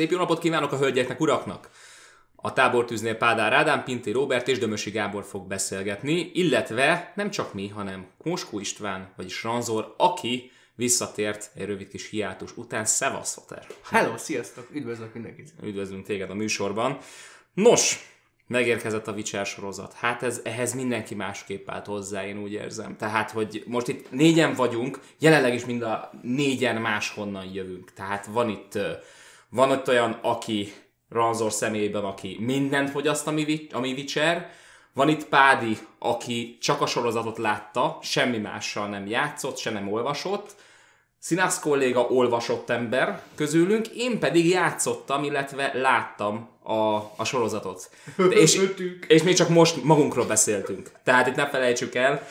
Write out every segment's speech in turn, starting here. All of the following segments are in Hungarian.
Szép jó napot kívánok a hölgyeknek, uraknak! A tábortűznél Pádár Ádám, Pinti Robert és Dömösi Gábor fog beszélgetni, illetve nem csak mi, hanem Moskó István, vagyis Ranzor, aki visszatért egy rövid kis hiátus után. Szevasz, Foter! Hello, sziasztok! Üdvözlök mindenkit! Üdvözlünk téged a műsorban. Nos, megérkezett a Witcher sorozat. Hát ez, ehhez mindenki másképp állt hozzá, én úgy érzem. Tehát, hogy most itt négyen vagyunk, jelenleg is mind a négyen máshonnan jövünk. Tehát van itt, van ott olyan, aki Ranzor személyében, aki mindent fogyaszt, ami, ami Witcher, van itt Pádi, aki csak a sorozatot látta, semmi mással nem játszott, se nem olvasott, Színász kolléga olvasott ember közülünk, én pedig játszottam, illetve láttam a, a sorozatot. és, és még csak most magunkról beszéltünk. Tehát itt ne felejtsük el,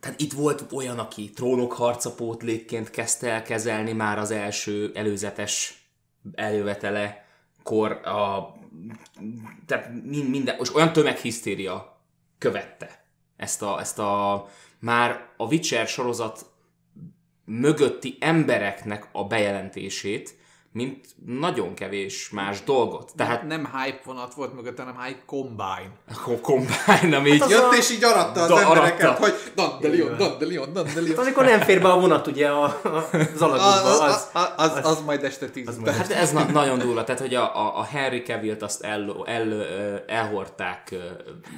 tehát itt volt olyan, aki trónok harca pótlékként kezdte el kezelni már az első előzetes elővetele kor a, tehát minden, és olyan tömeghisztéria követte ezt a, ezt a már a Witcher sorozat mögötti embereknek a bejelentését, mint nagyon kevés más dolgot. Tehát nem, nem hype vonat volt mögött, hanem hype combine. A combine, ami hát így... Jött és így aratta az da, embereket, aratta. hogy Dandelion, Dandelion, Dandelion. Hát amikor nem fér be a vonat ugye a, az alagútba, az, az, az, az, az, majd este tíz. Hát ez na, nagyon durva, tehát hogy a, a, a Henry Cavill-t azt el, el, elhordták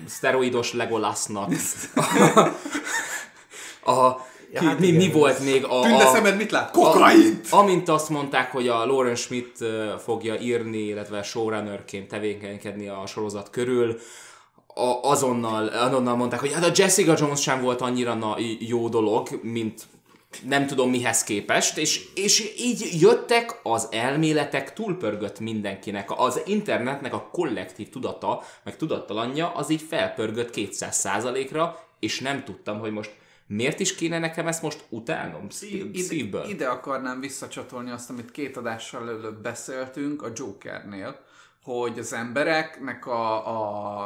szteroidos Legolasnak. a, a Ja, hát mi, mi volt még a... Tünde szemed mit lát? Kokaint! A, amint azt mondták, hogy a Lauren Schmidt fogja írni, illetve showrunnerként tevékenykedni a sorozat körül, a, azonnal, azonnal mondták, hogy hát a Jessica Jones sem volt annyira na, jó dolog, mint nem tudom mihez képest, és, és így jöttek az elméletek, túlpörgött mindenkinek. Az internetnek a kollektív tudata, meg tudattalanja, az így felpörgött 200%-ra, és nem tudtam, hogy most Miért is kéne nekem ezt most utálnom szív, ide, szívből? Ide akarnám visszacsatolni azt, amit két adással előbb beszéltünk a Jokernél, hogy az embereknek a, a,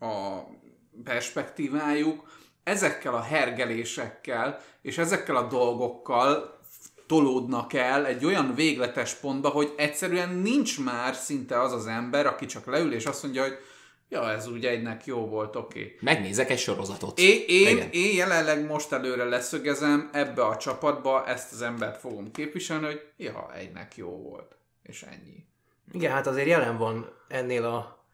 a perspektívájuk ezekkel a hergelésekkel és ezekkel a dolgokkal tolódnak el egy olyan végletes pontba, hogy egyszerűen nincs már szinte az az ember, aki csak leül és azt mondja, hogy Ja, ez úgy egynek jó volt, oké. Okay. Megnézek egy sorozatot. Én, én, én jelenleg most előre leszögezem, ebbe a csapatba ezt az embert fogom képviselni, hogy ja, egynek jó volt. És ennyi. Igen, hát azért jelen van ennél a,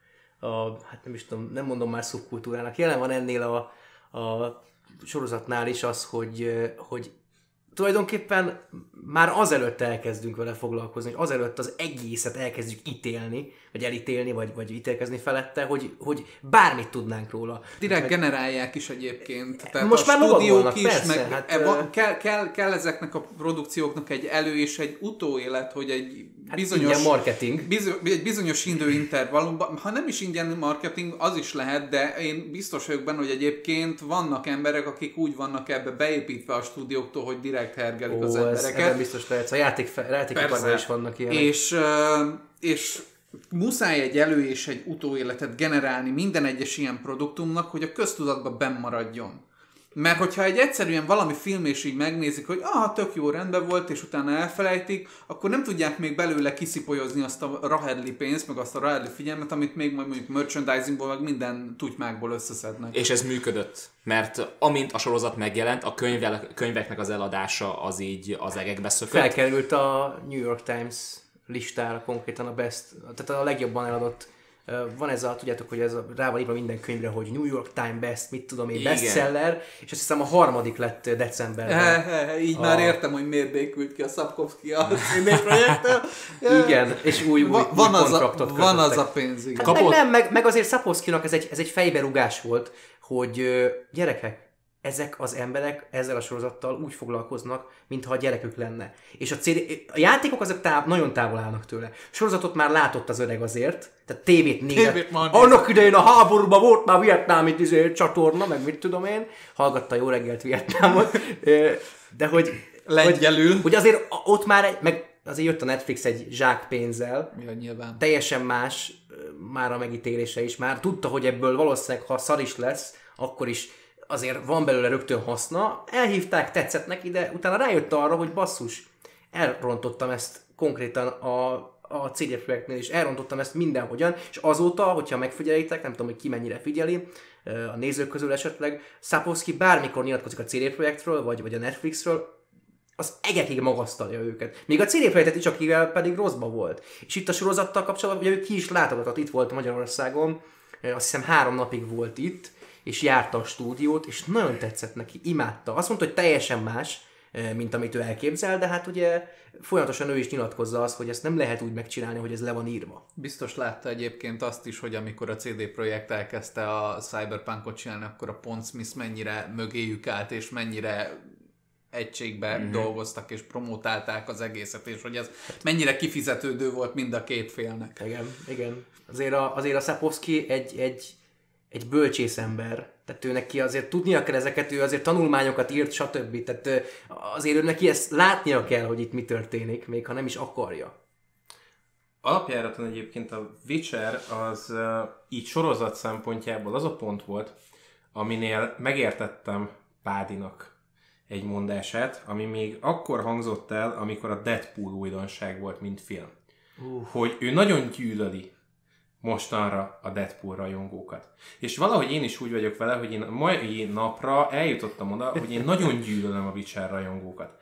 a hát nem is tudom, nem mondom már szubkultúrának, jelen van ennél a, a sorozatnál is az, hogy, hogy tulajdonképpen már azelőtt elkezdünk vele foglalkozni, hogy azelőtt az egészet elkezdjük ítélni, vagy elítélni, vagy, vagy ítélkezni felette, hogy, hogy bármit tudnánk róla. Direkt meg... generálják is egyébként. Tehát most a már stúdiók is, persze, meg hát, e, kell, kell, kell ezeknek a produkcióknak egy elő és egy utóélet, hogy egy hát bizonyos... marketing. Bizony, egy bizonyos időintervallumban, ha nem is ingyen marketing, az is lehet, de én biztos vagyok benne, hogy egyébként vannak emberek, akik úgy vannak ebbe beépítve a stúdióktól, hogy direkt hergelik Ó, az embereket. Ez, biztos lehet. A játék, játékiparban is vannak ilyenek. És, és muszáj egy elő és egy utóéletet generálni minden egyes ilyen produktumnak, hogy a köztudatban benn maradjon. Mert hogyha egy egyszerűen valami film és így megnézik, hogy ah, tök jó rendben volt, és utána elfelejtik, akkor nem tudják még belőle kiszipolyozni azt a rahedli pénzt, meg azt a rahedli figyelmet, amit még majd mondjuk merchandisingból, meg minden tutymákból összeszednek. És ez működött, mert amint a sorozat megjelent, a könyve, könyveknek az eladása az így az egekbe szökött. Felkerült a New York Times listára konkrétan a best, tehát a legjobban eladott van ez a, tudjátok, hogy ez a, rá van írva minden könyvre, hogy New York Times best, mit tudom én, Igen. bestseller, és azt hiszem a harmadik lett decemberben. He, he, he, így a... már értem, hogy miért békült ki a Szapkovszki a projektől. igen, és új, új, van, új van az a, Van az a pénz, igen. Hát meg, nem, meg, meg azért Szapkovszkinak ez egy, ez egy fejberugás volt, hogy gyerekek, ezek az emberek ezzel a sorozattal úgy foglalkoznak, mintha a gyerekük lenne. És a, CD, a játékok azok táv, nagyon távol állnak tőle. Sorozatot már látott az öreg azért, tehát tévét nézett. Annak idején a háborúban volt már vietnámi izé, csatorna, meg mit tudom én, hallgatta jó reggelt Vietnámot, de hogy... Lengyelül. Hogy, hogy azért ott már, meg azért jött a Netflix egy zsák pénzzel. Ja, nyilván. Teljesen más már a megítélése is. Már tudta, hogy ebből valószínűleg, ha szar is lesz, akkor is azért van belőle rögtön haszna, elhívták, tetszett neki, de utána rájött arra, hogy basszus, elrontottam ezt konkrétan a, a CD Projektnél is elrontottam ezt mindenhogyan, és azóta, hogyha megfigyelitek, nem tudom, hogy ki mennyire figyeli, a nézők közül esetleg, Sapowski bármikor nyilatkozik a CD Projektről, vagy, vagy a Netflixről, az egekig magasztalja őket. Még a CD Projektet is, akivel pedig rosszba volt. És itt a sorozattal kapcsolatban, ugye ő ki is látogatott, itt volt Magyarországon, azt hiszem három napig volt itt, és járta a stúdiót, és nagyon tetszett neki, imádta. Azt mondta, hogy teljesen más, mint amit ő elképzel, de hát ugye folyamatosan ő is nyilatkozza azt, hogy ezt nem lehet úgy megcsinálni, hogy ez le van írva. Biztos látta egyébként azt is, hogy amikor a CD Projekt elkezdte a Cyberpunkot csinálni, akkor a Pont Smith mennyire mögéjük állt, és mennyire egységbe mm-hmm. dolgoztak és promotálták az egészet, és hogy ez mennyire kifizetődő volt mind a két félnek. Igen, igen. Azért a, azért a Szapowski egy, egy, egy bölcsész ember, tehát ő neki azért tudnia kell ezeket, ő azért tanulmányokat írt, stb. Tehát azért ő neki ezt látnia kell, hogy itt mi történik, még ha nem is akarja. Alapjáraton egyébként a Witcher az így sorozat szempontjából az a pont volt, aminél megértettem Pádinak egy mondását, ami még akkor hangzott el, amikor a Deadpool újdonság volt, mint film. Uh. Hogy ő nagyon gyűlöli mostanra a Deadpool rajongókat. És valahogy én is úgy vagyok vele, hogy én mai napra eljutottam oda, hogy én nagyon gyűlölöm a Witcher rajongókat.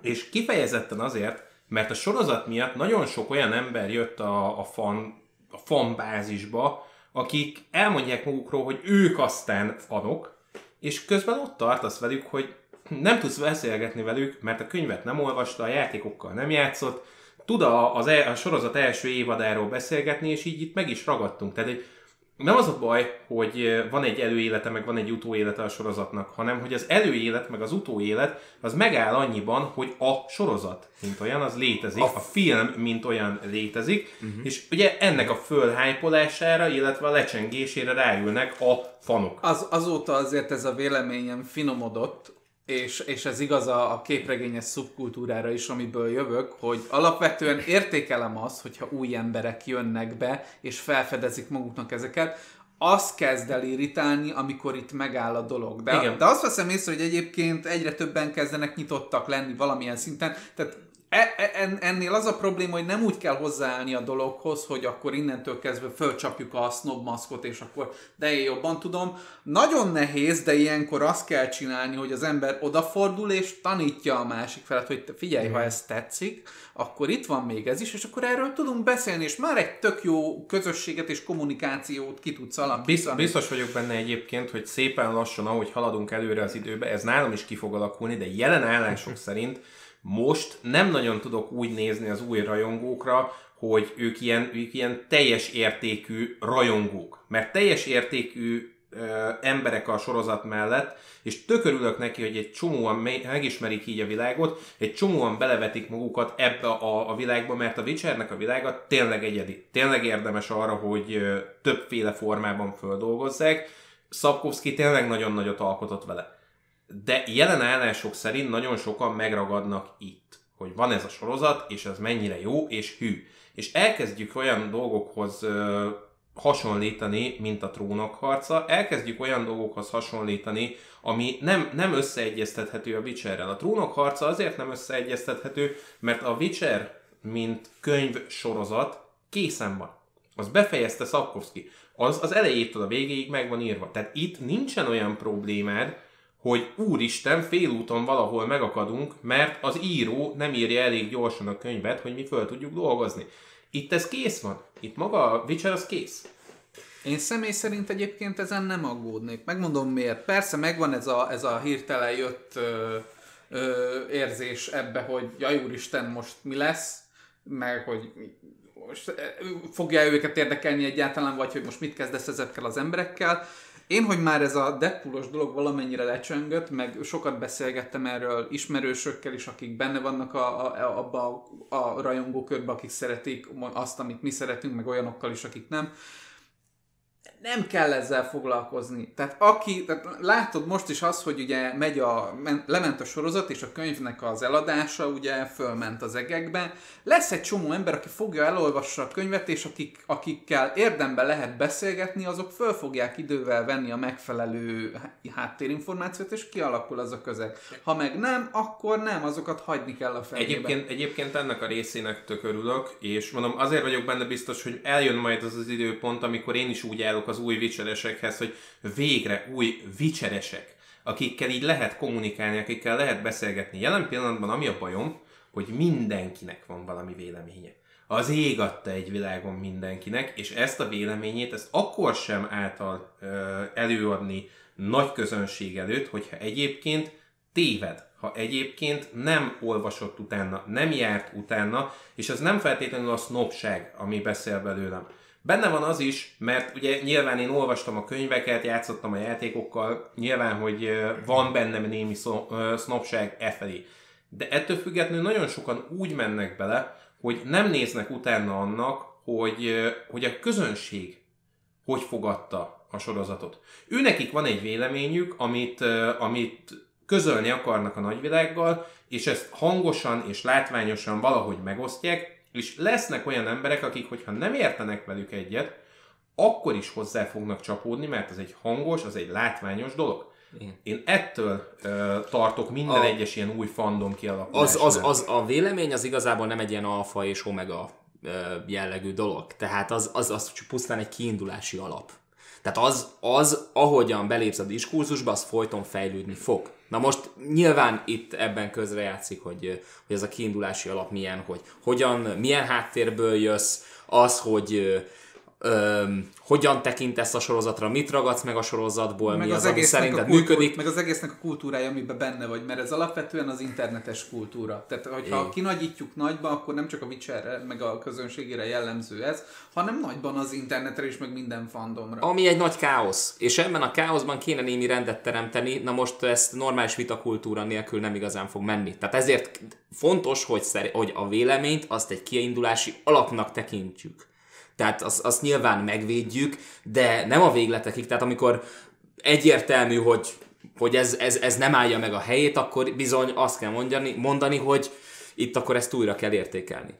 És kifejezetten azért, mert a sorozat miatt nagyon sok olyan ember jött a, a fan, a fan bázisba, akik elmondják magukról, hogy ők aztán fanok, és közben ott tartasz velük, hogy nem tudsz beszélgetni velük, mert a könyvet nem olvasta, a játékokkal nem játszott, tud a, az e, a sorozat első évadáról beszélgetni, és így itt meg is ragadtunk. Tehát egy, nem az a baj, hogy van egy előélete, meg van egy utóélete a sorozatnak, hanem hogy az előélet, meg az utóélet az megáll annyiban, hogy a sorozat, mint olyan, az létezik, a, a film, mint olyan létezik, uh-huh. és ugye ennek a fölhájpolására, illetve a lecsengésére ráülnek a fanok. Az, azóta azért ez a véleményem finomodott, és, és ez igaz a, a képregényes szubkultúrára is, amiből jövök, hogy alapvetően értékelem azt, hogyha új emberek jönnek be, és felfedezik maguknak ezeket, az kezd el irritálni, amikor itt megáll a dolog. De, Igen. de azt veszem észre, hogy egyébként egyre többen kezdenek nyitottak lenni valamilyen szinten, tehát E, e, ennél az a probléma, hogy nem úgy kell hozzáállni a dologhoz, hogy akkor innentől kezdve fölcsapjuk a snob maszkot, és akkor de én jobban tudom. Nagyon nehéz, de ilyenkor azt kell csinálni, hogy az ember odafordul, és tanítja a másik felet, hogy figyelj, ha ez tetszik, akkor itt van még ez is, és akkor erről tudunk beszélni, és már egy tök jó közösséget és kommunikációt ki tudsz alakítani. Biztos vagyok benne egyébként, hogy szépen lassan, ahogy haladunk előre az időbe, ez nálam is ki fog alakulni, de jelen állások szerint most nem nagyon tudok úgy nézni az új rajongókra, hogy ők ilyen, ők ilyen teljes értékű rajongók. Mert teljes értékű ö, emberek a sorozat mellett, és tökörülök neki, hogy egy csomóan megismerik így a világot, egy csomóan belevetik magukat ebbe a, a világba, mert a Witchernek a világa tényleg egyedi. Tényleg érdemes arra, hogy ö, többféle formában földolgozzák. Szabkovszki tényleg nagyon nagyot alkotott vele de jelen állások szerint nagyon sokan megragadnak itt, hogy van ez a sorozat, és ez mennyire jó és hű. És elkezdjük olyan dolgokhoz ö, hasonlítani, mint a trónok harca, elkezdjük olyan dolgokhoz hasonlítani, ami nem, nem összeegyeztethető a Witcherrel. A trónok harca azért nem összeegyeztethető, mert a Witcher, mint könyv sorozat készen van. Az befejezte Szapkovszki. Az az elejétől a végéig meg van írva. Tehát itt nincsen olyan problémád, hogy úristen, félúton valahol megakadunk, mert az író nem írja elég gyorsan a könyvet, hogy mi föl tudjuk dolgozni. Itt ez kész van. Itt maga a Witcher az kész. Én személy szerint egyébként ezen nem aggódnék. Megmondom miért. Persze megvan ez a, ez a hirtelen jött ö, ö, érzés ebbe, hogy jaj úristen, most mi lesz, meg hogy most fogja őket érdekelni egyáltalán, vagy hogy most mit kezdesz ezekkel az emberekkel. Én, hogy már ez a Deadpoolos dolog valamennyire lecsöngött, meg sokat beszélgettem erről ismerősökkel is, akik benne vannak a, a, a, a rajongókörbe, akik szeretik azt, amit mi szeretünk, meg olyanokkal is, akik nem. Nem kell ezzel foglalkozni. Tehát aki, tehát látod most is az, hogy ugye megy a, men, lement a sorozat, és a könyvnek az eladása ugye fölment az egekbe. Lesz egy csomó ember, aki fogja, elolvassa a könyvet, és akik, akikkel érdemben lehet beszélgetni, azok föl fogják idővel venni a megfelelő háttérinformációt, és kialakul az a közeg. Ha meg nem, akkor nem, azokat hagyni kell a fejébe. Egyébként, egyébként ennek a részének tök örülök, és mondom, azért vagyok benne biztos, hogy eljön majd az az időpont, amikor én is úgy állok az új vicseresekhez, hogy végre új vicseresek, akikkel így lehet kommunikálni, akikkel lehet beszélgetni. Jelen pillanatban ami a bajom, hogy mindenkinek van valami véleménye. Az ég adta egy világon mindenkinek, és ezt a véleményét, ezt akkor sem által ö, előadni nagy közönség előtt, hogyha egyébként téved, ha egyébként nem olvasott utána, nem járt utána, és az nem feltétlenül a sznopság, ami beszél belőlem. Benne van az is, mert ugye nyilván én olvastam a könyveket, játszottam a játékokkal, nyilván, hogy van bennem némi sznopság e felé. De ettől függetlenül nagyon sokan úgy mennek bele, hogy nem néznek utána annak, hogy, hogy a közönség hogy fogadta a sorozatot. Ő nekik van egy véleményük, amit, amit közölni akarnak a nagyvilággal, és ezt hangosan és látványosan valahogy megosztják, és lesznek olyan emberek, akik, hogyha nem értenek velük egyet, akkor is hozzá fognak csapódni, mert ez egy hangos, az egy látványos dolog. Én, Én ettől uh, tartok minden a, egyes ilyen új fandom kialakulásnál. Az, az, az, a vélemény az igazából nem egy ilyen alfa és omega uh, jellegű dolog. Tehát az, az, az pusztán egy kiindulási alap. Tehát az, az, ahogyan belépsz a diskurzusba, az folyton fejlődni fog. Na most nyilván itt ebben közrejátszik, hogy, hogy ez a kiindulási alap milyen, hogy hogyan, milyen háttérből jössz, az, hogy öm, hogyan tekintesz a sorozatra, mit ragadsz meg a sorozatból, meg mi az, az ami szerinted kultúr, működik. Meg az egésznek a kultúrája, amiben benne vagy, mert ez alapvetően az internetes kultúra. Tehát, hogyha Én. kinagyítjuk nagyba, akkor nem csak a Witcherre, meg a közönségére jellemző ez, hanem nagyban az internetre is, meg minden fandomra. Ami egy nagy káosz. És ebben a káoszban kéne némi rendet teremteni, na most ezt normális vitakultúra nélkül nem igazán fog menni. Tehát ezért fontos, hogy, hogy a véleményt azt egy kiindulási alapnak tekintjük tehát azt, azt nyilván megvédjük, de nem a végletekig, tehát amikor egyértelmű, hogy, hogy ez, ez, ez nem állja meg a helyét, akkor bizony azt kell mondani, mondani, hogy itt akkor ezt újra kell értékelni.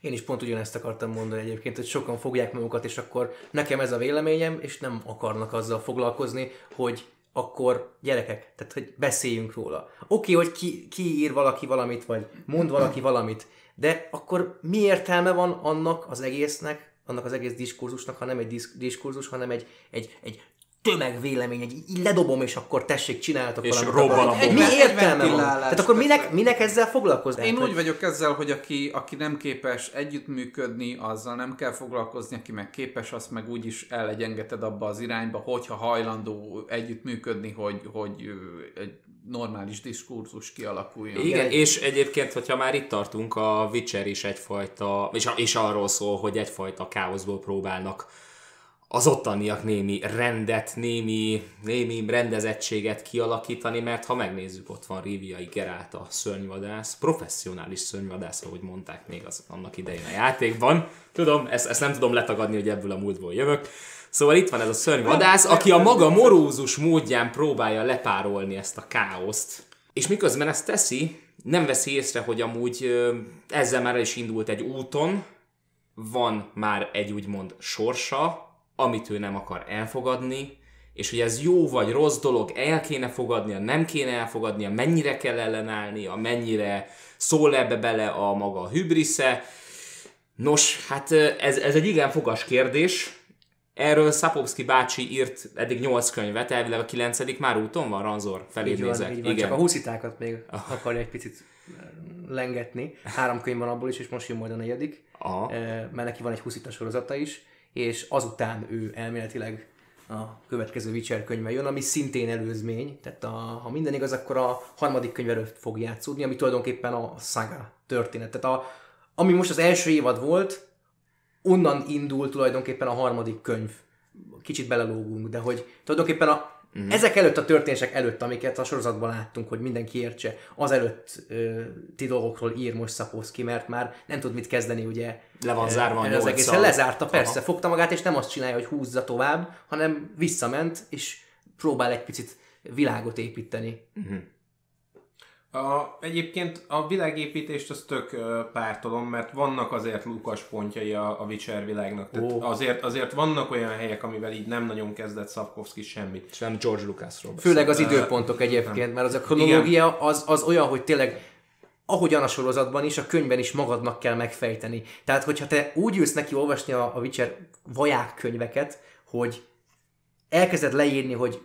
Én is pont ugyanezt akartam mondani egyébként, hogy sokan fogják magukat, és akkor nekem ez a véleményem, és nem akarnak azzal foglalkozni, hogy akkor gyerekek, tehát hogy beszéljünk róla. Oké, okay, hogy ki, ki ír valaki valamit, vagy mond valaki valamit, de akkor mi értelme van annak az egésznek, annak az egész diskurzusnak, ha nem egy disz, diskurzus, hanem egy, egy, egy tömegvélemény, egy így ledobom, és akkor tessék, csináltok és valamit. robban a Mi értelme van? Tehát akkor minek, minek ezzel foglalkozni? Én úgy vagyok ezzel, hogy aki, aki nem képes együttműködni, azzal nem kell foglalkozni, aki meg képes, azt meg úgyis ellegyengeted abba az irányba, hogyha hajlandó együttműködni, hogy, hogy egy normális diskurzus kialakuljon. Igen, és egyébként, hogyha már itt tartunk, a Witcher is egyfajta, és, és arról szól, hogy egyfajta káoszból próbálnak az ottaniak némi rendet, némi, némi rendezettséget kialakítani, mert ha megnézzük, ott van Riviai Gerált a szörnyvadász, professzionális szörnyvadász, ahogy mondták még az, annak idején a játékban. Tudom, ezt, ezt nem tudom letagadni, hogy ebből a múltból jövök. Szóval itt van ez a szörnyvadász, aki a maga morózus módján próbálja lepárolni ezt a káoszt. És miközben ezt teszi, nem veszi észre, hogy amúgy ezzel már is indult egy úton, van már egy úgymond sorsa, amit ő nem akar elfogadni, és hogy ez jó vagy rossz dolog, el kéne fogadnia, nem kéne elfogadnia, mennyire kell ellenállnia, mennyire szól ebbe bele a maga hübrisze. Nos, hát ez, ez egy igen fogas kérdés, Erről Szapovszki bácsi írt eddig 8 könyvet, elvileg a 9 már úton van, Ranzor felé így nézek. Van, így van, Igen. Csak a huszitákat még ah. akarja egy picit lengetni. Három könyv van abból is, és most jön majd a negyedik. Aha. Mert neki van egy huszita sorozata is, és azután ő elméletileg a következő Witcher könyve jön, ami szintén előzmény, tehát a, ha minden igaz, akkor a harmadik könyv előtt fog játszódni, ami tulajdonképpen a saga történet. Tehát a, ami most az első évad volt, onnan indul tulajdonképpen a harmadik könyv. Kicsit belelógunk, de hogy tulajdonképpen a, Uh-huh. Ezek előtt a történések előtt, amiket a sorozatban láttunk, hogy mindenki értse, az előtt ö, ti dolgokról ír most Szapowski, mert már nem tud mit kezdeni, ugye. Le van zárva a az egész. Lezárta, persze, Aha. fogta magát, és nem azt csinálja, hogy húzza tovább, hanem visszament, és próbál egy picit világot építeni. Uh-huh. A, egyébként a világépítést az tök uh, pártolom, mert vannak azért lukas pontjai a, a Witcher világnak. Tehát oh. azért, azért vannak olyan helyek, amivel így nem nagyon kezdett Szapkovszki semmit. És nem George Lucasról Főleg az időpontok egyébként, mert az a kronológia az, az olyan, hogy tényleg ahogyan a sorozatban is, a könyvben is magadnak kell megfejteni. Tehát, hogyha te úgy ülsz neki olvasni a, a Witcher vaják könyveket, hogy elkezded leírni, hogy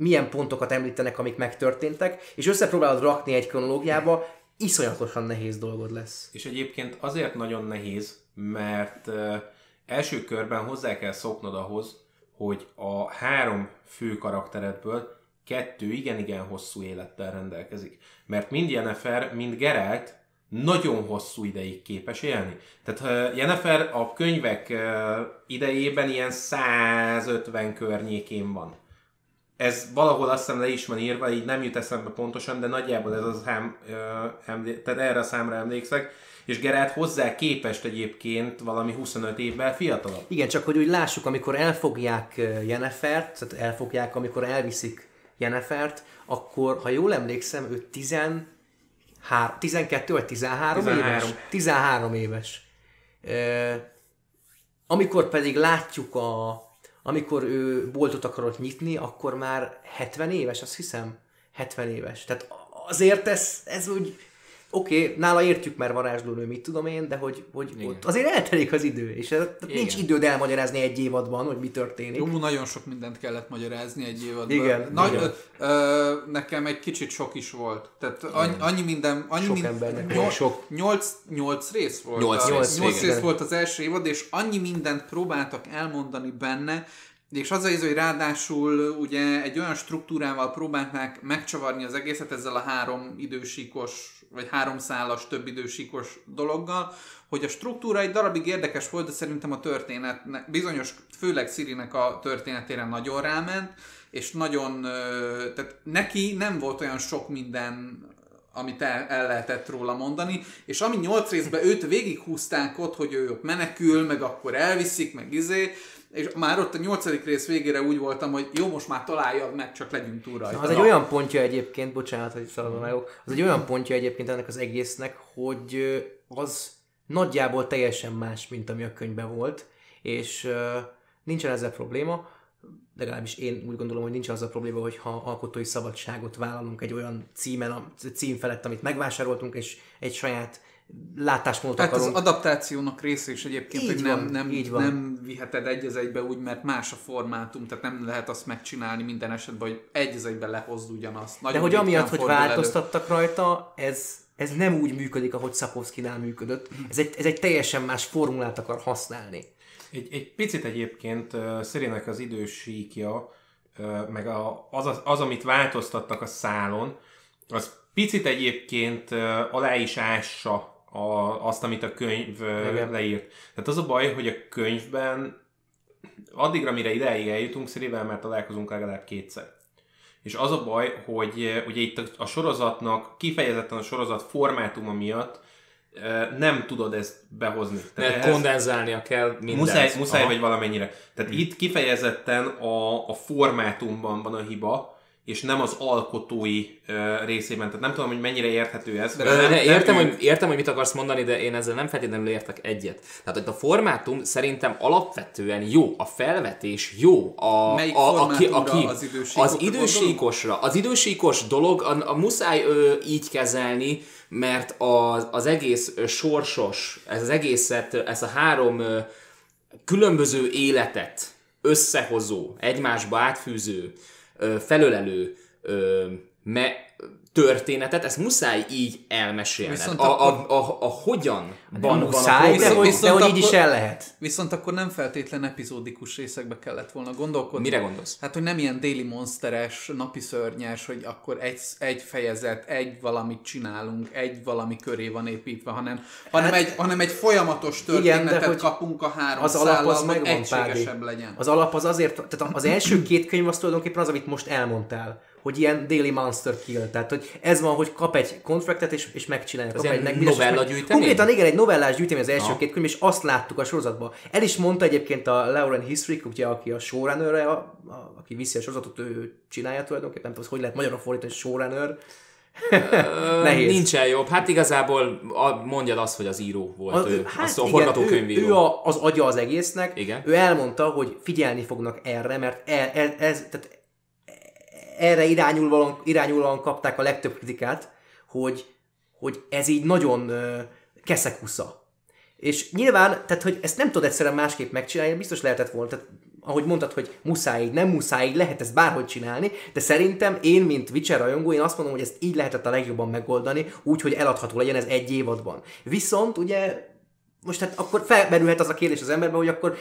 milyen pontokat említenek, amik megtörténtek, és összepróbálod rakni egy kronológiába, iszonyatosan nehéz dolgod lesz. És egyébként azért nagyon nehéz, mert első körben hozzá kell szoknod ahhoz, hogy a három fő karakteredből kettő igen-igen hosszú élettel rendelkezik. Mert mind Jennifer, mind Geralt nagyon hosszú ideig képes élni. Tehát Jennifer a könyvek uh, idejében ilyen 150 környékén van ez valahol azt hiszem le is van írva, így nem jut eszembe pontosan, de nagyjából ez az szám, emlé- tehát erre a számra emlékszek, és Gerát hozzá képest egyébként valami 25 évvel fiatalabb. Igen, csak hogy úgy lássuk, amikor elfogják Jenefert, tehát elfogják, amikor elviszik Jenefert, akkor, ha jól emlékszem, ő 13, 12 vagy 13, 13. éves? 13 éves. Amikor pedig látjuk a, amikor ő boltot akarott nyitni, akkor már 70 éves, azt hiszem. 70 éves. Tehát azért ez, ez úgy oké, okay, nála értjük már varázslónő, mit tudom én, de hogy, hogy ott azért eltelik az idő, és ez, nincs időd elmagyarázni egy évadban, hogy mi történik. Jó, nagyon sok mindent kellett magyarázni egy évadban. Igen. Nagy, igen. Ö, nekem egy kicsit sok is volt. Tehát annyi, annyi minden... Annyi sok mind, embernek nyol, sok. Nyolc, nyolc rész volt. Nyolc, a, nyolc, nyolc rész volt az első évad, és annyi mindent próbáltak elmondani benne, és az az, hogy ráadásul ugye egy olyan struktúrával próbálták megcsavarni az egészet ezzel a három idősíkos, vagy három szálas, több idősíkos dologgal, hogy a struktúra egy darabig érdekes volt, de szerintem a történet, bizonyos, főleg Szirinek a történetére nagyon ráment, és nagyon, tehát neki nem volt olyan sok minden amit el, el lehetett róla mondani, és ami nyolc részben őt végighúzták ott, hogy ő ott menekül, meg akkor elviszik, meg izé, és már ott a nyolcadik rész végére úgy voltam, hogy jó, most már találja meg, csak legyünk túl rajta. Az egy olyan pontja egyébként, bocsánat, hogy szaladom el, az egy olyan pontja egyébként ennek az egésznek, hogy az nagyjából teljesen más, mint ami a könyvben volt, és uh, nincsen ezzel probléma, legalábbis én úgy gondolom, hogy nincs az a probléma, hogy ha alkotói szabadságot vállalunk egy olyan címen, a cím felett, amit megvásároltunk, és egy saját látásmódot Tehát akarunk. az adaptációnak része is egyébként, így hogy van, nem, nem, így van. nem viheted egy az egybe úgy, mert más a formátum, tehát nem lehet azt megcsinálni minden esetben, hogy egy az egyben lehozd ugyanazt. Nagyon De hogy amiatt, hogy változtattak elő. rajta, ez, ez nem úgy működik, ahogy Szapovszkinál működött. Ez egy, ez egy teljesen más formulát akar használni. Egy, egy picit egyébként uh, Szerinek az idősíkja, uh, meg a, az, az, az, amit változtattak a szálon, az picit egyébként uh, alá is ássa a, azt, amit a könyv Igen. leírt. Tehát az a baj, hogy a könyvben addigra, mire ideig eljutunk, Szirivel már találkozunk legalább kétszer. És az a baj, hogy ugye itt a, sorozatnak, kifejezetten a sorozat formátuma miatt nem tudod ezt behozni. Tehát ehhez kondenzálnia kell mindent. Muszáj, muszáj vagy valamennyire. Tehát hmm. itt kifejezetten a, a formátumban van a hiba, és nem az alkotói uh, részében. Tehát nem tudom, hogy mennyire érthető ez. De nem, ne, értem, nem, hogy, értem, hogy mit akarsz mondani, de én ezzel nem feltétlenül értek egyet. Tehát hogy a formátum szerintem alapvetően jó, a felvetés jó. A, Melyik a, a, a, aki, az idősíkosra? Az idősíkosra. Az idősíkos dolog a, a muszáj ö, így kezelni, mert az, az egész ö, sorsos, ez az egészet, ez a három ö, különböző életet összehozó, egymásba átfűző, felölelő, me, történetet, ezt muszáj így elmesélned. Viszont A, a, akkor- a, a hogyan van, van a muszáj, de hogy, de hogy így is el lehet. Viszont akkor nem feltétlen epizódikus részekbe kellett volna gondolkodni. Mire gondolsz? Hát, hogy nem ilyen Daily Monsteres, napi szörnyes, hogy akkor egy, egy fejezet, egy valamit csinálunk, egy valami köré van építve, hanem, hanem, egy, hanem egy folyamatos történetet Hát- de hogy kapunk a három Az alap az Pádi. egységesebb legyen. Az alap az azért, tehát az első két könyv az tulajdonképpen az, amit most elmondtál, hogy ilyen Daily Monster Kill, tehát hogy ez van, hogy kap egy kontraktet és, és megcsinálja. Kap egy meg- novellagyűjtemény? Konkrétan igen, egy novellás gyűjtemény az első Aha. két könyv, és azt láttuk a sorozatban. El is mondta egyébként a Lauren History, ugye, aki a showrunner, a, a, aki viszi a sorozatot, ő csinálja tulajdonképpen, nem tudom, hogy lehet magyarra fordítani, showrunner. Nehéz. Nincsen jobb. Hát igazából a, mondjad azt, hogy az író volt. Az, ő, hát a forgatókönyvíró. ő, ő a, az agya az egésznek. Igen. Ő elmondta, hogy figyelni fognak erre, mert e, e, ez, tehát erre irányulóan, irányulóan kapták a legtöbb kritikát, hogy, hogy ez így nagyon keszekusza. És nyilván, tehát hogy ezt nem tudod egyszerűen másképp megcsinálni, biztos lehetett volna, tehát ahogy mondtad, hogy muszáj, nem muszáj, lehet ezt bárhogy csinálni, de szerintem én, mint Witcher rajongó, én azt mondom, hogy ezt így lehetett a legjobban megoldani, úgy, hogy eladható legyen ez egy évadban. Viszont ugye most hát akkor felmerülhet az a kérdés az emberben, hogy akkor,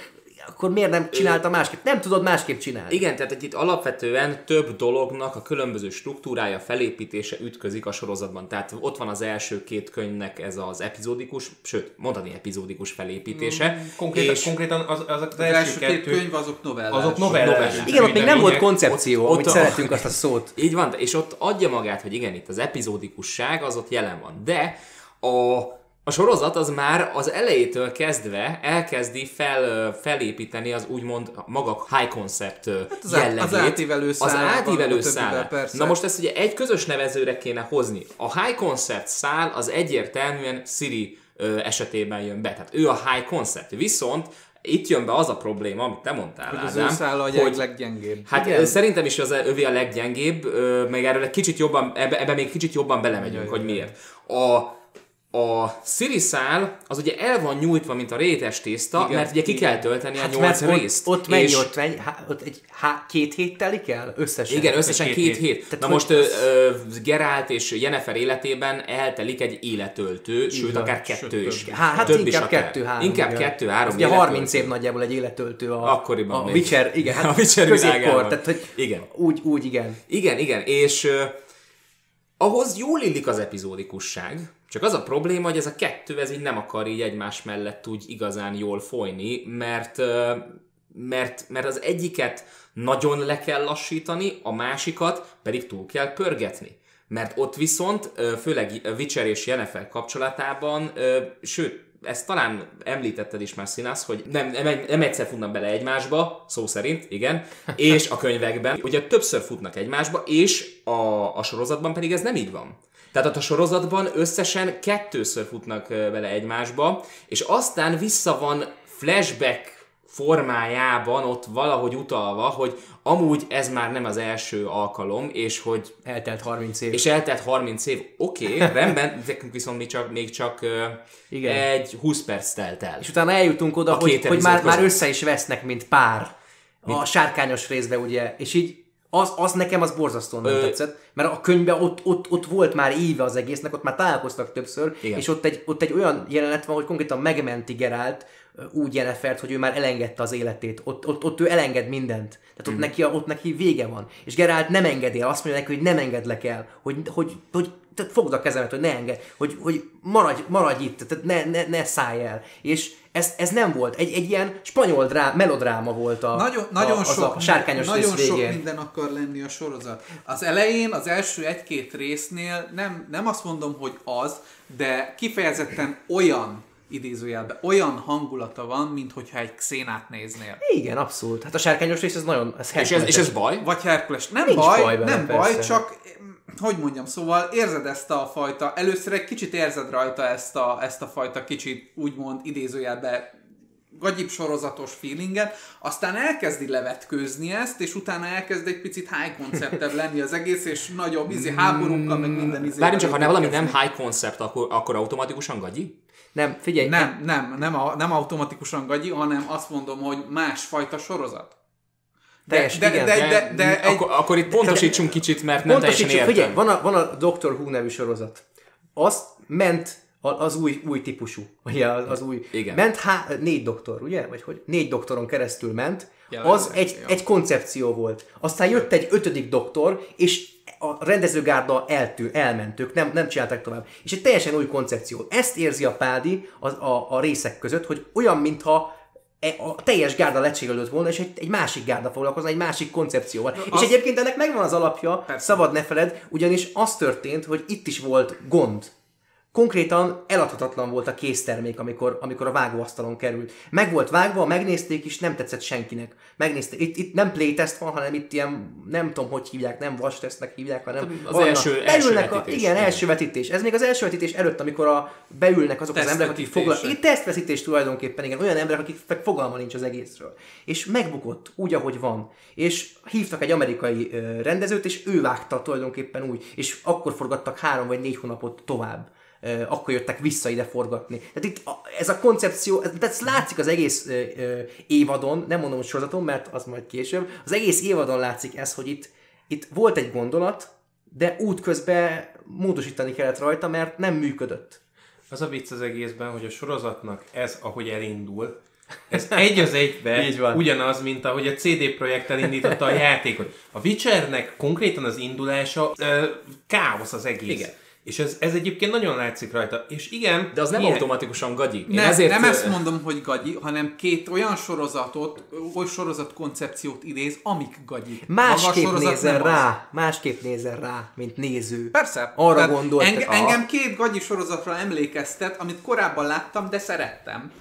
akkor miért nem csinálta másképp? Nem tudod másképp csinálni. Igen, tehát itt alapvetően több dolognak a különböző struktúrája, felépítése ütközik a sorozatban. Tehát ott van az első két könyvnek ez az epizódikus, sőt, mondani epizódikus felépítése. Konkrétan, és konkrétan az, az, az Az első két kettő, könyv azok novellás. azok novellás. novellás. Igen, ott még nem volt koncepció, ott- hogy ott- szeretünk azt a szót. Így van, és ott adja magát, hogy igen, itt az epizódikusság az ott jelen van. De a, a sorozat az már az elejétől kezdve elkezdi fel, felépíteni az úgymond maga high concept hát az jellegét. az átívelő Az szálával, átívelő. Na most ezt ugye egy közös nevezőre kéne hozni. A high concept szál az egyértelműen Siri esetében jön be. Tehát ő a high concept. Viszont itt jön be az a probléma, amit te mondtál, Hogy az Ádám, szála a hogy leggyengébb. Hát Igen. Szerintem is az övé a leggyengébb, meg erről egy kicsit jobban, ebbe, ebbe még kicsit jobban belemegyünk, hogy miért. A, a Siri szál az ugye el van nyújtva, mint a rétes tészta, Igen, mert ugye ki igen. kell tölteni Hát a nyolc ott, részt. ott mennyi, és- ott, mennyi, há, ott egy há, két hét telik el összesen? igen, összesen Két két, hét. hét. Tehát Na hogy most ö, Gerált és Jennifer életében eltelik egy életöltő, sőt van, akár sőt, kettő is. Há, hát Több is inkább akár. kettő-három. Inkább igen. kettő-három Az Ugye életöltő. 30 év nagyjából egy életöltő a, Akkoriban a még. Witcher, igen, hát A Witcher középkor, tehát hogy Igen. Úgy, úgy igen. Igen, igen, és ahhoz jól illik az epizódikusság, csak az a probléma, hogy ez a kettő, ez így nem akar így egymás mellett úgy igazán jól folyni, mert, mert, mert az egyiket nagyon le kell lassítani, a másikat pedig túl kell pörgetni. Mert ott viszont, főleg Witcher és Jennifer kapcsolatában, sőt, ezt talán említetted is már Színász, hogy nem, nem, nem egyszer futnak bele egymásba, szó szerint, igen, és a könyvekben, ugye többször futnak egymásba, és a, a sorozatban pedig ez nem így van. Tehát a sorozatban összesen kettőször futnak bele egymásba, és aztán vissza van flashback formájában ott valahogy utalva, hogy amúgy ez már nem az első alkalom, és hogy Eltelt 30 év. és eltelt 30 év, oké, okay, rendben, nekünk viszont még csak, még csak Igen. egy 20 perc telt el. És utána eljutunk oda, A hogy, hogy már, már össze is vesznek, mint pár. A sárkányos részbe, ugye. És így az, az nekem az borzasztóan nem Ö- tetszett, mert a könyvben ott, ott, ott volt már íve az egésznek, ott már találkoztak többször, Igen. és ott egy, ott egy olyan jelenet van, hogy konkrétan megmenti Gerált úgy Jennifert, hogy ő már elengedte az életét. Ott, ott, ott ő elenged mindent. Tehát ott, Mhm. neki, ott neki vége van. És Gerált nem engedi el, azt mondja neki, hogy nem engedlek el, hogy, hogy, hogy tehát fogd a kezemet, hogy ne enged, hogy, hogy maradj, maradj itt, tehát ne, ne, ne szállj el. És ez, ez nem volt. Egy, egy ilyen spanyol drá, melodráma volt a, Nagyon, nagyon a, sok, a sárkányos nagyon rész sok végén. minden akar lenni a sorozat. Az elején, az első egy-két résznél nem, nem azt mondom, hogy az, de kifejezetten olyan idézőjelben, olyan hangulata van, mint hogyha egy xénát néznél. Igen, abszolút. Hát a sárkányos rész ez nagyon... Ez És ez, és ez baj? Vagy Herkules. Nem Nincs baj, baj vele, nem persze. baj, csak hogy mondjam, szóval érzed ezt a fajta, először egy kicsit érzed rajta ezt a, ezt a fajta kicsit úgymond idézőjelbe gagyib sorozatos feelinget, aztán elkezdi levetkőzni ezt, és utána elkezd egy picit high konceptebb lenni az egész, és nagyobb izé háborúkkal, meg minden izé. Várjunk csak, ha ne valami nem high concept, akkor, akkor automatikusan gagyi? Nem, figyelj. Nem, nem, nem, a, nem automatikusan gagyi, hanem azt mondom, hogy másfajta sorozat. Teljes, de- igen. de- De, de egy... akkor, akkor itt pontosítsunk kicsit, mert nem teljesen értem. figyelj, van a, van a Doctor Who nevű sorozat. Azt ment az új, új típusú, ugye az, az új, Igen. ment há, négy doktor, ugye? Vagy hogy négy doktoron keresztül ment, Jelenleg, az egy, egy koncepció volt. Aztán jött egy ötödik doktor, és a rendezőgárda eltű, elment, ők nem, nem csinálták tovább. És egy teljesen új koncepció. Ezt érzi a Pádi a, a, a részek között, hogy olyan, mintha e- a teljes gárda lecserélődött volna, és egy, egy másik gárda foglalkozna, egy másik koncepcióval. az- És egyébként ennek megvan az alapja, Persze. szabad ne feled, ugyanis az történt, hogy itt is volt gond. Konkrétan eladhatatlan volt a késztermék, amikor, amikor a vágóasztalon került. Meg volt vágva, megnézték is, nem tetszett senkinek. Megnézték. Itt, itt nem playtest van, hanem itt ilyen, nem tudom, hogy hívják, nem vastesznek hívják, hanem Az vannak- első- első beülnek a, vetítés. Igen, első vetítés. Ez még az első vetítés előtt, amikor a, beülnek azok az emberek, akik foglalkoznak. Igen, tesztvetítés tulajdonképpen, igen. Olyan emberek, akik fogalma nincs az egészről. És megbukott, úgy, ahogy van. És hívtak egy amerikai rendezőt, és ő vágta tulajdonképpen úgy. És akkor forgattak három vagy négy hónapot tovább. Akkor jöttek vissza ide forgatni. Tehát itt a, ez a koncepció, ez, ez látszik az egész ö, ö, évadon, nem mondom, hogy sorozaton, mert az majd később, az egész évadon látszik ez, hogy itt, itt volt egy gondolat, de útközben módosítani kellett rajta, mert nem működött. Az a vicc az egészben, hogy a sorozatnak ez, ahogy elindul, ez egy az egybe Így van. ugyanaz, mint ahogy a CD Projekt elindította a játékot. A Witchernek konkrétan az indulása ö, káosz az egész. Igen. És ez, ez egyébként nagyon látszik rajta. És igen, De az nem ilyen- automatikusan gagyi. Én Ne, ezért, nem ö, ezt mondom, hogy gagyi, hanem két olyan sorozatot, olyan sorozat koncepciót idéz, amik gagyi. Másképp sorozat nézel nem az. rá, másképp nézel rá, mint néző. Persze. Arra Tehát gondoltak. Enge, engem két gagyi sorozatra emlékeztet, amit korábban láttam, de szerettem.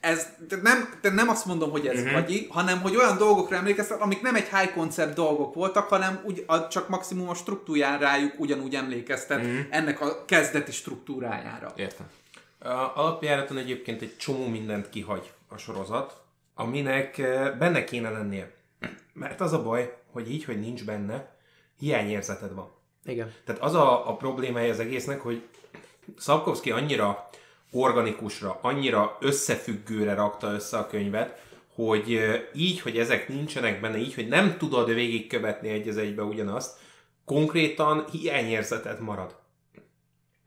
Ez de nem, de nem azt mondom, hogy ez Mhm. uh-huh. gagyi, hanem hogy olyan dolgokra emlékeztet, amik nem egy high concept dolgok voltak, hanem úgy, a, csak maximum a struktúrájájuk ugyanúgy emlékeztet Mhm. uh-huh. ennek a kezdeti struktúrájára. Értem. A alapjáraton egyébként egy csomó mindent kihagy a sorozat, aminek benne kéne lennie. Mert az a baj, hogy így, hogy nincs benne, hiányérzeted van. Igen. Tehát az a, a problémája az egésznek, hogy Szabkovszki annyira organikusra, annyira összefüggőre rakta össze a könyvet, hogy így, hogy ezek nincsenek benne, így, hogy nem tudod végigkövetni egy az egybe ugyanazt, konkrétan hiányérzeted marad.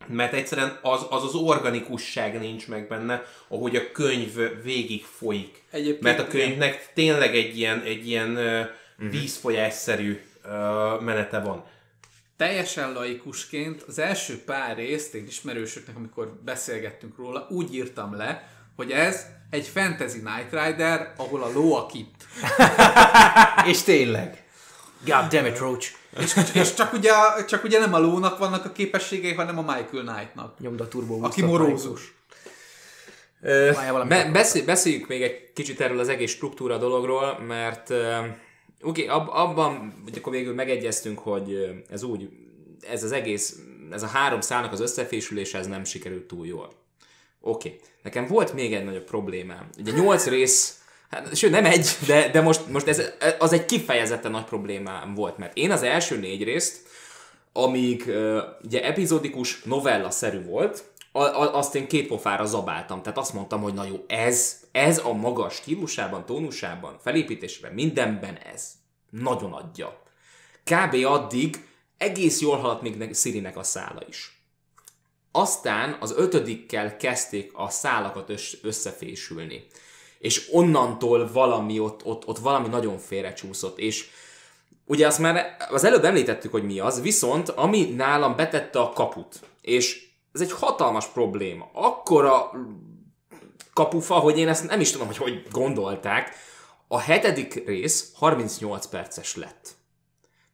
Mert egyszerűen az, az az organikusság nincs meg benne, ahogy a könyv végig folyik. Egyébként Mert a könyvnek tényleg egy ilyen, egy ilyen uh, vízfolyásszerű uh, menete van. Teljesen laikusként az első pár részt én ismerősöknek, amikor beszélgettünk róla, úgy írtam le, hogy ez egy fantasy Night Rider, ahol a ló a kit. És tényleg. God damn it, Roach. És, és csak, ugye, csak ugye nem a lónak vannak a képességei, hanem a Michael Knightnak. Nyomd a turbo Aki morózus. Be, beszél, beszéljük még egy kicsit erről az egész struktúra dologról, mert oké, ab, abban, hogy akkor végül megegyeztünk, hogy ez úgy, ez az egész, ez a három szálnak az összefésülése, ez nem sikerült túl jól. Oké. Okay. Nekem volt még egy nagyobb problémám. Ugye nyolc rész, hát, sőt nem egy, de, de most, most ez, az egy kifejezetten nagy problémám volt, mert én az első négy részt, amíg uh, ugye epizódikus novella-szerű volt, a, a, azt én két pofára zabáltam. Tehát azt mondtam, hogy na jó, ez, ez a maga stílusában, tónusában, felépítésében, mindenben ez. Nagyon adja. Kb. addig egész jól haladt még ne- Szirinek a szála is. Aztán az ötödikkel kezdték a szálakat ös- összefésülni. És onnantól valami ott, ott, ott valami nagyon félrecsúszott, és Ugye azt már az előbb említettük, hogy mi az, viszont ami nálam betette a kaput, és ez egy hatalmas probléma. Akkora kapufa, hogy én ezt nem is tudom, hogy hogy gondolták. A hetedik rész 38 perces lett.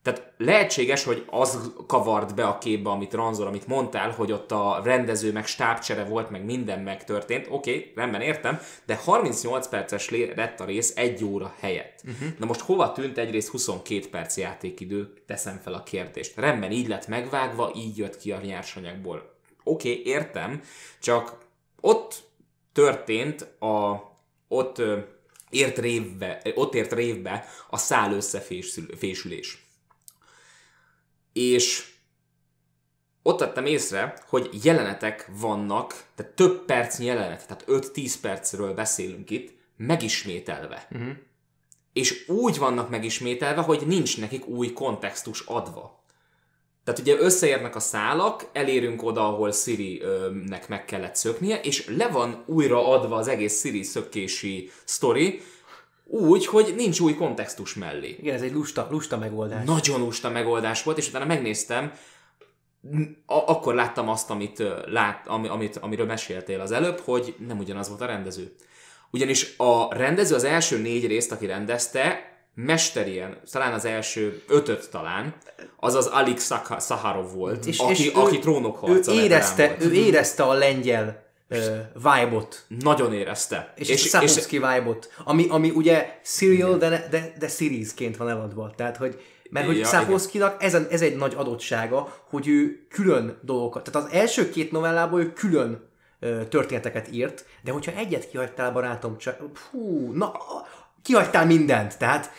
Tehát lehetséges, hogy az kavart be a képbe, amit Ranzor, amit mondtál, hogy ott a rendező meg stábcsere volt, meg minden megtörtént. Oké, okay, rendben értem, de 38 perces lett a rész egy óra helyett. Uh-huh. Na most hova tűnt egyrészt 22 perc játékidő? Teszem fel a kérdést. Rendben, így lett megvágva, így jött ki a nyersanyagból. Oké, okay, értem, csak ott történt a, ott ért révbe, ott ért révbe a szál összefésülés. És ott tettem észre, hogy jelenetek vannak, tehát több percnyi jelenet, tehát 5-10 percről beszélünk itt, megismételve. Uh-huh. és úgy vannak megismételve, hogy nincs nekik új kontextus adva. Tehát ugye összeérnek a szálak, elérünk oda, ahol Siri-nek meg kellett szöknie, és le van újra adva az egész Siri szökési sztori, úgy, hogy nincs új kontextus mellé. Igen, ez egy lusta, lusta megoldás. Nagyon lusta megoldás volt, és utána megnéztem, a- akkor láttam azt, amit, lát, ami, amit, amiről meséltél az előbb, hogy nem ugyanaz volt a rendező. Ugyanis a rendező az első négy részt, aki rendezte, mesterien, talán az első ötöt talán, az az Alik Szaharov volt, és, aki, és aki trónokharca ő érezte, volt. ő érezte a lengyel uh, vibe-ot. Nagyon érezte. És, és, a Sapkowski vibe-ot, ami, ami ugye serial, de, de, de seriesként van eladva. Tehát, hogy mert hogy Ja, Sapkowskinak ez, ez egy nagy adottsága, hogy ő külön dolgokat, tehát az első két novellából ő külön történeteket írt, de hogyha egyet kihagytál, barátom, csak, hú, na, kihagytál mindent, tehát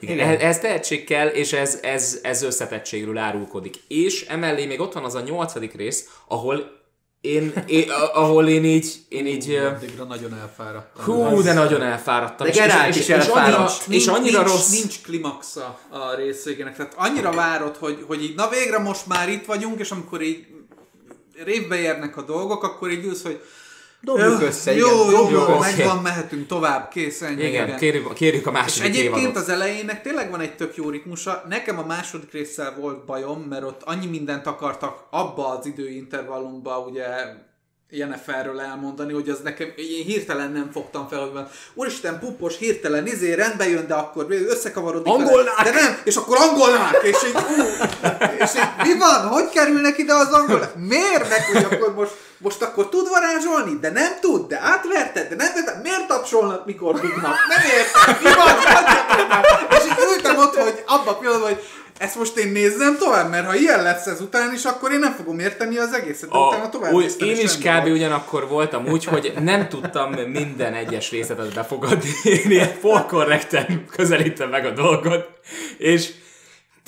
Igen. Igen. Ez, ez tehetség kell, és ez, ez, ez összetettségről árulkodik. És emellé még ott van az a nyolcadik rész, ahol én, én ahol én így, én így Addigra nagyon elfáradtam. hú, de nagyon elfáradtam. De És- és, Geralt és, is és, elfáradt. annyira, és annyira nincs, rossz. Nincs klimaxa a részvégének. Tehát annyira várod, hogy, hogy így, na végre most már itt vagyunk, és amikor így révbe érnek a dolgok, akkor így ülsz, hogy dobjuk "Jó, össze, jó, igen, jó, jó, oké. megvan, mehetünk tovább, kész, ennyi. Igen, kérjük, kérjük a És második egyébként évadot. az elejének tényleg van egy tök jó ritmusa. Nekem a második résszel volt bajom, mert ott annyi mindent akartak abba az időintervallumba, ugye Jenniferről elmondani, hogy az nekem, én hirtelen nem fogtam fel, hogy van, úristen, puppos, hirtelen, izé, rendbe jön, de akkor összekavarodik. Angolnák! De nem, és akkor angolnák, és így, ú, és így, mi van, hogy kerülnek ide az angolnák? Miért meg, hogy akkor most, most akkor tud varázsolni, de nem tud, de átverted, de nem verted, miért tapsolnak, mikor dugnak? Nem értem, mi van! És így ültem ott, hogy abba a pillanatban, hogy ezt most én nézzem tovább, mert ha ilyen lesz ezután is, akkor én nem fogom érteni az egészet, de utána A, tovább úgy, néztem, én is semmi kb. ugyanakkor voltam úgy, hogy nem tudtam minden egyes részletet befogadni. Én ilyen polkorrekten közelítem meg a dolgot, és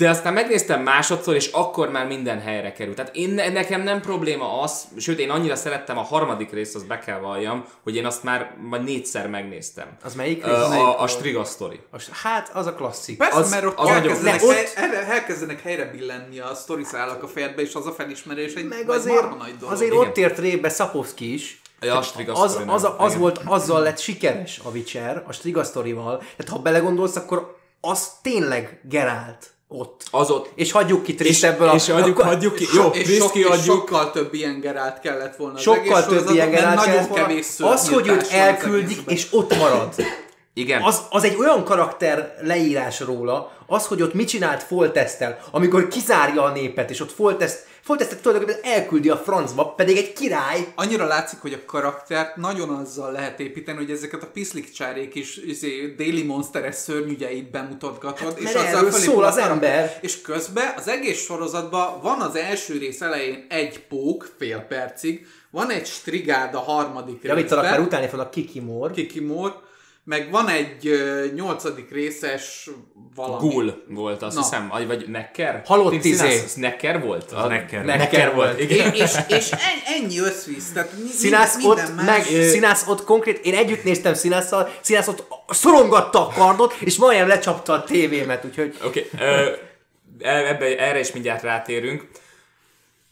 de aztán megnéztem másodszor, és akkor már minden helyre került. Tehát én, nekem nem probléma az, sőt én annyira szerettem a harmadik részt, azt be kell valljam, hogy én azt már majd négyszer megnéztem. Az melyik rész? A, a Striga Story. Az- Hát, az a klasszik. Persze, Az- az, mert ott az nagyon- elkezdenek, de ott- hely, erre- elkezdenek helyre billenni a sztoriszálak a fejedbe, és az a felismerés egy, Meg azért, nagy dolog. azért Igen. ott ért rébe Sapowski is. Ja, a Striga Az, Story az, az Igen. volt, azzal lett sikeres a Witcher, a Striga sztorival. Tehát ha belegondolsz, akkor az tényleg Gerált ott. Az ott. És hagyjuk ki És, Trist ebből a... és hagyjuk, akkor- hagyjuk ki. És Jó, és, Triszt sok, és kiadjuk. sokkal több ilyen Gerált kellett volna Sokkal több ilyen nagyon kellett volna. Az, hogy őt elküldik, és ott marad. Igen. Az, az egy olyan karakter leírás róla, az, hogy ott mit csinált Foltesztel, amikor kizárja a népet, és ott Folteszt, Foltesztet tulajdonképpen elküldi a francba, pedig egy király, Annyira látszik, hogy a karaktert nagyon azzal lehet építeni, hogy ezeket a piszlikcsárék is izé, déli monsteres szörnyügyeit bemutatgatod, Hát, és azzal szól az ember. És közben az egész sorozatban van az első rész elején egy pók, fél percig, van egy strigád a harmadik javítanak, részben, mert utáni fognak Kiki Moore. Meg van egy nyolcadik részes valami. Gul volt, azt Na. hiszem, vagy- Necker? Halott izé. Necker volt? Az Necker. Necker, Necker volt, volt. igen. És, és en- ennyi összvisz, tehát mi- Színász minden ott, más- meg, Színász ott konkrét, én együtt néztem Színásszal, Színász ott szorongatta a kardot, és majdnem lecsapta a tévémet, úgyhogy Oké, okay, ebbe, erre is mindjárt rátérünk.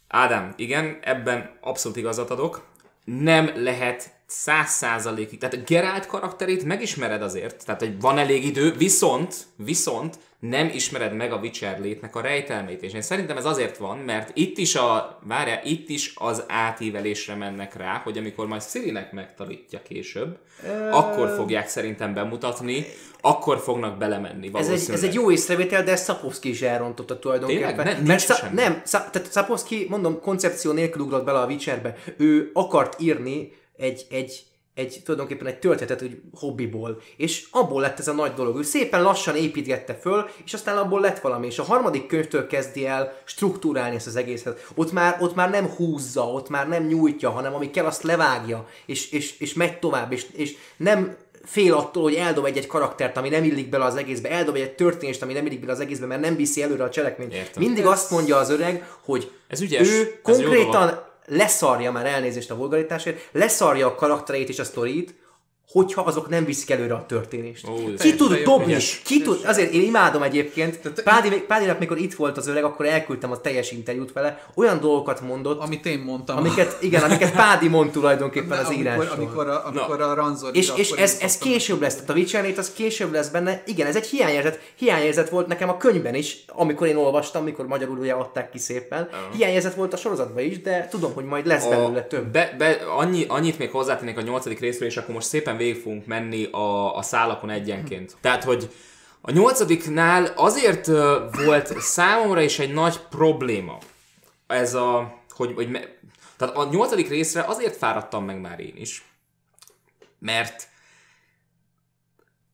Ádám, igen, ebben abszolút igazat adok. Nem lehet száz százalékig, tehát a Gerált karakterét megismered azért, tehát hogy van elég idő, viszont, viszont nem ismered meg a Witcher létnek a rejtelmét, és én szerintem ez azért van, mert itt is a, várjál, itt is az átívelésre mennek rá, hogy amikor majd Szirinek megtanítja később, akkor fogják szerintem bemutatni, akkor fognak belemenni ez valószínűleg. egy, ez egy jó észrevétel, de ezt Sapowski is elrontotta tulajdonképpen. Tényleg? Ne- Mert semmi. nem, Sza- tehát Sapowski, mondom, koncepció nélkül ugrott bele a Witcherbe. Ő akart írni egy, egy, egy tulajdonképpen egy történetet úgy hobbiból, és abból lett ez a nagy dolog. Ő szépen lassan építgette föl, és aztán abból lett valami, és a harmadik könyvtől kezdi el struktúrálni ezt az egészet. Ott már, ott már nem húzza, ott már nem nyújtja, hanem ami kell, azt levágja, és, és, és megy tovább, és, és nem fél attól, hogy eldob egy-egy karaktert, ami nem illik bele az egészbe, eldob egy történést, ami nem illik bele az egészbe, mert nem viszi előre a cselekményt. Értem. Mindig azt mondja az öreg, hogy Ez ügyes, ő ez konkrétan. Leszarja már elnézést a vulgaritásért, leszarja a karaktereit és a sztorit, hogyha azok nem viszik előre a történést. Ó, ki tud dobni? Ki tud, azért én imádom egyébként. Tehát- Pádi, Pádinak, mikor itt volt az öreg, akkor elküldtem a teljes interjút vele. Olyan dolgokat mondott, Amit én mondtam. amiket, igen, amiket Pádi mond tulajdonképpen az amikor, írásról. amikor, a, amikor a Ranzor És, és ez, ez később lesz, tehát a Witcher az később lesz benne. Igen, ez egy hiányérzet. Hiányérzet volt nekem a könyvben is, amikor én olvastam, amikor magyarul ugye adták ki szépen. Hiányérzet volt a sorozatban is, de tudom, hogy majd lesz belőle több. Be, be, annyi, annyit még hozzátennék a nyolcadik részről, és akkor most szépen végig fogunk menni a, a szálakon egyenként. Tehát, hogy a nyolcadiknál azért volt számomra is egy nagy probléma ez a, hogy, hogy me, tehát a nyolcadik részre azért fáradtam meg már én is, mert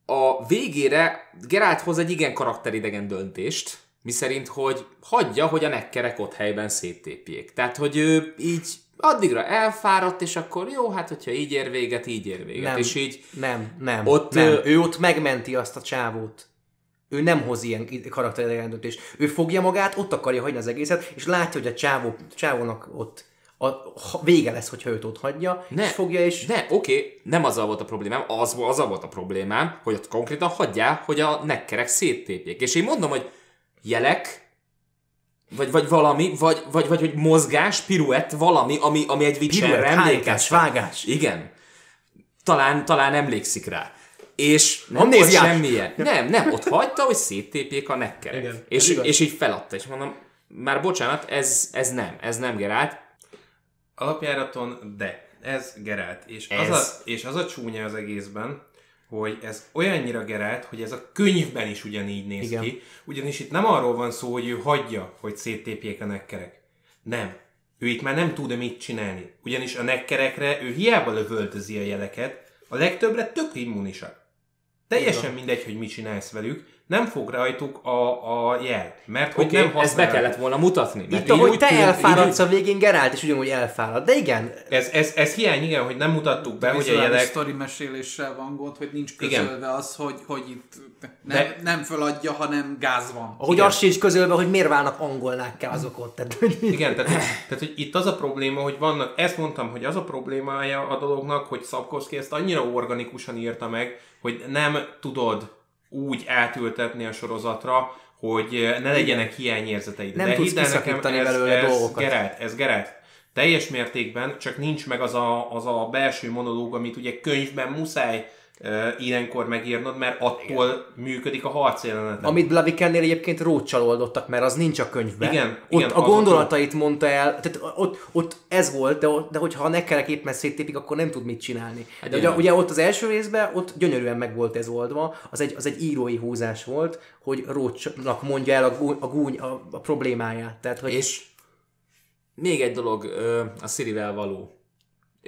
a végére Geralt hoz egy igen karakteridegen döntést, miszerint, hogy hagyja, hogy a nekkerek ott helyben széttépjék. Tehát, hogy ő így addigra elfáradt, és akkor jó, hát hogyha így ér véget, így ér véget. Nem, És így nem, nem, Ott, nem. Ő ott megmenti azt a csávót. Ő nem hoz ilyen karakteridegen döntést. Ő fogja magát, ott akarja hagyni az egészet, és látja, hogy a csávó, csávónak ott a, ha- vége lesz, hogyha őt ott hagyja, Ne, és fogja, és Ne, oké, nem azzal volt a problémám, az, azzal volt a problémám, hogy ott konkrétan hagyják, hogy a nekkerek széttépjék. És én mondom, hogy jelek, vagy, vagy valami, vagy, vagy, vagy, vagy mozgás, piruett, valami, ami, ami egy hányás, emlékeztet. vágás. Igen. Talán, talán emlékszik rá. És nem volt semmilyen. Nem, nem, ott hagyta, hogy széttépjék a nekkerek. Igen, és, igaz. és így feladta, és mondom, már bocsánat, ez, ez nem, ez nem Gerált. Alapjáraton, de ez Gerált. És, Ez. Az a, és az a csúnya az egészben, hogy ez olyannyira Gerált, hogy ez a könyvben is ugyanígy néz Igen. ki. Ugyanis itt nem arról van szó, hogy ő hagyja, hogy széttépjék a nekkerek. Nem. Ő itt már nem tud mit csinálni. Ugyanis a nekkerekre ő hiába lövöldözi a jeleket, a legtöbbre tök immunisak. Teljesen mindegy, hogy mit csinálsz velük, nem fog rajtuk a, a jel. Mert hogy Oké, nem okay, ezt be kellett volna mutatni. mert itt ahogy úgy te elfáradsz a végén, Gerált is ugyanúgy elfárad. De igen, Ez, ez, ez hiány, igen, hogy nem mutattuk be, hogy a jelek... sztori meséléssel van gond, hogy nincs Igen. közölve az, hogy, hogy itt nem, De- nem föladja, hanem gáz van. ahogy Igen. az sincs közölve, hogy miért válnak angolnákká azok ott. Tehát, hogy- Igen, tehát, tehát hogy itt az a probléma, hogy vannak, ezt mondtam, hogy az a problémája a dolognak, hogy Szabkovszki ezt annyira organikusan írta meg, hogy nem tudod úgy átültetni a sorozatra, hogy ne legyenek hiányérzeteid. Nem De tudsz hidd nekem, ez, belőle ez dolgokat. Geralt, ez Geralt. Teljes mértékben, csak nincs meg az a, az a belső monológ, amit ugye könyvben muszáj ilyenkor megírnod, mert attól Igen. működik a harcjelenet. Amit Blavikennél egyébként rócsalódottak, mert az nincs a könyvben. Igen, ott igen, a gondolatait mondta el, tehát ott, ott ez volt, de, de hogyha a nekkerek éppen széttépik, akkor nem tud mit csinálni. De ugye, ugye, ott az első részben, ott gyönyörűen meg volt ez oldva, az egy, az egy írói húzás volt, hogy Rócsnak mondja el a, gúny, a, gúny, a, a problémáját. Tehát, hogy És még egy dolog, a Sirivel való.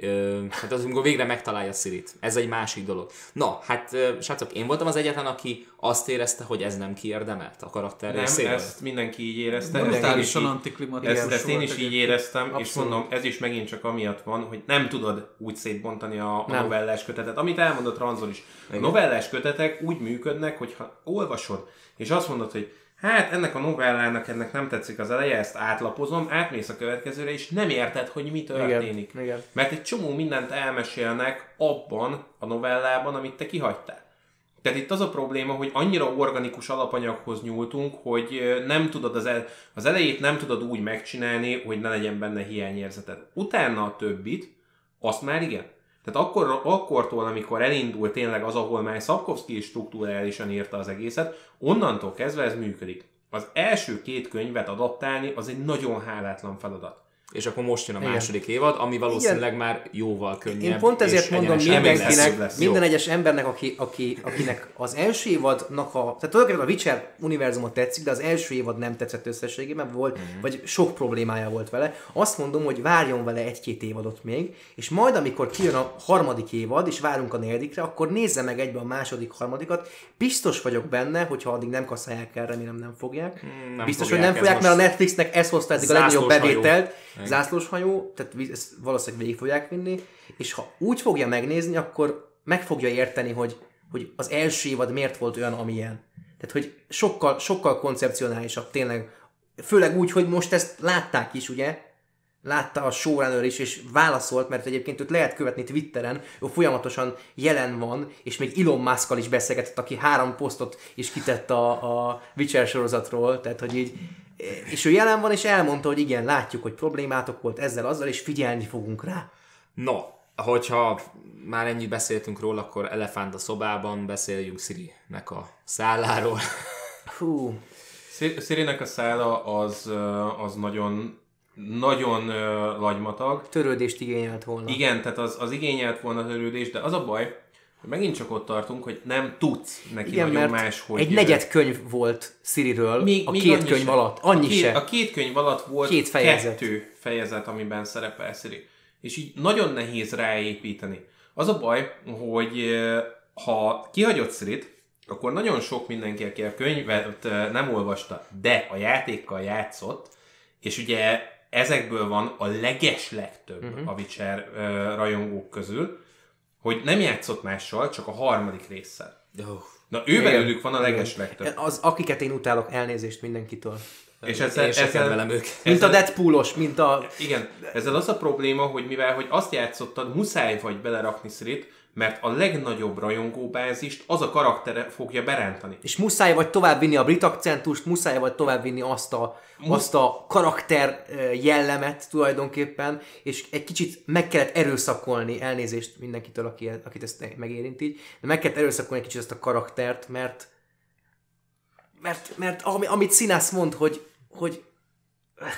Ö, hát az, amikor végre megtalálja Sirit. Ez egy másik dolog. Na, hát srácok, én voltam az egyetlen, aki azt érezte, hogy ez nem kiérdemelt a karakter nem, részéről. ezt mindenki így érezte. ezt én is Brutálisan így- antiklimatikus Ezt, ezt én is így éreztem, és Abszolút. mondom, ez is megint csak amiatt van, hogy nem tudod úgy szétbontani a, a novellás kötetet. Amit elmondott Ranzor is. A novellás kötetek úgy működnek, hogyha olvasod, és azt mondod, hogy hát ennek a novellának ennek nem tetszik az eleje, ezt átlapozom, átmész a következőre, és nem érted, hogy mi történik. Igen, igen. Mert egy csomó mindent elmesélnek abban a novellában, amit te kihagytál. Tehát itt az a probléma, hogy annyira organikus alapanyaghoz nyúltunk, hogy nem tudod az, el, az elejét nem tudod úgy megcsinálni, hogy ne legyen benne hiányérzeted. Utána a többit, azt már igen. Tehát akkor, akkortól, amikor elindul tényleg az, ahol már Szabkovszki is struktúrálisan írta az egészet, onnantól kezdve ez működik. Az első két könyvet adaptálni az egy nagyon hálátlan feladat. És akkor most jön a Igen. második évad, ami valószínűleg már jóval könnyebb. Én pont ezért és mondom mindenkinek, lesz. lesz. minden Jó. egyes embernek, aki, aki, akinek az első évadnak a... Tehát tulajdonképpen a Witcher univerzumot tetszik, de az első évad nem tetszett összességében, volt, Mhm. vagy sok problémája volt vele. Azt mondom, hogy várjon vele egy-két évadot még, és majd amikor kijön a harmadik évad, és várunk a negyedikre, akkor nézze meg egybe a második, harmadikat. Biztos vagyok benne, hogyha addig nem kaszálják el, remélem nem fogják. Hmm, nem Biztos, fogják, hogy nem fogják, mert a Netflixnek ez hozta eddig a legnagyobb zászlós hajó. Bevételt. Zászlós hajó, tehát ezt valószínűleg végig fogják vinni, és ha úgy fogja megnézni, akkor meg fogja érteni, hogy, hogy az első évad miért volt olyan, amilyen. Tehát, hogy sokkal, sokkal koncepcionálisabb tényleg. Főleg úgy, hogy most ezt látták is, ugye? látta a showrunner is, és válaszolt, mert egyébként őt lehet követni Twitteren, ő folyamatosan jelen van, és még Elon musk is beszélgetett, aki három posztot is kitett a, a Witcher sorozatról, tehát hogy így és ő jelen van, és elmondta, hogy igen, látjuk, hogy problémátok volt ezzel, azzal, és figyelni fogunk rá. No, hogyha már ennyit beszéltünk róla, akkor elefánt a szobában, beszéljünk Siri-nek a szálláról. Hú, Szirinek a szála az, az nagyon nagyon ö, lagymatag. törődést igényelt volna. Igen, tehát az, az igényelt volna törődés, de az a baj, megint csak ott tartunk, hogy nem tudsz neki Igen, nagyon mert máshogy... egy ö, negyed könyv volt Siriről még, a még két könyv se. alatt. Annyi a két, se. A két könyv alatt volt Két fejezet. kettő fejezet, amiben szerepel Siri. És így nagyon nehéz ráépíteni. Az a baj, hogy ö, ha kihagyod Sirit, akkor nagyon sok mindenki, aki a könyvet ö, nem olvasta, de a játékkal játszott, és ugye ezekből van a leges legtöbb Mhm. uh-huh. a Witcher ö, rajongók közül, hogy nem játszott mással, csak a harmadik résszel. Oh. Na ő belőlük van a leges legtöbb. Az, akiket én utálok, elnézést mindenkitől. És ezzel, Én sem kedvelem őket. Mint a ezzel- Deadpoolos, mint a... Igen, ezzel az a probléma, hogy mivel hogy azt játszottad, muszáj vagy belerakni Szirit, mert a legnagyobb rajongóbázist az a karaktere fogja berántani. És muszáj vagy továbbvinni a brit akcentust, muszáj vagy továbbvinni azt a, azt a karakter jellemet tulajdonképpen, és egy kicsit meg kellett erőszakolni, elnézést mindenkitől, aki, akit ezt megérint így, de meg kellett erőszakolni egy kicsit ezt a karaktert, mert mert, mert ami, amit Színász mond, hogy, hogy,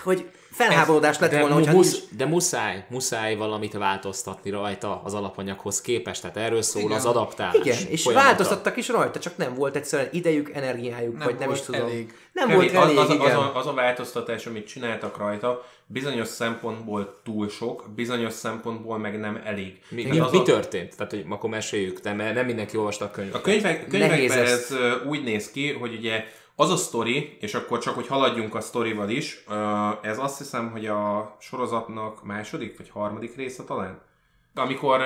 hogy felháborodás lett De, volna, hogyha musz, nincs, de muszáj, muszáj valamit változtatni rajta az alapanyaghoz képest, tehát erről szól Igen. az adaptálás. Igen, és folyamata. változtattak is rajta, csak nem volt egyszerűen idejük, energiájuk, Nem vagy nem is tudom. elég. Nem Kevés- volt elég, az, az, igen. az, a, az a változtatás, amit csináltak rajta, bizonyos szempontból túl sok, bizonyos szempontból meg nem elég. Mi, mi, az mi a- történt? Tehát, hogy akkor meséljük, de mert nem mindenki olvasta a könyvet. A könyvek, könyvekben ez ö, úgy néz ki, hogy ugye az a sztori, és akkor csak, hogy haladjunk a sztorival is, ez azt hiszem, hogy a sorozatnak második vagy harmadik része talán. Amikor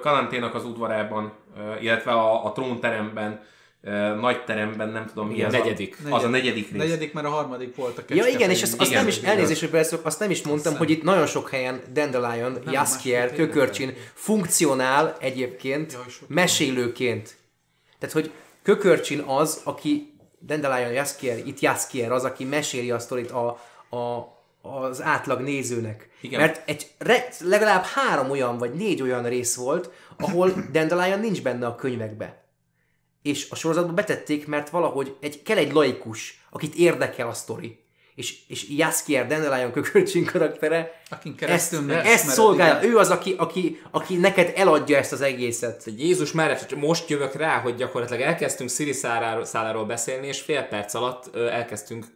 Kalanténak az udvarában, illetve a, a trónteremben, nagy teremben, nem tudom mi ez negyedik. A, az a negyedik rész. Negyedik, mert a harmadik volt a Ja igen, és azt, azt Igen, nem is, elnézést, hogy beleszólok, azt nem is mondtam, hogy itt nagyon sok helyen Dandelion, Jaskier, másképp Kökörcsin funkcionál egyébként Jaj, mesélőként. Tehát, hogy Kökörcsin az, aki Dandelion, Jaskier, itt Jaskier az, aki meséli a sztorit a, a, az átlag nézőnek. Igen. Mert egy, legalább három olyan, vagy négy olyan rész volt, ahol Dandelion nincs benne a könyvekbe és a sorozatba betették, mert valahogy egy, kell egy laikus, akit érdekel a sztori. És, és Jaskier Dandelion kökölcsin karaktere Akin ezt, keresztül ezt megismered, szolgálja. igen. Ő az, aki, aki, aki neked eladja ezt az egészet. Jézus már most jövök rá, hogy gyakorlatilag elkezdtünk Siri száláról, száláról beszélni, és fél perc alatt elkezdtünk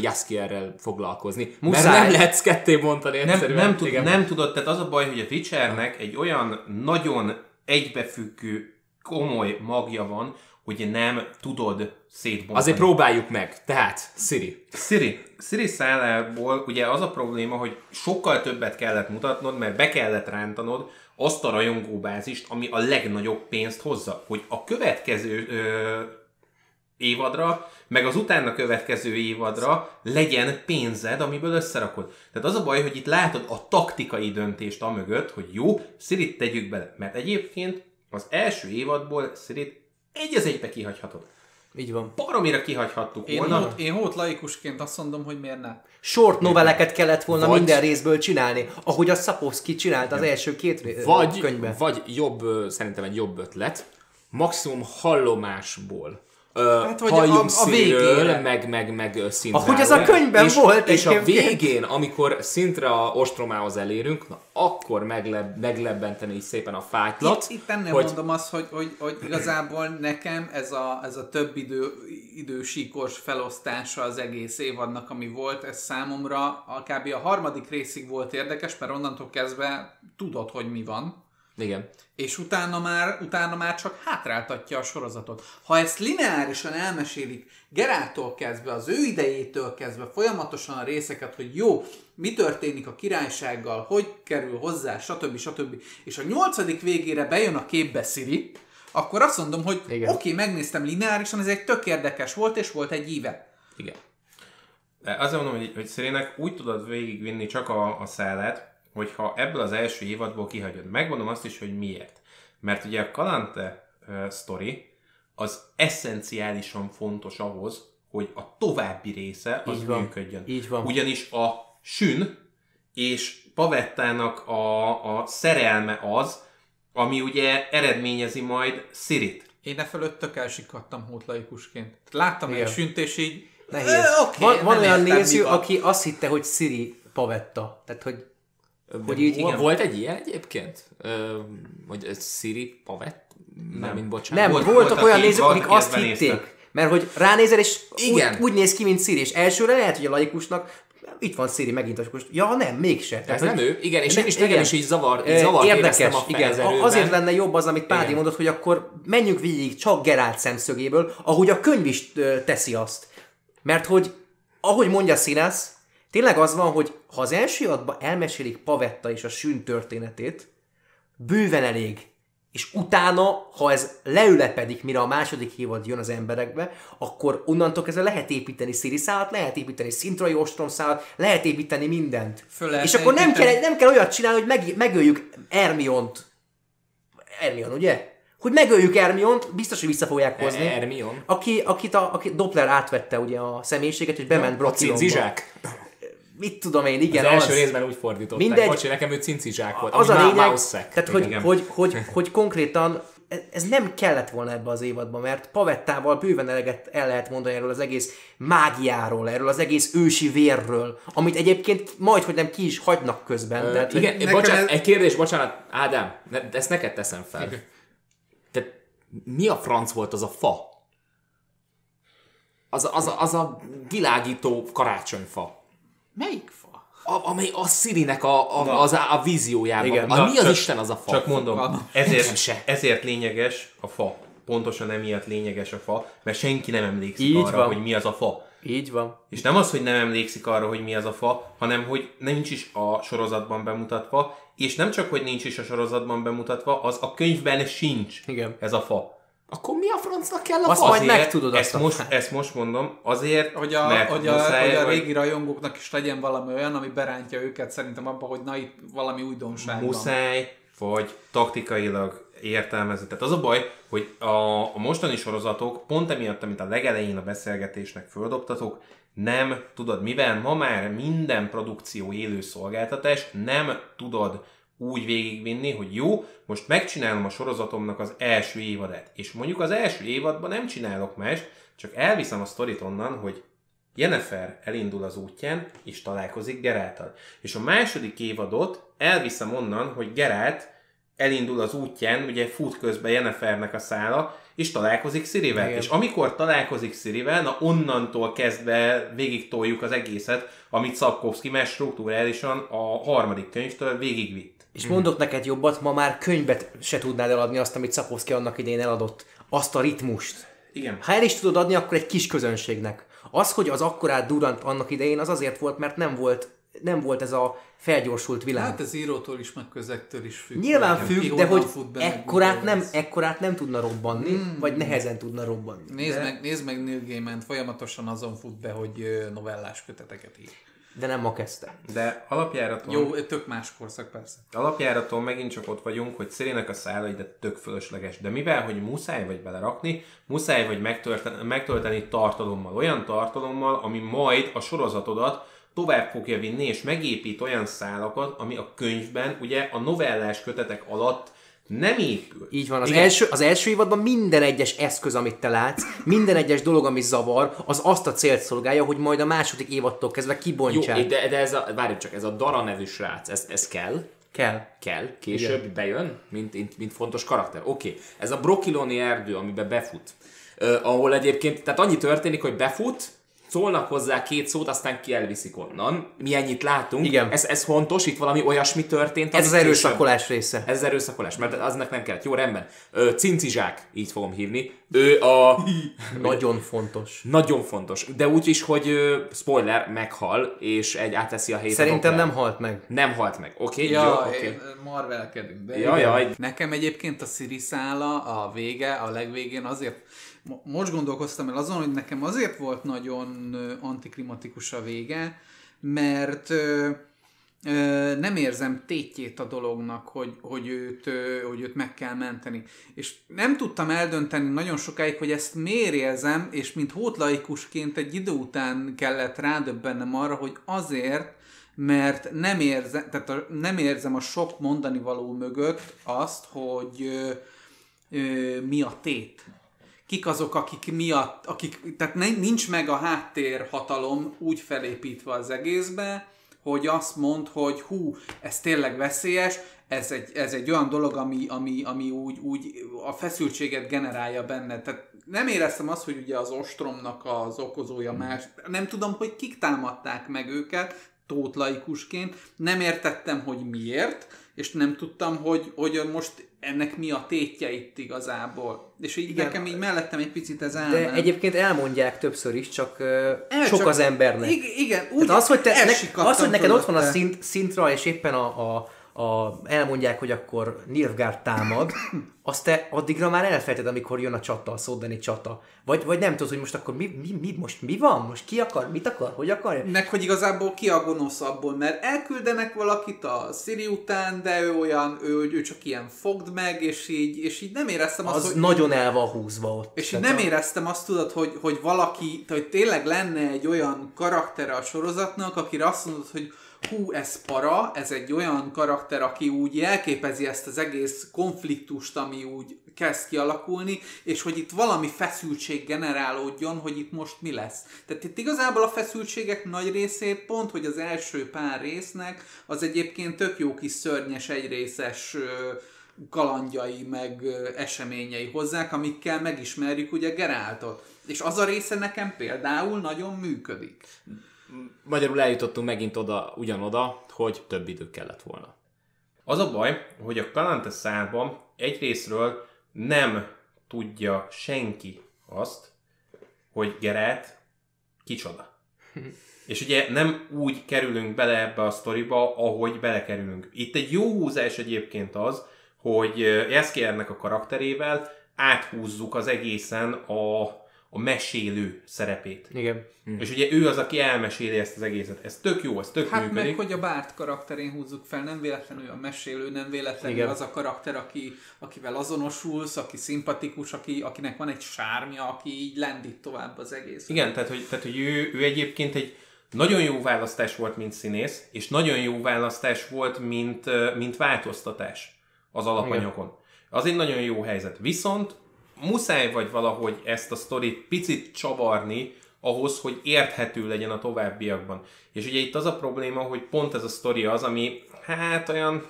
Jaskierrel foglalkozni. Muszáj. Mert nem lehetsz ketté mondani Nem, egyszerűen. nem, tud, Igen. nem tudod, tehát az a baj, hogy a Witchernek egy olyan nagyon egybefüggő, komoly magja van, hogy nem tudod szétbontani. Azért próbáljuk meg. Tehát, Siri. Siri, Siri szállából ugye az a probléma, hogy sokkal többet kellett mutatnod, mert be kellett rántanod azt a rajongóbázist, ami a legnagyobb pénzt hozza. Hogy a következő ö, évadra, meg az utána következő évadra legyen pénzed, amiből összerakod. Tehát az a baj, hogy itt látod a taktikai döntést a mögött, hogy jó, Sirit tegyük bele. Mert egyébként az első évadból Sirit egy az egybe kihagyhatod. Így van. Baromira kihagyhattuk Én, volna. hót, én hót laikusként azt mondom, hogy miért ne. Short noveleket kellett volna Vagy- minden részből csinálni, ahogy a Sapowski csinálta az első két Vagy, könyvben. vagy jobb, szerintem egy jobb ötlet, maximum hallomásból. Hát, vagy halljunk a- a meg, meg, meg ö, Szintráról. Ahogy az a könyvben és, volt És a végén, amikor Szintra ostromához elérünk, na, akkor megleb, meglebbenteni így szépen a fájtlat. Itt, itt ennél hogy mondom azt, hogy, hogy, hogy igazából nekem ez a, ez a több idő, idősíkos felosztása az egész évadnak, ami volt, ez számomra a, kb. a harmadik részig volt érdekes, mert onnantól kezdve tudod, hogy mi van. Igen. és utána már, utána már csak hátráltatja a sorozatot. Ha ezt lineárisan elmesélik, Gerától kezdve, az ő idejétől kezdve, folyamatosan a részeket, hogy jó, mi történik a királysággal, hogy kerül hozzá, stb. stb. És a nyolcadik végére bejön a képbe Siri, akkor azt mondom, hogy oké, okay, megnéztem lineárisan, ez egy tök érdekes volt, és volt egy íve. Igen. Azért mondom, hogy, hogy Szérinek úgy tudod végigvinni csak a, a szállat, hogyha ebből az első évadból kihagyod. Megmondom azt is, hogy miért. Mert ugye a Kalante uh, story az eszenciálisan fontos ahhoz, hogy a további része az Így van. működjön. Így van. Ugyanis a sün és Pavettának a, a szerelme az, ami ugye eredményezi majd Szirit. Én e fölött tök elsikadtam hótlaikusként. Láttam Igen. egy sünt, és így... Nehéz. Ö, oké, van van olyan néző, aki azt hitte, hogy Siri Pavetta. Tehát, hogy Hogy így, igen. Volt egy ilyen egyébként? Ö, hogy ez Siri Pavett? Nem, mint bocsánat. nem, Volt- voltak voltak olyan nézők, akik azt hitték. néztek. Mert hogy ránézel, és Igen. Úgy, úgy néz ki, mint Siri, és elsőre lehet, hogy a laikusnak itt van Siri megint, és most, ja nem, mégse. Ez Tehát, nem hogy- ő? Igen, és én is nekem is így zavar, így zavar Érdekes, a igen. Azért lenne jobb az, amit Pádi Igen. mondott, hogy akkor menjünk végig csak Gerált szemszögéből, ahogy a könyv is teszi azt. Mert hogy, ahogy mondja Színász, tényleg az van, hogy ha az első adban elmesélik Pavetta és a sűn történetét, bőven elég. És utána, ha ez leülepedik, mire a második évad jön az emberekbe, akkor onnantól kezdve lehet építeni Siri szállat, lehet építeni Szintrai ostrom szállat, lehet építeni mindent. Föl és akkor nem kell, nem kell olyat csinálni, hogy meg, megöljük Ermiont. Ermion, ugye? Hogy megöljük Ermiont, biztos, hogy vissza fogják hozni. Ermion. Aki, akit a, aki Doppler átvette ugye a személyiséget, és bement A Brokilonba. Mit tudom én, Az igen, első az. részben úgy fordították. Mindegy. Bocsi, nekem ő cincizsák volt. Az a lényeg, tehát hogy, Igen. hogy, hogy, hogy konkrétan ez- ez nem kellett volna ebbe az évadba, mert Pavettával bőven eleget el lehet mondani erről az egész mágiáról, erről az egész ősi vérről, amit egyébként majd, hogy nem ki is hagynak közben. Ö, Tehát, hogy- igen, nekem bocsánat, ez- egy kérdés, bocsánat, Ádám, ne, de ezt neked teszem fel. Tehát mi a franc volt az a fa? Az, a- az, a- az a világító karácsonyfa. Melyik fa? A, amely a Sirinek a, a, az a, a víziójában. Igen. Na, mi az csak- Isten az a fa? Csak mondom, Nekem ezért, se. ezért lényeges a fa. Pontosan emiatt lényeges a fa, mert senki nem emlékszik Így arra, van. hogy mi az a fa. Így van. És nem az, hogy nem emlékszik arra, hogy mi az a fa, hanem hogy nincs is a sorozatban bemutatva, és nem csak, hogy nincs is a sorozatban bemutatva, az a könyvben sincs Igen. ez a fa. Akkor mi a francnak kell a Azt fa? majd megtudod ezt azt a most, fát. ezt most mondom, azért, Hogy a, mert hogy a, muszáj, hogy a vagy- régi rajongóknak is legyen valami olyan, ami berántja őket szerintem abba, hogy na itt valami újdonság muszáj, vagy taktikailag értelmezni. Tehát az a baj, hogy a, a mostani sorozatok pont emiatt, amit a legelején a beszélgetésnek földobtatok, nem tudod, mivel ma már minden produkció élő szolgáltatás, nem tudod úgy végigvinni, hogy jó, most megcsinálom a sorozatomnak az első évadát. És mondjuk az első évadban nem csinálok más, csak elviszem a sztorit onnan, hogy Jennifer elindul az útján, és találkozik Geráltal. És a második évadot elviszem onnan, hogy Gerált elindul az útján, ugye fut közben Jennifernek a szála, és találkozik Szirivel. Igen. És amikor találkozik Szirivel, na onnantól kezdve végig toljuk az egészet, amit Szapkovszki már struktúrálisan a harmadik könyvtől végigvitt. És mondok neked jobbat, ma már könyvet se tudnád eladni azt, amit Szakovszki annak idején eladott. Azt a ritmust. Igen. Ha el is tudod adni, akkor egy kis közönségnek. Az, hogy az akkorát Durant annak idején, az azért volt, mert nem volt, nem volt ez a felgyorsult világ. Hát ez írótól is, meg közektől is függ. Nyilván Ki függ, de honnan hogy ekkorát nem, lesz. ekkorát nem tudna robbanni, mm. vagy nehezen tudna robbanni. Nézd, meg, nézd meg Neil gaiman folyamatosan azon fut be, hogy novellás köteteket ír. De nem ma kezdte. De alapjáraton... Jó, tök más korszak persze. Alapjáraton megint csak ott vagyunk, hogy Szélének a szála ide tök fölösleges. De mivel, hogy muszáj vagy belerakni, muszáj vagy megtölteni, megtölteni tartalommal. Olyan tartalommal, ami majd a sorozatodat tovább fogja vinni, és megépít olyan szálakat, ami a könyvben, ugye a novellás kötetek alatt nem épül. Így van, az Igen. első, az első évadban minden egyes eszköz, amit te látsz, minden egyes dolog, ami zavar, az azt a célt szolgálja, hogy majd a második évadtól kezdve Jó, kibontsák. de, de ez a, várjuk csak, ez a Dara nevű srác, ez, ez kell? Kell. kell, később Igen. bejön, mint, mint, mint fontos karakter. Oké, okay. ez a brokiloni erdő, amiben befut, uh, ahol egyébként, tehát annyi történik, hogy befut, szólnak hozzá két szót, aztán ki elviszik onnan. Mi ennyit látunk. Igen. Ez, ez fontos, itt valami olyasmi történt. Ez az később- erőszakolás része. Ez az erőszakolás, mert aznak nem kellett. Jó, rendben. Ö, cincizsák, így fogom hívni. Ő a... Nagyon fontos. Nagyon fontos. De úgy is, hogy ö, spoiler, meghal, és egy átveszi a helyét. a Szerintem Doppler. nem halt meg. Nem halt meg. Oké, okay, Ja, jó, oké. Okay. marvelkedünk. De Ja, igen. jaj. Nekem egyébként a Siri szála, a vége, a legvégén azért most gondolkoztam el azon, hogy nekem azért volt nagyon antiklimatikus a vége, mert nem érzem tétjét a dolognak, hogy, hogy, őt, hogy őt meg kell menteni. És nem tudtam eldönteni nagyon sokáig, hogy ezt miért érzem, és mint hótlaikusként egy idő után kellett rádöbbennem arra, hogy azért, mert nem érzem, tehát a, nem érzem a sok mondani való mögött azt, hogy ö, ö, mi a tét. Kik azok, akik miatt, akik, tehát nincs meg a háttérhatalom úgy felépítve az egészbe, hogy azt mond, hogy hú, ez tényleg veszélyes, ez egy, ez egy olyan dolog, ami, ami, ami úgy, úgy a feszültséget generálja benne. Tehát nem éreztem azt, hogy ugye az ostromnak az okozója más. Nem tudom, hogy kik támadták meg őket, tót laikusként. Nem értettem, hogy miért, és nem tudtam, hogy, hogy most ennek mi a tétje itt igazából. És így Igen. nekem így mellettem egy picit ez áll. De egyébként elmondják többször is, csak El sok csak- az embernek. Ig- igen, úgy Tehát az, hogy, te, az, hogy neked ott van a szint, szintra, és éppen a, a, a, elmondják, hogy akkor Nilfgaard támad, azt te addigra már elfelejted, amikor jön a csata, a szódani csata. Vagy, vagy nem tudod, hogy most akkor mi, mi, mi, most mi van? Most ki akar? Mit akar? Hogy akar? Meg, hogy igazából ki a gonosz abból, mert elküldenek valakit a Siri után, de ő olyan, ő, ő csak ilyen fogd meg, és így, és így nem éreztem azt, Az hogy... nagyon el van húzva ott. És így nem a- éreztem azt, tudod, hogy, hogy valaki, hogy tényleg lenne egy olyan karaktere a sorozatnak, akire azt mondod, hogy hú, ez para, ez egy olyan karakter, aki úgy jelképezi ezt az egész konfliktust, ami úgy kezd kialakulni, és hogy itt valami feszültség generálódjon, hogy itt most mi lesz. Tehát itt igazából a feszültségek nagy részét pont, hogy az első pár résznek az egyébként tök jó kis szörnyes egyrészes kalandjai, meg eseményei hozzák, amikkel megismerjük ugye Geráltot. És az a része nekem például nagyon működik. Magyarul eljutottunk megint oda, ugyanoda, hogy több idő kellett volna. Az a baj, hogy a Kalante szárban egyrésztről nem tudja senki azt, hogy Geralt kicsoda. És ugye nem úgy kerülünk bele ebbe a sztoriba, ahogy belekerülünk. Itt egy jó húzás egyébként az, hogy Jaskiernek a karakterével áthúzzuk az egészen a, a mesélő szerepét. Igen. Hmm. És ugye ő az, aki elmeséli ezt az egészet. Ez tök jó, ez tök Hát működik. meg, hogy a Bárt karakterén húzzuk fel, nem véletlenül a mesélő, nem véletlenül Igen. az a karakter, aki, akivel azonosulsz, aki szimpatikus, aki, akinek van egy sármja, aki így lendít tovább az egész. Igen, tehát hogy, tehát, hogy ő, ő egyébként egy nagyon jó választás volt, mint színész, és nagyon jó választás volt, mint, mint változtatás az alapanyagon. Az egy nagyon jó helyzet. Viszont muszáj vagy valahogy ezt a sztorit picit csavarni, ahhoz, hogy érthető legyen a továbbiakban. És ugye itt az a probléma, hogy pont ez a sztori az, ami hát olyan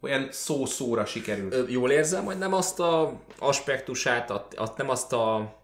olyan szó-szóra sikerül. Ö, Jól érzem, hogy nem azt a aspektusát, a, a, nem azt a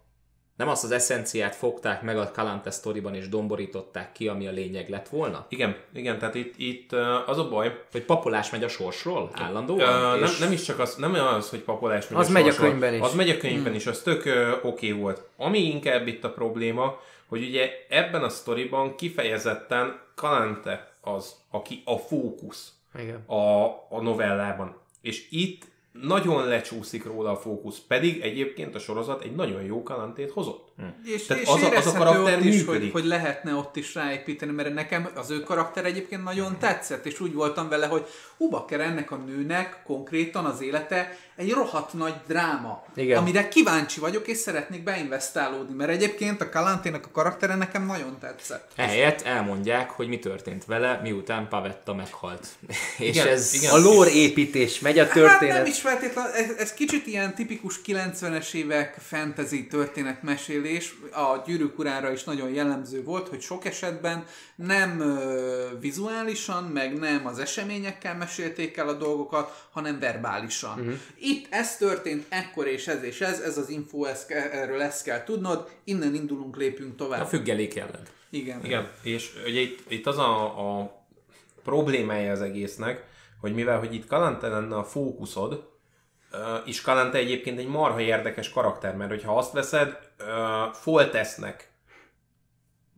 nem azt az eszenciát fogták meg a Kalante sztoriban és domborították ki, ami a lényeg lett volna? Igen, igen, tehát itt, itt az a baj, Hogy papolás megy a sorsról állandóan? Ö, nem, és nem is csak az, nem az, hogy papolás megy Az megy a sorsról. könyvben is. Az megy a könyvben is, az tök ö, oké volt. Ami inkább itt a probléma, hogy ugye ebben a sztoriban kifejezetten Kalante az, aki a fókusz Igen. a, a novellában. És itt nagyon lecsúszik róla a fókusz, pedig egyébként a sorozat egy nagyon jó kalantét hozott. És, Tehát és az a- az a karakter ott is, hogy, működik. hogy lehetne ott is ráépíteni, mert nekem az ő karakter egyébként nagyon tetszett, és úgy voltam vele, hogy hú, bakker, ennek a nőnek konkrétan az élete egy rohadt nagy dráma, Igen. amire kíváncsi vagyok, és szeretnék beinvestálódni, mert egyébként a Kalantének a karaktere nekem nagyon tetszett. Ehelyett elmondják, hogy mi történt vele, miután Pavetta meghalt. és Igen, ez... igen. A lore építés, megy a Hát nem történet. is feltétlenül, ez, ez kicsit ilyen tipikus 90-es évek fantasy történetmesélés, a gyűrűk urára is nagyon jellemző volt, hogy sok esetben nem ö, vizuálisan, meg nem az eseményekkel mesélték el a dolgokat, hanem verbálisan. Uh-huh. Itt ez történt, ekkor és ez és ez, ez az info, ez, erről ezt kell tudnod, innen indulunk, lépünk tovább. A függelék jelleg. Igen. Igen, és ugye itt, itt az a, a problémája az egésznek, hogy mivel hogy itt Kalante lenne a fókuszod, és Kalante egyébként egy marha érdekes karakter, mert hogyha azt veszed, Foltesznek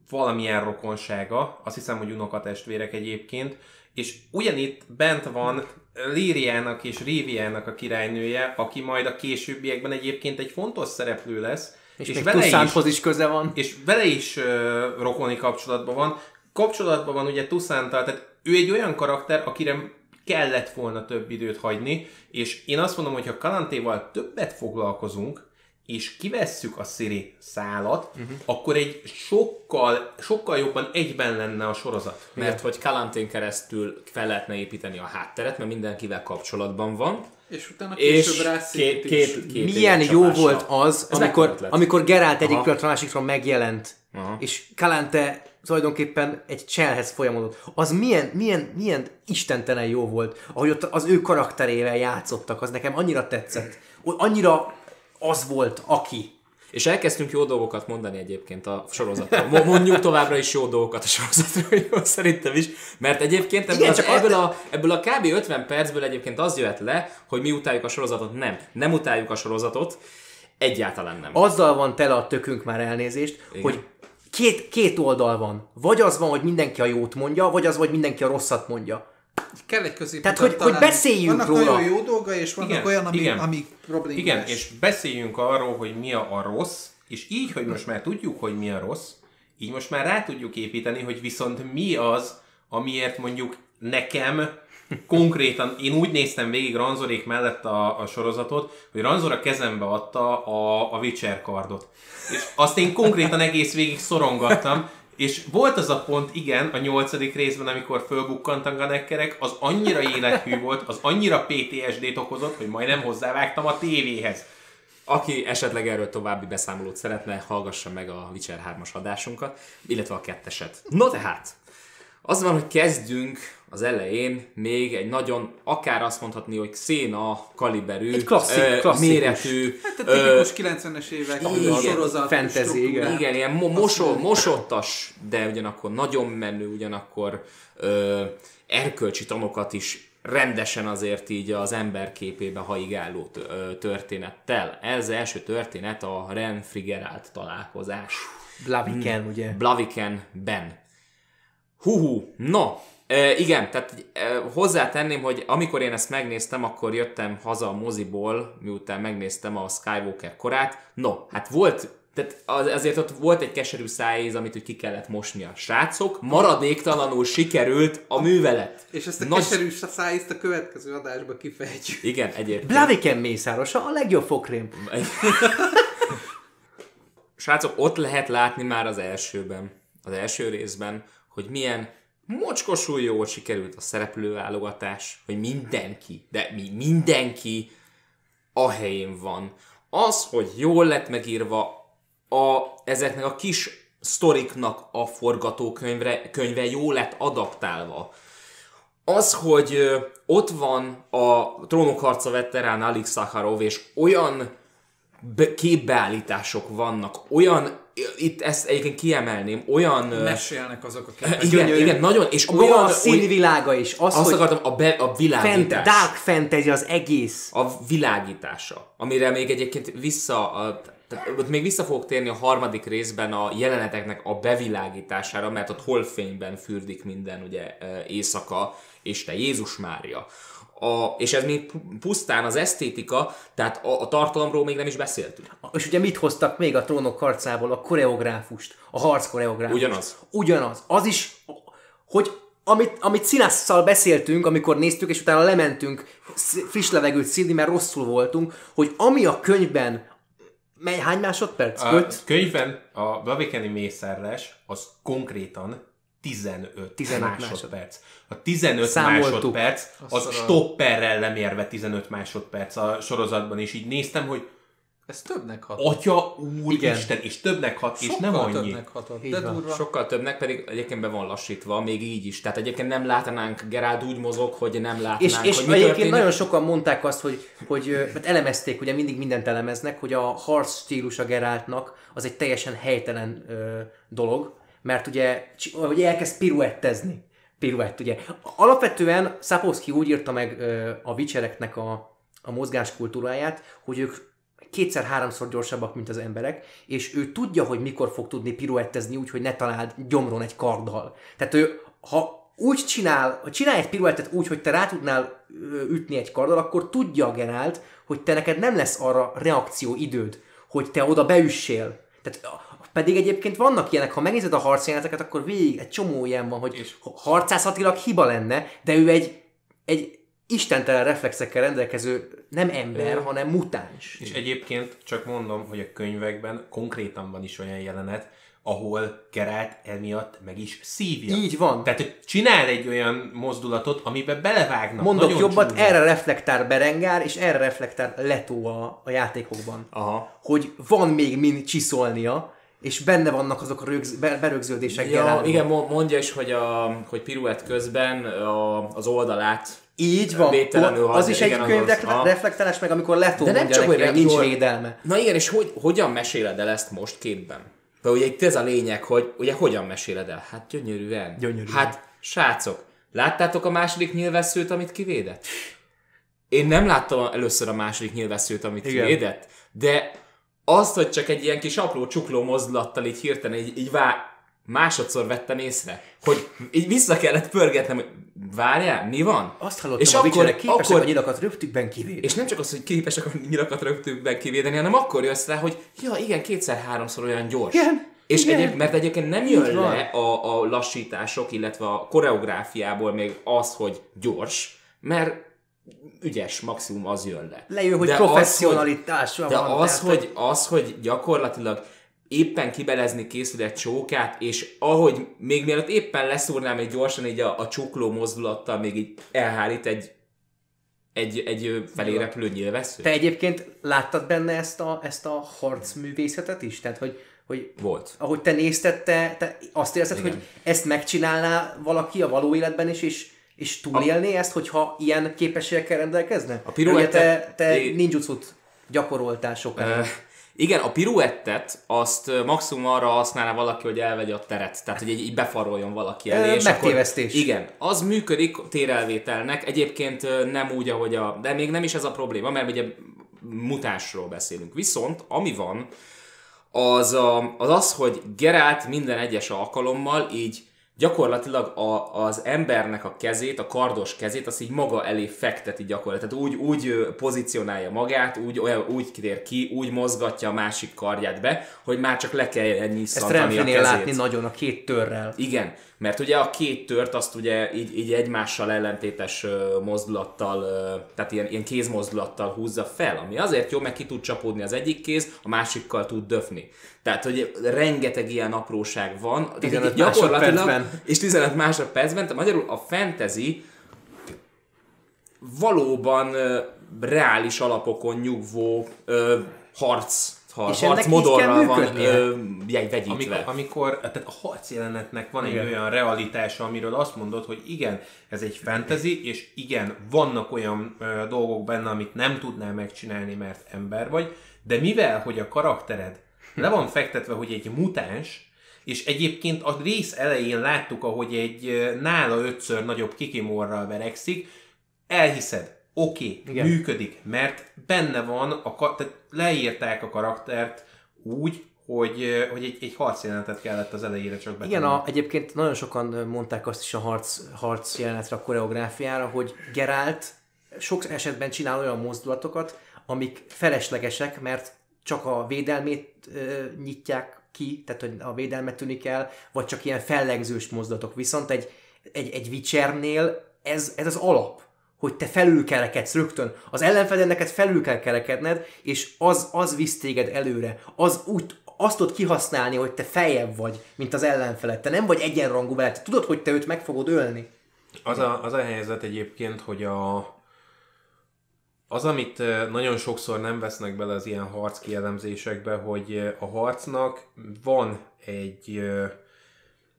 valamilyen rokonsága, azt hiszem, hogy unokatestvérek egyébként, és ugyanitt bent van Líriának és Réviának a királynője, aki majd a későbbiekben egyébként egy fontos szereplő lesz, És, és vele is, Tuszánthoz is köze van. és vele is uh, rokoni kapcsolatban van. Kapcsolatban van ugye Tuszántal, tehát ő egy olyan karakter, akire kellett volna több időt hagyni, és én azt mondom, hogy ha Kalantéval többet foglalkozunk, és kivesszük a Siri szálat, uh-huh. akkor egy sokkal, sokkal jobban egyben lenne a sorozat. Mert hogy Kalantén keresztül fel lehetne építeni a hátteret, mert mindenkivel kapcsolatban van. És utána És később két, rászít két, két Milyen jó volt az, Ez amikor, amikor Gerált egyik pillanatra másikra megjelent, Aha. és Kalante tulajdonképpen egy cselhez folyamodott. Az milyen, milyen, milyen istentelen jó volt, ahogy ott az ő karakterével játszottak, az nekem annyira tetszett. Annyira az volt, aki. És elkezdtünk jó dolgokat mondani egyébként a sorozatról. Mo- Mondjuk továbbra is jó dolgokat a sorozatról, jó, szerintem is. Mert egyébként ebből, Igen, az, csak ebből, a, ebből a kb. 50 percből egyébként az jöhet le, hogy mi utáljuk a sorozatot. Nem. Nem utáljuk a sorozatot. Egyáltalán nem. Azzal van tele a tökünk már elnézést, Igen. hogy két, két oldal van. Vagy az van, hogy mindenki a jót mondja, vagy az, hogy mindenki a rosszat mondja. Kell egy középutat Tehát, hogy- hogy beszéljünk vannak róla. nagyon jó dolga, és vannak Igen, olyan, ami, igen. ami problémás. Igen, és beszéljünk arról, hogy mi a, a rossz, és így, hogy most már tudjuk, hogy mi a rossz, így most már rá tudjuk építeni, hogy viszont mi az, amiért mondjuk nekem konkrétan, én úgy néztem végig Ranzorék mellett a, a sorozatot, hogy Ranzor a kezembe adta a, a Witcher kardot. És azt én konkrétan egész végig szorongattam, és volt az a pont, igen, a nyolcadik részben, amikor fölbukkantak a nekkerek, az annyira élethű volt, az annyira PTSD-t okozott, hogy majdnem hozzávágtam a tévéhez. Aki esetleg erről további beszámolót szeretne, hallgassa meg a Witcher 3-as adásunkat, illetve a ketteset. No tehát, az van, hogy kezdünk az elején még egy nagyon, akár azt mondhatni, hogy széna kaliberű, Egy klasszik- ö, klasszikus. méretű, Hát tipikus 90-es évek igen, sorozat fantasy, struktúrát. igen, ilyen mo- mosó, mosottas, de ugyanakkor nagyon menő, ugyanakkor ö, erkölcsi tanokat is rendesen azért így az ember képébe haigáló történettel. Ez az első történet a Ren Frigerált találkozás. Blaviken, ugye? Blaviken-ben. Huhu, no, e, igen, tehát e, hozzátenném, hogy amikor én ezt megnéztem, akkor jöttem haza a moziból, miután megnéztem a Skywalker korát. No, hát volt, tehát az, azért ott volt egy keserű szájéz, amit úgy ki kellett mosni a srácok. Maradéktalanul sikerült a művelet. És ezt a Nagy- keserű szájízt a következő adásba kifejtjük. Igen, egyébként. Blaviken mészárosa a legjobb fokrém. Srácok, ott lehet látni már az elsőben, az első részben, hogy milyen mocskosul jól sikerült a szereplőválogatás, hogy mindenki, de mi mindenki a helyén van. Az, hogy jól lett megírva a, ezeknek a kis sztoriknak a forgatókönyve könyve jól lett adaptálva. Az, hogy ott van a trónokharca veterán Alex Sakharov, és olyan be- képbeállítások vannak, olyan, itt ezt egyébként kiemelném, olyan... Mesélnek azok a képek. igen, igen, nagyon, és Olyan olyan... a színvilága is, az, azt hogy akartam, a, be, a fent, világítás. dark fantasy az egész. a világítása, amire még egyébként vissza, a, tehát ott még vissza fogok térni a harmadik részben a jeleneteknek a bevilágítására, mert ott holfényben fürdik minden, ugye éjszaka, és te Jézus Mária. A, és ez még pu- pusztán az esztétika, tehát a, a tartalomról még nem is beszéltünk. És ugye mit hoztak még a trónok harcából? A koreográfust. A harc koreográfust. Ugyanaz. Ugyanaz. Az is, hogy amit, amit Színásszal beszéltünk, amikor néztük, és utána lementünk friss levegőt szívni, mert rosszul voltunk, hogy ami a könyvben, mely, hány másodperc? A Öt? könyvben a Blavikeni mészárlás az konkrétan 15, 15 másodperc. A 15 Számoltuk. másodperc az Azt a- stopperrel lemérve 15 másodperc a sorozatban, és így néztem, hogy Ez többnek hat. atya Igen. úristen, és többnek hat, és nem Sokkal annyi. többnek hatott. De durva. Sokkal többnek pedig egyébként be van lassítva, még így is. Tehát egyébként nem látnánk, Geráld úgy mozog, hogy nem látnánk, És, és hogy mi egyébként történik. nagyon sokan mondták azt, hogy, hogy mert elemezték, ugye mindig mindent elemeznek, hogy a harc stílus a Geráltnak az egy teljesen helytelen ö, dolog, mert ugye, hogy elkezd piruettezni. Piruett, ugye. Alapvetően Sapowski úgy írta meg ö, a Witchereknek a, a mozgáskultúráját, hogy ők kétszer-háromszor gyorsabbak, mint az emberek, és ő tudja, hogy mikor fog tudni piruettezni úgy, hogy ne találd gyomron egy karddal. Tehát ő, ha úgy csinál, ha csinálj egy piruettet úgy, hogy te rá tudnál ütni egy karddal, akkor tudja a Gerált, hogy te neked nem lesz arra reakció időd, hogy te oda beüssél. Tehát pedig egyébként vannak ilyenek, ha megnézed a harcjeleneteket, akkor végig egy csomó ilyen van, hogy harcászatilag hiba lenne, de ő egy, egy istentelen reflexekkel rendelkező nem ember, hanem mutáns. És egyébként csak mondom, hogy a könyvekben konkrétan van is olyan jelenet, ahol Geralt emiatt meg is szívja. Így van. Tehát hogy csinál egy olyan mozdulatot, amiben belevágnak. Mondok nagyon jobbat, csúnyán. erre reflektál Berengár, és erre reflektál Leto a, a játékokban. Aha. Hogy van még min csiszolnia, és benne vannak azok a rögz, be- berögződések Ja, igen, mo- mondja is, hogy, a, hogy piruett közben a, az oldalát Így van. Védtelenül az is egy könyv reflektálás, meg amikor Leto De nem csak, hogy nincs védelme. Na igen, és hogy, hogyan meséled el ezt most képben? De ugye itt ez a lényeg, hogy ugye hogyan meséled el? Hát gyönyörűen. Gyönyörűen. Hát, srácok, láttátok a második nyilvesszőt, amit kivédett? Én nem láttam először a második nyilvesszőt, amit Igen. kivédett, de azt, hogy csak egy ilyen kis apró csukló mozdulattal így hirtelen így, így vá... másodszor vettem észre, hogy így vissza kellett pörgetnem, hogy várjál, mi van? Azt hallottam, és a akkor, képesek akkor, a nyilakat rögtükben kivédeni. és nem csak az, hogy képesek a nyilakat rögtönben kivédeni, hanem akkor jössz rá, hogy ja, igen, kétszer-háromszor olyan gyors. Igen, És igen. Egyéb, mert egyébként nem jön Így le a, a lassítások, illetve a koreográfiából még az, hogy gyors, mert ügyes, maximum az jön le. Lejön, hogy De az, hogy- professzionalitás van. De az, tehát, hogy, az, hogy gyakorlatilag éppen kibelezni készül egy csókát, és ahogy még mielőtt éppen leszúrnám egy gyorsan így a, a csukló mozdulattal, még így elhárít egy, egy, egy ö, felé repülő nyilvessző? Te egyébként láttad benne ezt a, ezt a harcművészetet is? Tehát, hogy, hogy Volt. ahogy te nézted, te, te azt érzed, Igen. hogy ezt megcsinálná valaki a való életben is, és, és túlélné ezt, hogyha ilyen képességekkel rendelkezne? A piruettet- Ugye te, te É- ninjutsu gyakoroltál sokáig. Ö, igen, a piruettet azt maximum arra használná valaki, hogy elvegye a teret. Tehát, hogy így, befaroljon valaki elé. Ö, és megtévesztés. Akkor, igen, az működik térelvételnek. Egyébként nem úgy, ahogy a... De még nem is ez a probléma, mert ugye mutánsról beszélünk. Viszont, ami van, az, a, az az, hogy Geralt minden egyes alkalommal így gyakorlatilag a, az embernek a kezét, a kardos kezét, azt így maga elé fekteti gyakorlatilag. Tehát úgy, úgy pozícionálja magát, úgy, olyan, úgy tér ki, úgy mozgatja a másik karját be, hogy már csak le kell Ezt nyisszantani a kezét. látni nagyon a két törrel. Igen, mert ugye a két tört azt ugye így, így egymással ellentétes mozdulattal, tehát ilyen, ilyen kézmozdulattal húzza fel, ami azért jó, mert ki tud csapódni az egyik kéz, a másikkal tud döfni. Tehát, hogy rengeteg ilyen apróság van. Tehát 15 így gyakorlatilag-. És 15 másodpercben, tehát magyarul a fantasy valóban reális alapokon nyugvó ö, harc, har, És kell harcmodorral van ö, jegy- vegyítve. Amikor, amikor tehát a harc jelenetnek van Igen. egy olyan realitása, amiről azt mondod, hogy igen, ez egy fantasy, és igen, vannak olyan ö, dolgok benne, amit nem tudnál megcsinálni, mert ember vagy, de mivel, hogy a karaktered le van fektetve, hogy egy mutáns, és egyébként a rész elején láttuk, ahogy egy nála ötször nagyobb kikimorral verekszik, elhiszed, oké, okay, Igen. működik, mert benne van, a, tehát leírták a karaktert úgy, hogy, hogy egy, egy harcjelenetet kellett az elejére csak betenni. Igen, a, egyébként nagyon sokan mondták azt is a harc, harc jelenetre, a koreográfiára, hogy Geralt sok esetben csinál olyan mozdulatokat, amik feleslegesek, mert csak a védelmét ö, nyitják ki, tehát hogy a védelmet tűnik el, vagy csak ilyen fellegzős mozdulatok. Viszont egy, egy, egy Witchernél ez, ez az alap, hogy te felülkerekedsz rögtön. Az ellenfelen neked felül kell kerekedned, és az, az visz téged előre. Az úgy, azt tudod kihasználni, hogy te feljebb vagy, mint az ellenfeled. Te nem vagy egyenrangú vele, te tudod, hogy te őt meg fogod ölni. Az a, az a helyzet egyébként, hogy a, az, amit nagyon sokszor nem vesznek bele az ilyen harc kielemzésekbe, hogy a harcnak van egy,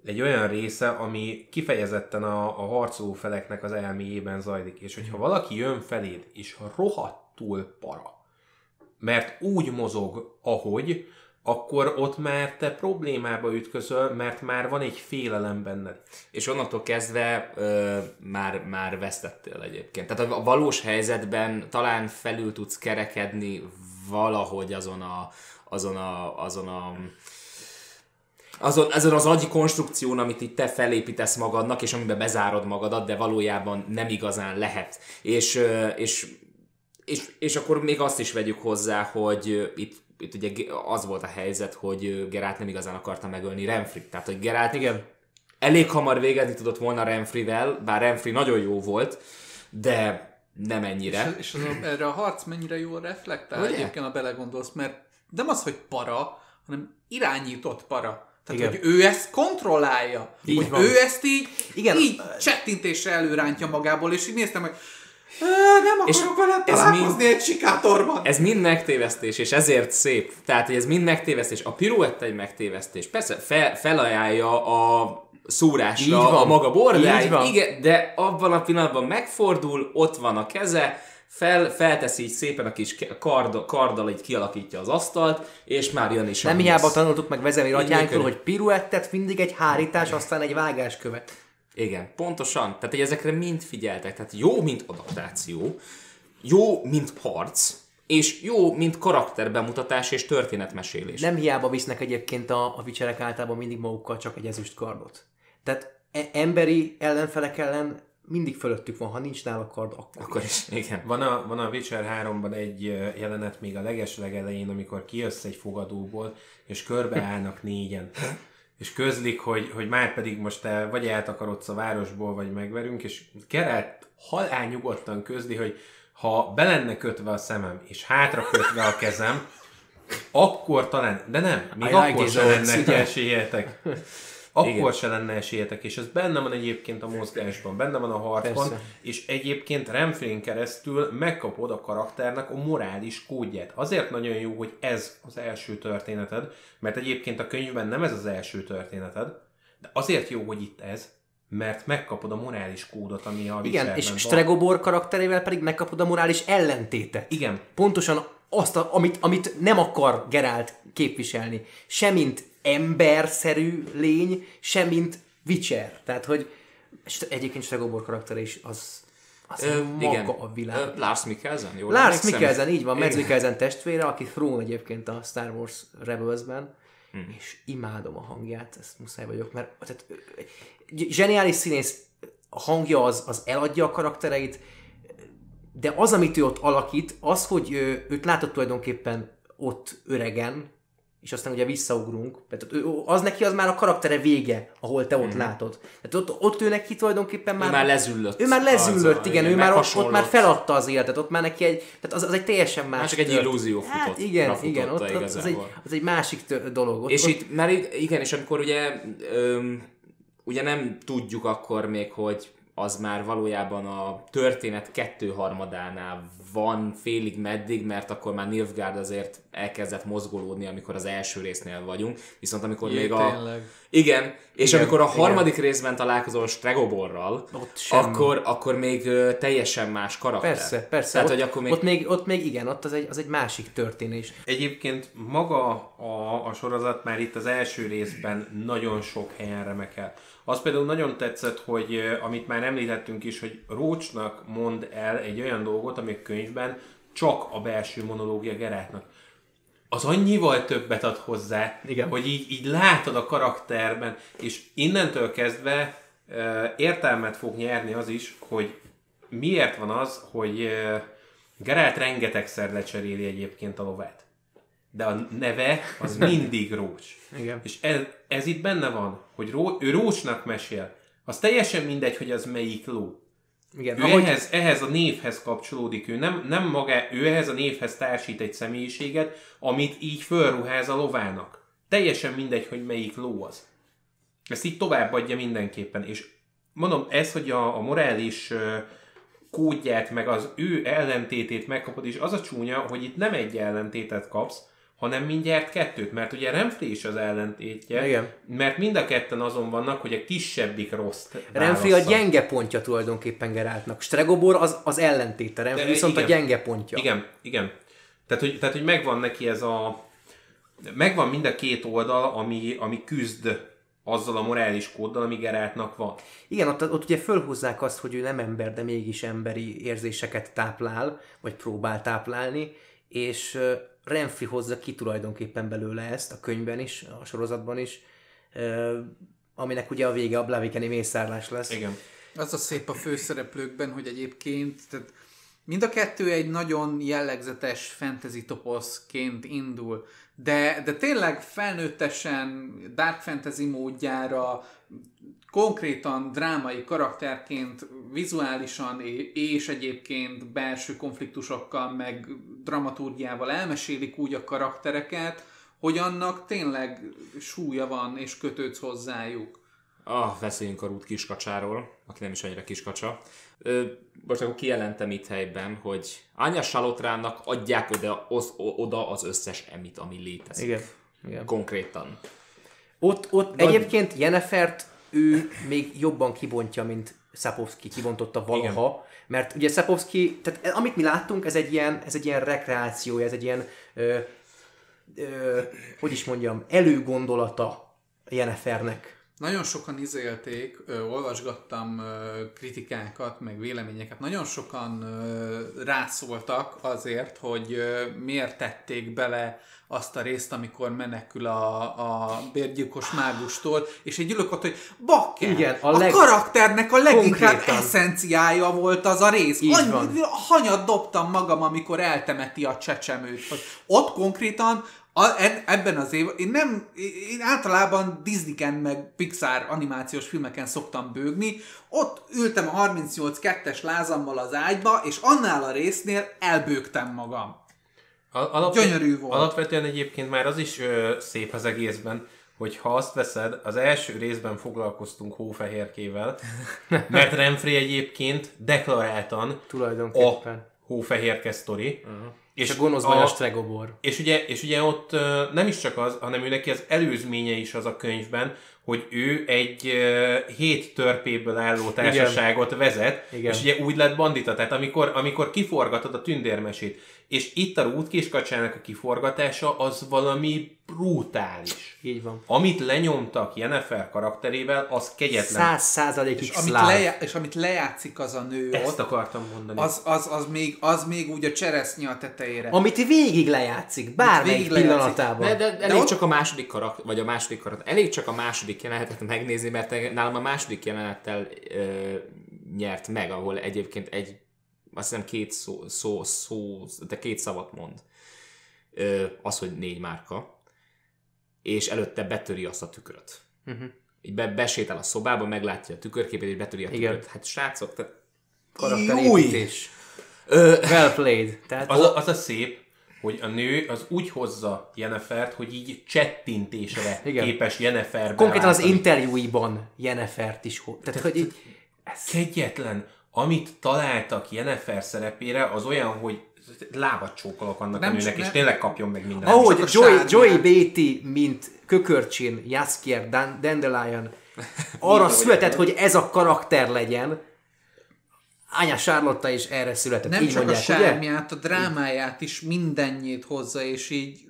egy olyan része, ami kifejezetten a, a harcoló feleknek az elméjében zajlik. És hogyha valaki jön feléd, és rohadtul para, mert úgy mozog, ahogy, akkor ott már te problémába ütközöl, mert már van egy félelem benned. És onnantól kezdve ö, már, már vesztettél egyébként. Tehát a valós helyzetben talán felül tudsz kerekedni valahogy azon a, azon a, azon a azon, azon az agyi konstrukción, amit itt te felépítesz magadnak, és amiben bezárod magadat, de valójában nem igazán lehet. És, és, és, és akkor még azt is vegyük hozzá, hogy itt itt ugye az volt a helyzet, hogy ö, Geralt nem igazán akarta megölni Renfrit. Tehát, hogy Geralt Igen. elég hamar végezni tudott volna Renfrivel, bár Renfri nagyon jó volt, de nem ennyire. És, és az, a- erre a harc mennyire jól reflektál Ugye? egyébként, ha belegondolsz, mert nem az, hogy para, hanem irányított para. Tehát, Igen. hogy ő ezt kontrollálja. Így hogy van. ő ezt így, Igen. így csettintésre előrántja magából, és így néztem, hogy "Ö, nem És akarok veled ez találkozni mind- egy sikátorban. Ez mind megtévesztés, és ezért szép. Tehát, hogy ez mind megtévesztés. A piruetta egy megtévesztés. Persze fel, felajánlja a szúrásra Így van. a maga bordáit, igen, de abban a pillanatban megfordul, ott van a keze, fel, felteszi így szépen a kis kard, karddal, így kialakítja az asztalt, és már jön is Nem hiába tanultuk meg vezemi atyánktól, hogy piruettet mindig egy hárítás, aztán egy vágás követ. Igen, pontosan. Tehát, hogy ezekre mind figyeltek. Tehát jó, mint adaptáció, jó, mint harc, és jó, mint karakterbemutatás és történetmesélés. Nem hiába visznek egyébként a, a vicserek általában mindig magukkal csak egy ezüst kardot. Tehát e- emberi ellenfelek ellen mindig fölöttük van, ha nincs nála kard, akkor, Akkor is, igen. Van a, van a Witcher 3-ban egy jelenet még a leges legelején, amikor kijössz egy fogadóból, és körbeállnak négyen. És közlik, hogy, hogy már pedig most te vagy eltakarodsz a városból, vagy megverünk, és Geralt halál nyugodtan közli, hogy ha be lenne kötve a szemem, és hátra kötve a kezem, akkor talán, de nem, még I like akkor these se odds, lenne esélyetek. Akkor Igen. se lenne esélyetek, és ez benne van egyébként a mozgásban, benne van a harcban, Persze. és egyébként Renfrén keresztül megkapod a karakternek a morális kódját. Azért nagyon jó, hogy ez az első történeted, mert egyébként a könyvben nem ez az első történeted, de azért jó, hogy itt ez, mert megkapod a morális kódot, ami a Igen, és van. Stregobor karakterével pedig megkapod a morális ellentétet. Igen. Pontosan azt, a, amit, amit nem akar Gerált képviselni. Se mint emberszerű lény, se mint Witcher. Tehát, hogy St- egyébként Stregobor karaktere is az, az Ö, maga igen. a világ. Ö, Lars Mikkelsen, jól Lars? Mikkelsen, így van, Mads. Mikkelsen testvére, aki Thrawn egyébként a Star Wars Rebelsben, Hmm. és imádom a hangját, ezt muszáj vagyok, mert tehát, zseniális színész, a hangja az, az eladja a karaktereit, de az, amit ő ott alakít, az, hogy őt látod tulajdonképpen ott öregen, és aztán ugye visszaugrunk, tehát az neki az már a karaktere vége, ahol te ott látod. Tehát ott, ott ő neki tulajdonképpen már... Ő már lezüllött. Ő már lezüllött, Azzal, igen, ő már ott, ott már feladta az életet, ott már neki egy, tehát az, az egy teljesen más... Már csak egy illúzió futott- Hát igen, igen, ott, ott az, egy, az egy másik tö- dolog. Ott, És ott, itt, itt, igen, és amikor ugye, öm, ugye nem tudjuk akkor még, hogy az már valójában a történet kettőharmadánál van félig meddig, mert akkor már Nilfgaard azért elkezdett mozgolódni, amikor az első résznél vagyunk, viszont amikor Jé, még a... tényleg. Igen, és Igen, amikor a igen. harmadik részben találkozol Stregoborral, akkor, akkor még teljesen más karakter. persze, persze. Tehát, ott, hogy akkor még... ott, még, ott még igen, ott az egy, az egy másik történés. Egyébként maga a, a sorozat már itt az első részben nagyon sok helyen remekel. Az például nagyon tetszett, hogy eh, amit már említettünk is, hogy Rócsnak mond el egy olyan dolgot, ami a könyvben csak a belső monológia Gerátnak. Az annyival többet ad hozzá, Igen. hogy így, így látod a karakterben, és innentől kezdve e, értelmet fog nyerni az is, hogy miért van az, hogy e, Geralt rengetegszer lecseréli egyébként a lovát. De a neve az mindig Rócs. Igen. És ez, ez itt benne van, hogy Ró, ő Rócsnak mesél. Az teljesen mindegy, hogy az melyik ló. Igen, Ő ahogy, ehhez, ehhez a névhez kapcsolódik, ő nem, nem maga, ő ehhez a névhez társít egy személyiséget, amit így fölruház a lovának. Teljesen mindegy, hogy melyik ló az. Ezt így továbbadja mindenképpen, és mondom, ez, hogy a, a morális kódját, meg az ő ellentétét megkapod, és az a csúnya, hogy itt nem egy ellentétet kapsz, hanem mindjárt kettőt, mert ugye Renfrey is az ellentétje, Igen. mert mind a ketten azon vannak, hogy a kisebbik rossz Renfri a gyenge pontja tulajdonképpen Geráltnak. Stregobor az, az ellentéte, Renfri De viszont igen. a gyenge pontja. Igen, igen. Tehát hogy, tehát, hogy megvan neki ez a... Megvan mind a két oldal, ami, ami küzd azzal a morális kóddal, ami Geráltnak van. Igen, ott, ott ugye fölhúzzák azt, hogy ő nem ember, de mégis emberi érzéseket táplál, vagy próbál táplálni, és Renfri hozza ki tulajdonképpen belőle ezt a könyvben is, a sorozatban is, aminek ugye a vége a Blavikeni mészárlás lesz. Igen. Az a szép a főszereplőkben, hogy egyébként tehát Mind a kettő egy nagyon jellegzetes fantasy toposzként indul, de, de tényleg felnőttesen, dark fantasy módjára, konkrétan drámai karakterként, vizuálisan és egyébként belső konfliktusokkal, meg dramaturgiával elmesélik úgy a karaktereket, hogy annak tényleg súlya van, és kötődsz hozzájuk. Ah, beszéljünk a Rút kiskacsáról, aki nem is annyira kiskacsa. Ö, most akkor kijelentem itt helyben, hogy Anya Salotrának adják oda, az, oda az összes emit, ami létezik. Igen. Igen. Konkrétan. Ott, ott egyébként Jenefert ő még jobban kibontja, mint Szapovski kibontotta valaha, Igen. mert ugye Szapovski, tehát amit mi láttunk, ez egy ilyen, ez egy ilyen rekreációja, ez egy ilyen, ö, ö, hogy is mondjam, előgondolata Jenefernek. Nagyon sokan izélték, ö, olvasgattam ö, kritikákat, meg véleményeket, nagyon sokan ö, rászóltak azért, hogy ö, miért tették bele azt a részt, amikor menekül a, a bérgyilkos mágustól, és egy ülök ott, hogy bakker, Igen, a leg- a karakternek a leginkább Konkrétan. eszenciája volt az a rész. Így Annyi, van. hanyat dobtam magam, amikor eltemeti a csecsemőt. Ott konkrétan a, eb- ebben az évben, én nem, én általában Disney-ken meg Pixar animációs filmeken szoktam bőgni, ott ültem a 38-2-es lázammal az ágyba, és annál a résznél elbőgtem magam. Al- alapvet- Gyönyörű volt. Alapvetően egyébként már az is ö, szép az egészben, hogy ha azt veszed, az első részben foglalkoztunk hófehérkével, mert Renfrey egyébként deklaráltan Tulajdonképpen. a hófehérke sztori. Uh-huh. És a gonosz a Stregobor. És ugye, és ugye ott nem is csak az, hanem ő neki az előzménye is az a könyvben, hogy ő egy hét törpéből álló társaságot Igen. vezet, Igen. és ugye úgy lett bandita. Tehát amikor, amikor kiforgatod a tündérmesét, és itt a Rút kiskacsának a kiforgatása, az valami brutális. Így van. Amit lenyomtak Jennifer karakterével, az kegyetlen. Száz százalékig És amit, lejá- és amit lejátszik az a nő Ezt ott, akartam mondani. az, az, az, még, az még úgy a cseresznye a tetejére. Amit végig lejátszik, bármelyik végig lejátszik. pillanatában. De, de, elég ott- csak a második karak, vagy a második karak, elég csak a második jelenetet megnézni, mert nálam a második jelenettel ö, nyert meg, ahol egyébként egy, azt hiszem két szó, szó, szó de két szavat mond. Ö, az, hogy négy márka, és előtte betöri azt a tükröt. Uh-huh. Így be, besétál a szobába, meglátja a tükörképét, és betöri a Igen. tükröt. Hát srácok, tehát Karakterépítés. Ö, Well played. Tehát Az a, az a szép, hogy a nő az úgy hozza Jennifert, hogy így csettintésre Igen. képes Jennifer konkrétan az interjúiban Jennefert is. ho- Tehát, hogy így, Kegyetlen, amit találtak Jennifer szerepére, az olyan, hogy lábat csókolok annak Nem a nőnek, és tényleg kapjon meg minden. ahogy sármilyen. Joey Beatty, mint Kökörcsin, Jaskier, Dan- Dandelion, arra született, hogy ez a karakter legyen, Anya Charlotta is erre született. Nem így csak mondják, a ugye? sármiát, a drámáját is mindennyit hozza, és így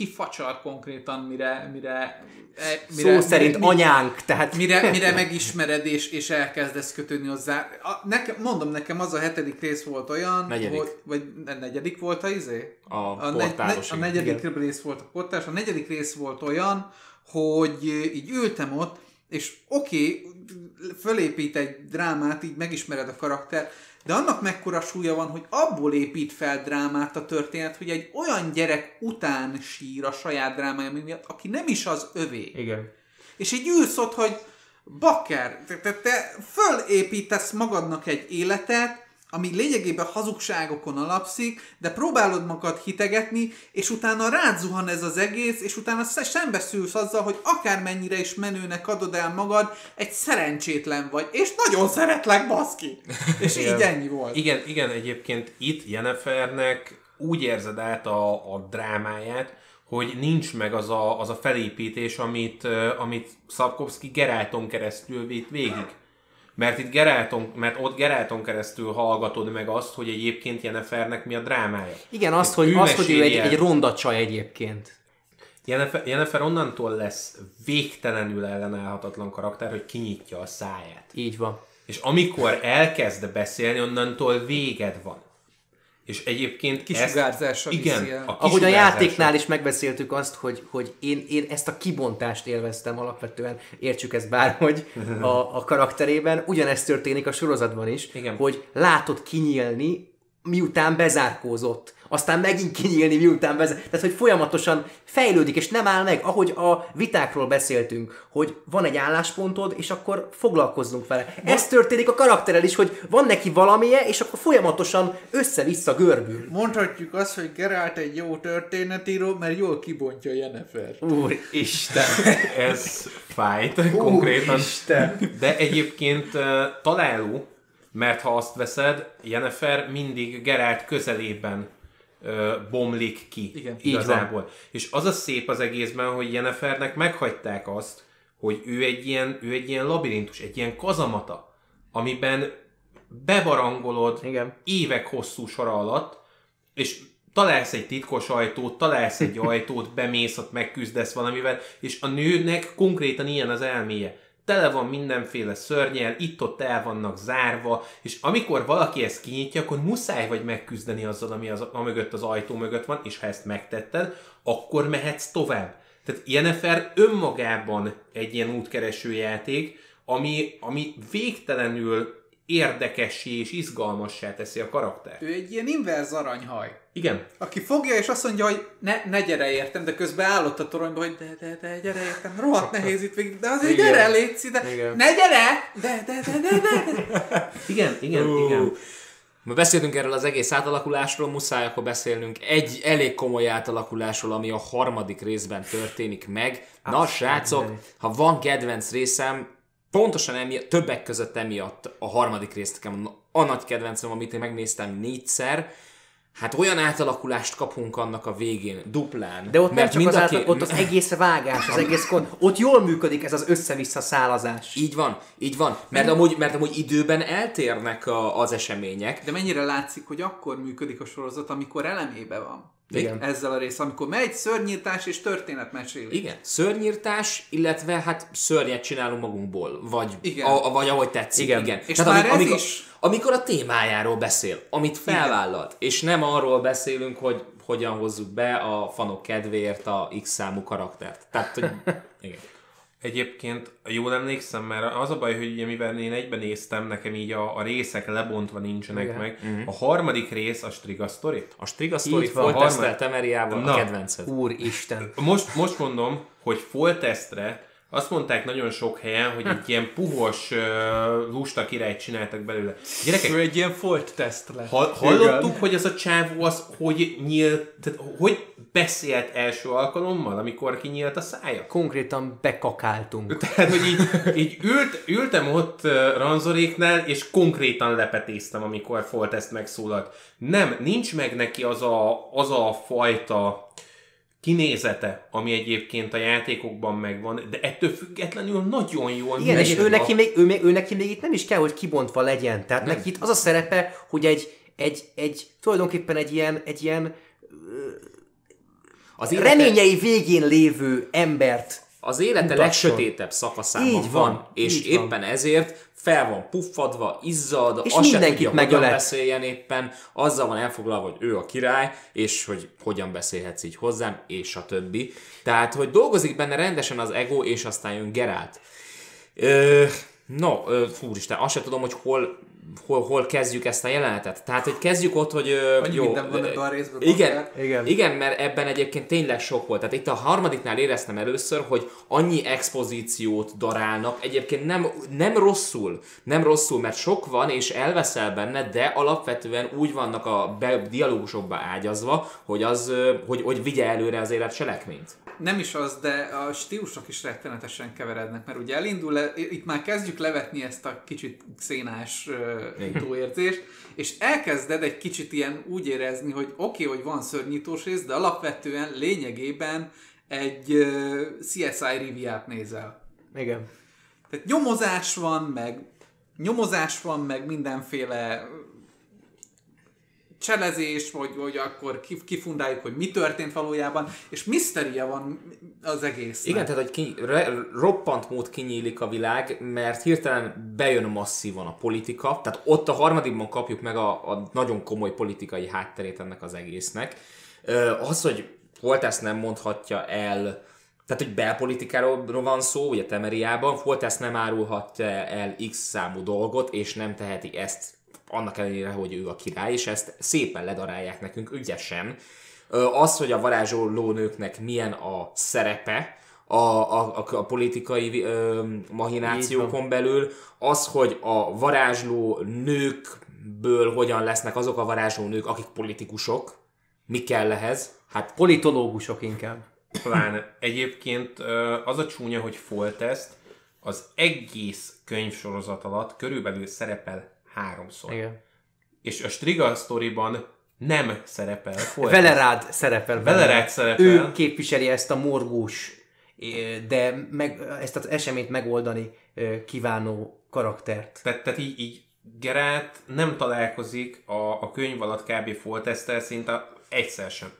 kifacsar konkrétan, mire, mire, e- mire Szó szerint mire, anyánk, tehát Mire, mire megismered és, és elkezdesz kötődni hozzá. A, nekem, mondom, nekem az a hetedik rész volt olyan, Negyedik. Hogy, vagy ne- negyedik volt a izé? A a, portálos, a igen. negyedik rész volt a portás, a negyedik rész volt olyan, hogy így ültem ott, és oké, okay, fölépít egy drámát, így megismered a karakter, de annak mekkora súlya van, hogy abból épít fel drámát a történet, hogy egy olyan gyerek után sír a saját drámája miatt, aki nem is az övé. igen. És így ülsz ott, hogy bakker, te, te, te fölépítesz magadnak egy életet, ami lényegében hazugságokon alapszik, de próbálod magad hitegetni, és utána rád zuhan ez az egész, és utána sz- szembeszülsz azzal, hogy akármennyire is menőnek adod el magad, egy szerencsétlen vagy, és nagyon szeretlek, baszki! És így ennyi volt. Igen, igen, egyébként itt Jennifernek úgy érzed át a, a drámáját, hogy nincs meg az a, az a felépítés, amit, amit Szabkovszki Gerálton keresztül vitt végig. Mert itt Gerálton, mert ott Gerálton keresztül hallgatod meg azt, hogy egyébként Jennifernek mi a drámája. Igen, azt, hogy, azt, hogy ő egy, egy ronda csaj egyébként. Jennifer, Jennifer onnantól lesz végtelenül ellenállhatatlan karakter, hogy kinyitja a száját. Így van. És amikor elkezd beszélni, onnantól véged van. És egyébként Kisugárzása ezt, igen, viszi el. a Ahogy a játéknál is megbeszéltük azt, hogy, hogy én, én ezt a kibontást élveztem alapvetően, értsük ezt bárhogy a, a karakterében, ugyanezt történik a sorozatban is, Igen. hogy látod kinyílni miután bezárkózott. Aztán megint kinyílni, miután bezár... Tehát, hogy folyamatosan fejlődik, és nem áll meg, ahogy a vitákról beszéltünk, hogy van egy álláspontod, és akkor foglalkozzunk vele. Ez történik a karakterrel is, hogy van neki valamije, és akkor folyamatosan össze-vissza görbül. Mondhatjuk azt, hogy Geralt egy jó történetíró, mert jól kibontja Jennifer. Úristen! Ez fájt konkrétan. Úristen! De egyébként találó, mert ha azt veszed, Jennifer mindig Gerált közelében ö, bomlik ki Igen. igazából. És az a szép az egészben, hogy Jennifernek meghagyták azt, hogy ő egy ilyen, ő egy ilyen labirintus, egy ilyen kazamata, amiben bebarangolod Igen. évek hosszú sora alatt, és találsz egy titkos ajtót, találsz egy ajtót, bemész, ott megküzdesz valamivel, és a nőnek konkrétan ilyen az elméje. Tele van mindenféle szörnyel, itt-ott el vannak zárva, és amikor valaki ezt kinyitja, akkor muszáj vagy megküzdeni azzal, ami az, a mögött az ajtó mögött van, és ha ezt megtetted, akkor mehetsz tovább. Tehát Jennifer önmagában egy ilyen útkereső játék, ami, ami végtelenül érdekessé és izgalmassá teszi a karaktert. Ő egy ilyen inverz aranyhaj. Igen, Aki fogja és azt mondja, hogy ne, ne gyere értem, de közben állott a toronyba, hogy de, de, de, gyere értem, rohadt nehéz itt végig, de azért Igen. gyere, légy de Igen. ne gyere, de, de, de, de, de, igen, igen, igen. Ma beszéltünk erről az egész átalakulásról, muszáj akkor beszélnünk egy elég komoly átalakulásról, ami a harmadik részben történik meg. Na, srácok, ha van kedvenc részem, pontosan emiatt, többek között emiatt a harmadik részt nekem a nagy kedvencem, amit én megnéztem négyszer, Hát olyan átalakulást kapunk annak a végén, duplán. De ott nem csak az a át, két- ott az egész vágás, az egész kon... Ott jól működik ez az össze-vissza szálazás. Így van, így van. Mert amúgy, mert amúgy időben eltérnek a, az események. De mennyire látszik, hogy akkor működik a sorozat, amikor elemébe van. Igen. Ezzel a rész, amikor megy szörnyírtás és történetmesélés. Igen, szörnyírtás, illetve hát szörnyet csinálunk magunkból, vagy, Igen. A, vagy ahogy tetszik. Igen. Igen. És Tehát már ez amikor, is- amikor a témájáról beszél, amit felvállalt, és nem arról beszélünk, hogy hogyan hozzuk be a fanok kedvéért a X számú karaktert. Tehát, hogy igen. Egyébként jól emlékszem, mert az a baj, hogy ugye mivel én egyben néztem, nekem így a, a részek lebontva nincsenek Igen. meg. A harmadik rész a Striga Story. A Striga Story volt Harmad- Temeriával Na. a kedvenced. Úristen. Most, most mondom, hogy foltesztre azt mondták nagyon sok helyen, hogy egy ilyen puhos, uh, lusta királyt csináltak belőle. Gyerekek, Ő egy ilyen folt teszt lett. Ha, hallottuk, hogy ez a csávó az, hogy nyílt, tehát hogy beszélt első alkalommal, amikor kinyílt a szája? Konkrétan bekakáltunk. Tehát, hogy így, így ült, ültem ott uh, ranzoréknál, és konkrétan lepetéztem, amikor Foltest megszólalt. Nem, nincs meg neki az a, az a fajta kinézete, ami egyébként a játékokban megvan, de ettől függetlenül nagyon jól Igen, és ő neki, még, ő, még, ő neki még itt nem is kell, hogy kibontva legyen. Tehát neki itt az a szerepe, hogy egy, egy, egy tulajdonképpen egy ilyen, egy ilyen Az élete, reményei végén lévő embert az élete mutasson. legsötétebb szakaszában Így van, van, és így van. éppen ezért fel van puffadva, izzad, És azt se mindenkit tudja, hogyan megölet. beszéljen éppen, azzal van elfoglalva, hogy ő a király, és hogy hogyan beszélhetsz így hozzám, és a többi. Tehát, hogy dolgozik benne rendesen az ego, és aztán jön Gerált. Ö, no, ö, fúristen, azt sem tudom, hogy hol, hol, hol kezdjük ezt a jelenetet. Tehát, hogy kezdjük ott, hogy Annyi jó, minden van ebben a részben, Igen, bakker. Igen. igen, mert ebben egyébként tényleg sok volt. Tehát itt a harmadiknál éreztem először, hogy annyi expozíciót darálnak, egyébként nem, nem rosszul, nem rosszul, mert sok van, és elveszel benne, de alapvetően úgy vannak a be, dialógusokba ágyazva, hogy, az, hogy, hogy vigye előre az élet cselekményt. Nem is az, de a stílusok is rettenetesen keverednek, mert ugye elindul, le, itt már kezdjük levetni ezt a kicsit szénás túlérzést, és elkezded egy kicsit ilyen úgy érezni, hogy oké, okay, hogy van szörnyítós rész, de alapvetően lényegében egy uh, CSI Riviát nézel. Igen. Tehát nyomozás van, meg nyomozás van, meg mindenféle cselezés, vagy, vagy akkor kif- kifundáljuk, hogy mi történt valójában, és miszteria van az egész. Igen, tehát hogy re, roppant mód kinyílik a világ, mert hirtelen bejön masszívan a politika, tehát ott a harmadikban kapjuk meg a, a nagyon komoly politikai hátterét ennek az egésznek. Az, hogy Foltesz nem mondhatja el, tehát hogy belpolitikáról van szó, ugye Temeriában, Foltesz nem árulhatja el X számú dolgot, és nem teheti ezt annak ellenére, hogy ő a király, és ezt szépen ledarálják nekünk ügyesen. Az, hogy a varázsoló nőknek milyen a szerepe, a, a, a, a politikai ö, mahinációkon belül, az, hogy a varázsló nőkből hogyan lesznek azok a varázsló nők, akik politikusok, mi kell ehhez? Hát Politológusok inkább. Pláne. Egyébként az a csúnya, hogy Foltest az egész könyvsorozat alatt körülbelül szerepel háromszor. Igen. És a Striga sztoriban nem szerepel Foltest. Velerád szerepel. Velerád szerepel. Ő képviseli ezt a morgós, eh, de meg, ezt az eseményt megoldani eh, kívánó karaktert. Tehát, tehát így, így Gerát nem találkozik a, a könyv alatt kb. Foltesztel szinte egyszer sem.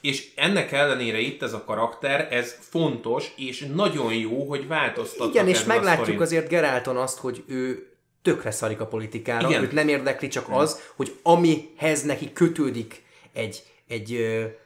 És ennek ellenére itt ez a karakter, ez fontos, és nagyon jó, hogy változtattak Igen, és meglátjuk azért Gerálton azt, hogy ő tökre szarik a politikára, Igen. őt nem érdekli csak az, hogy amihez neki kötődik egy, egy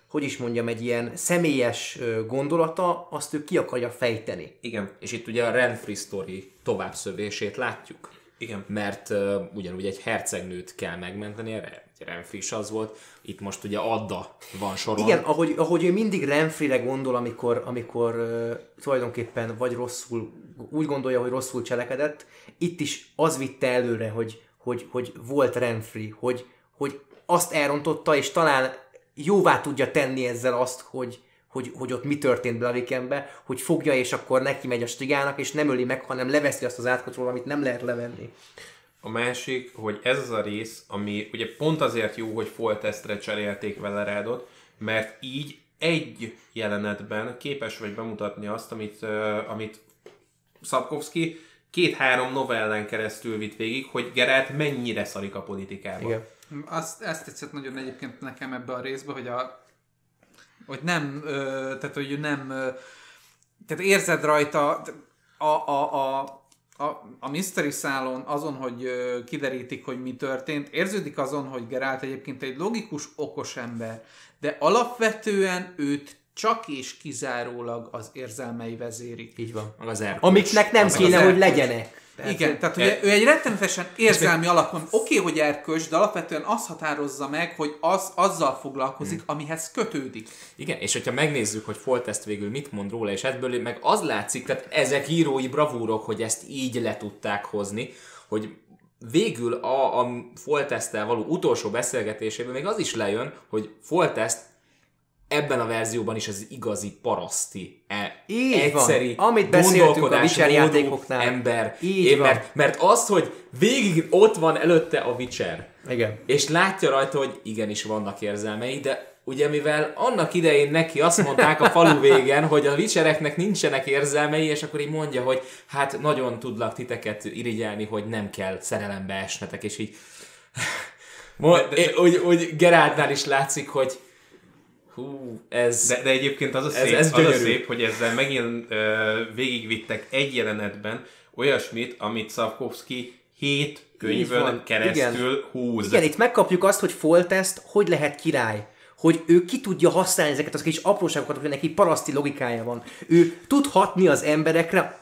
hogy is mondjam, egy ilyen személyes gondolata, azt ő ki akarja fejteni. Igen, És itt ugye a Renfri sztori továbbszövését látjuk. igen. Mert uh, ugyanúgy egy hercegnőt kell megmenteni, erre Renfri is az volt, itt most ugye Adda van soron. Igen, ahogy, ahogy ő mindig Renfrire gondol, amikor, amikor uh, tulajdonképpen vagy rosszul, úgy gondolja, hogy rosszul cselekedett, itt is az vitte előre, hogy, hogy, hogy volt Renfri, hogy, hogy azt elrontotta, és talán jóvá tudja tenni ezzel azt, hogy, hogy, hogy ott mi történt Blavikenbe, hogy fogja, és akkor neki megy a stigának, és nem öli meg, hanem leveszi azt az átkotról, amit nem lehet levenni. A másik, hogy ez az a rész, ami ugye pont azért jó, hogy Foltestre cserélték Velerádot, mert így egy jelenetben képes vagy bemutatni azt, amit, uh, amit Szabkovszki két-három novellán keresztül vitt végig, hogy Gerát mennyire szarik a politikába. Igen. Azt, ezt tetszett nagyon egyébként nekem ebbe a részbe, hogy a hogy nem, ö, tehát hogy nem, ö, tehát érzed rajta a, a, a, a, a Mystery szálon azon, hogy ö, kiderítik, hogy mi történt, érződik azon, hogy Gerált egyébként egy logikus, okos ember, de alapvetően őt csak és kizárólag az érzelmei vezérik. Így van. Az erkölcs. Amiknek nem Az kéne, az hogy legyenek. Tehát, Igen, tehát ugye ő egy rettenetesen érzelmi alapon, oké, okay, hogy erkölcs, de alapvetően azt határozza meg, hogy az, azzal foglalkozik, amihez kötődik. Igen, és hogyha megnézzük, hogy Foltest végül mit mond róla, és ebből meg az látszik, tehát ezek írói bravúrok, hogy ezt így le tudták hozni, hogy végül a, a Foltesttel való utolsó beszélgetésében még az is lejön, hogy Foltest ebben a verzióban is az igazi paraszti, e, Így egyszeri, van. Amit beszéltünk a Witcher játékoknál. ember. Így Én, van. mert, mert az, hogy végig ott van előtte a Witcher, Igen. és látja rajta, hogy igenis vannak érzelmei, de ugye mivel annak idején neki azt mondták a falu végen, hogy a vicsereknek nincsenek érzelmei, és akkor így mondja, hogy hát nagyon tudlak titeket irigyelni, hogy nem kell szerelembe esnetek, és így Mo- De- de- é- úgy, úgy Geráltnál is látszik, hogy hú, ez... De, de egyébként az a Ez- szép, ez az a szép hogy ezzel megint ö, végigvittek egy jelenetben olyasmit, amit Szavkovszki hét könyvön keresztül húz. Igen, itt megkapjuk azt, hogy Foltest hogy lehet király. Hogy ő ki tudja használni ezeket az kis apróságokat, hogy neki paraszti logikája van. Ő tud hatni az emberekre,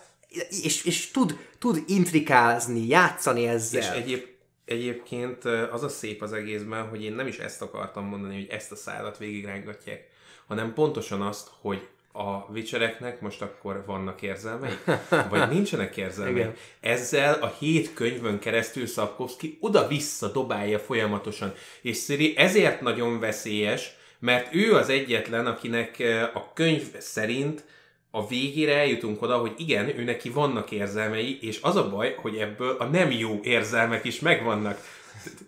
és, és tud, tud intrikázni, játszani ezzel. És egyéb, egyébként az a szép az egészben, hogy én nem is ezt akartam mondani, hogy ezt a szállat végigrángatják, hanem pontosan azt, hogy a vicsereknek most akkor vannak érzelmei, vagy nincsenek érzelmei. Igen. Ezzel a hét könyvön keresztül Szapkovszki oda-vissza dobálja folyamatosan. És Sziri ezért nagyon veszélyes, mert ő az egyetlen, akinek a könyv szerint a végére eljutunk oda, hogy igen, ő neki vannak érzelmei, és az a baj, hogy ebből a nem jó érzelmek is megvannak.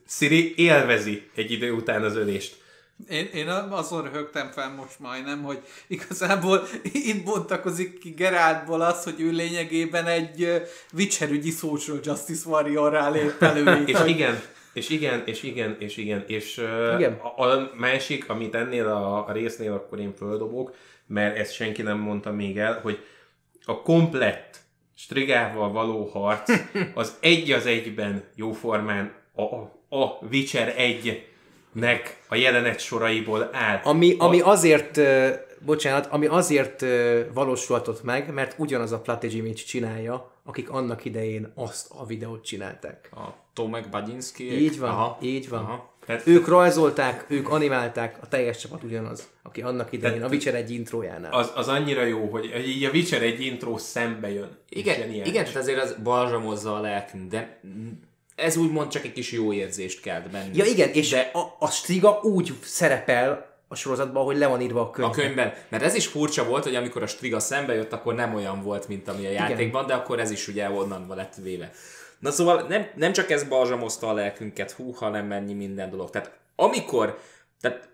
Siri élvezi egy idő után az ölést. Én, én azon röhögtem fel most majdnem, hogy igazából itt bontakozik ki Geráltból az, hogy ő lényegében egy ö, Witcher ügyi social justice warrior lép elő. És igen, és igen, és igen, és igen, és igen. A, a másik, amit ennél a, a résznél akkor én földobok, mert ezt senki nem mondta még el, hogy a komplett strigával való harc az egy az egyben jóformán a, a Witcher 1-nek a jelenet soraiból áll. Ami, ami azért ö, bocsánat, ami azért ö, valósulhatott meg, mert ugyanaz a Platigimic csinálja, akik annak idején azt a videót csinálták. A Tomek Baginski. Így van, így van. Aha. Tehát Ők rajzolták, ők animálták, a teljes csapat ugyanaz, aki annak idején a Witcher egy intrójánál. az, az annyira jó, hogy így a Witcher egy intro szembe jön. Igen, igen, tehát azért az balzsamozza a lelkünk, de ez úgymond csak egy kis jó érzést kelt bennünk. Ja igen, és de a, a Striga úgy szerepel a sorozatban, hogy le van írva a könyv. a könyvben, mert ez is furcsa volt, hogy amikor a Striga szembe jött, akkor nem olyan volt, mint ami a játékban, de akkor ez is ugye onnan lett véve. Na szóval nem, nem csak ez balzsamozta a lelkünket, hú, hanem mennyi minden dolog. Tehát amikor, tehát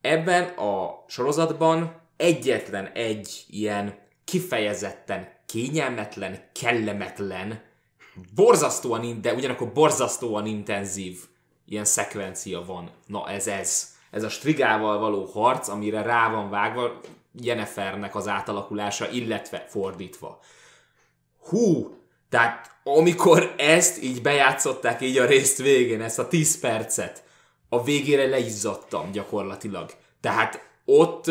ebben a sorozatban egyetlen egy ilyen kifejezetten kényelmetlen, kellemetlen, borzasztóan, de ugyanakkor borzasztóan intenzív ilyen szekvencia van. Na ez ez. Ez a strigával való harc, amire rá van vágva Jennifernek az átalakulása, illetve fordítva. Hú! Tehát amikor ezt így bejátszották így a részt végén, ezt a 10 percet, a végére leizzadtam gyakorlatilag. Tehát ott...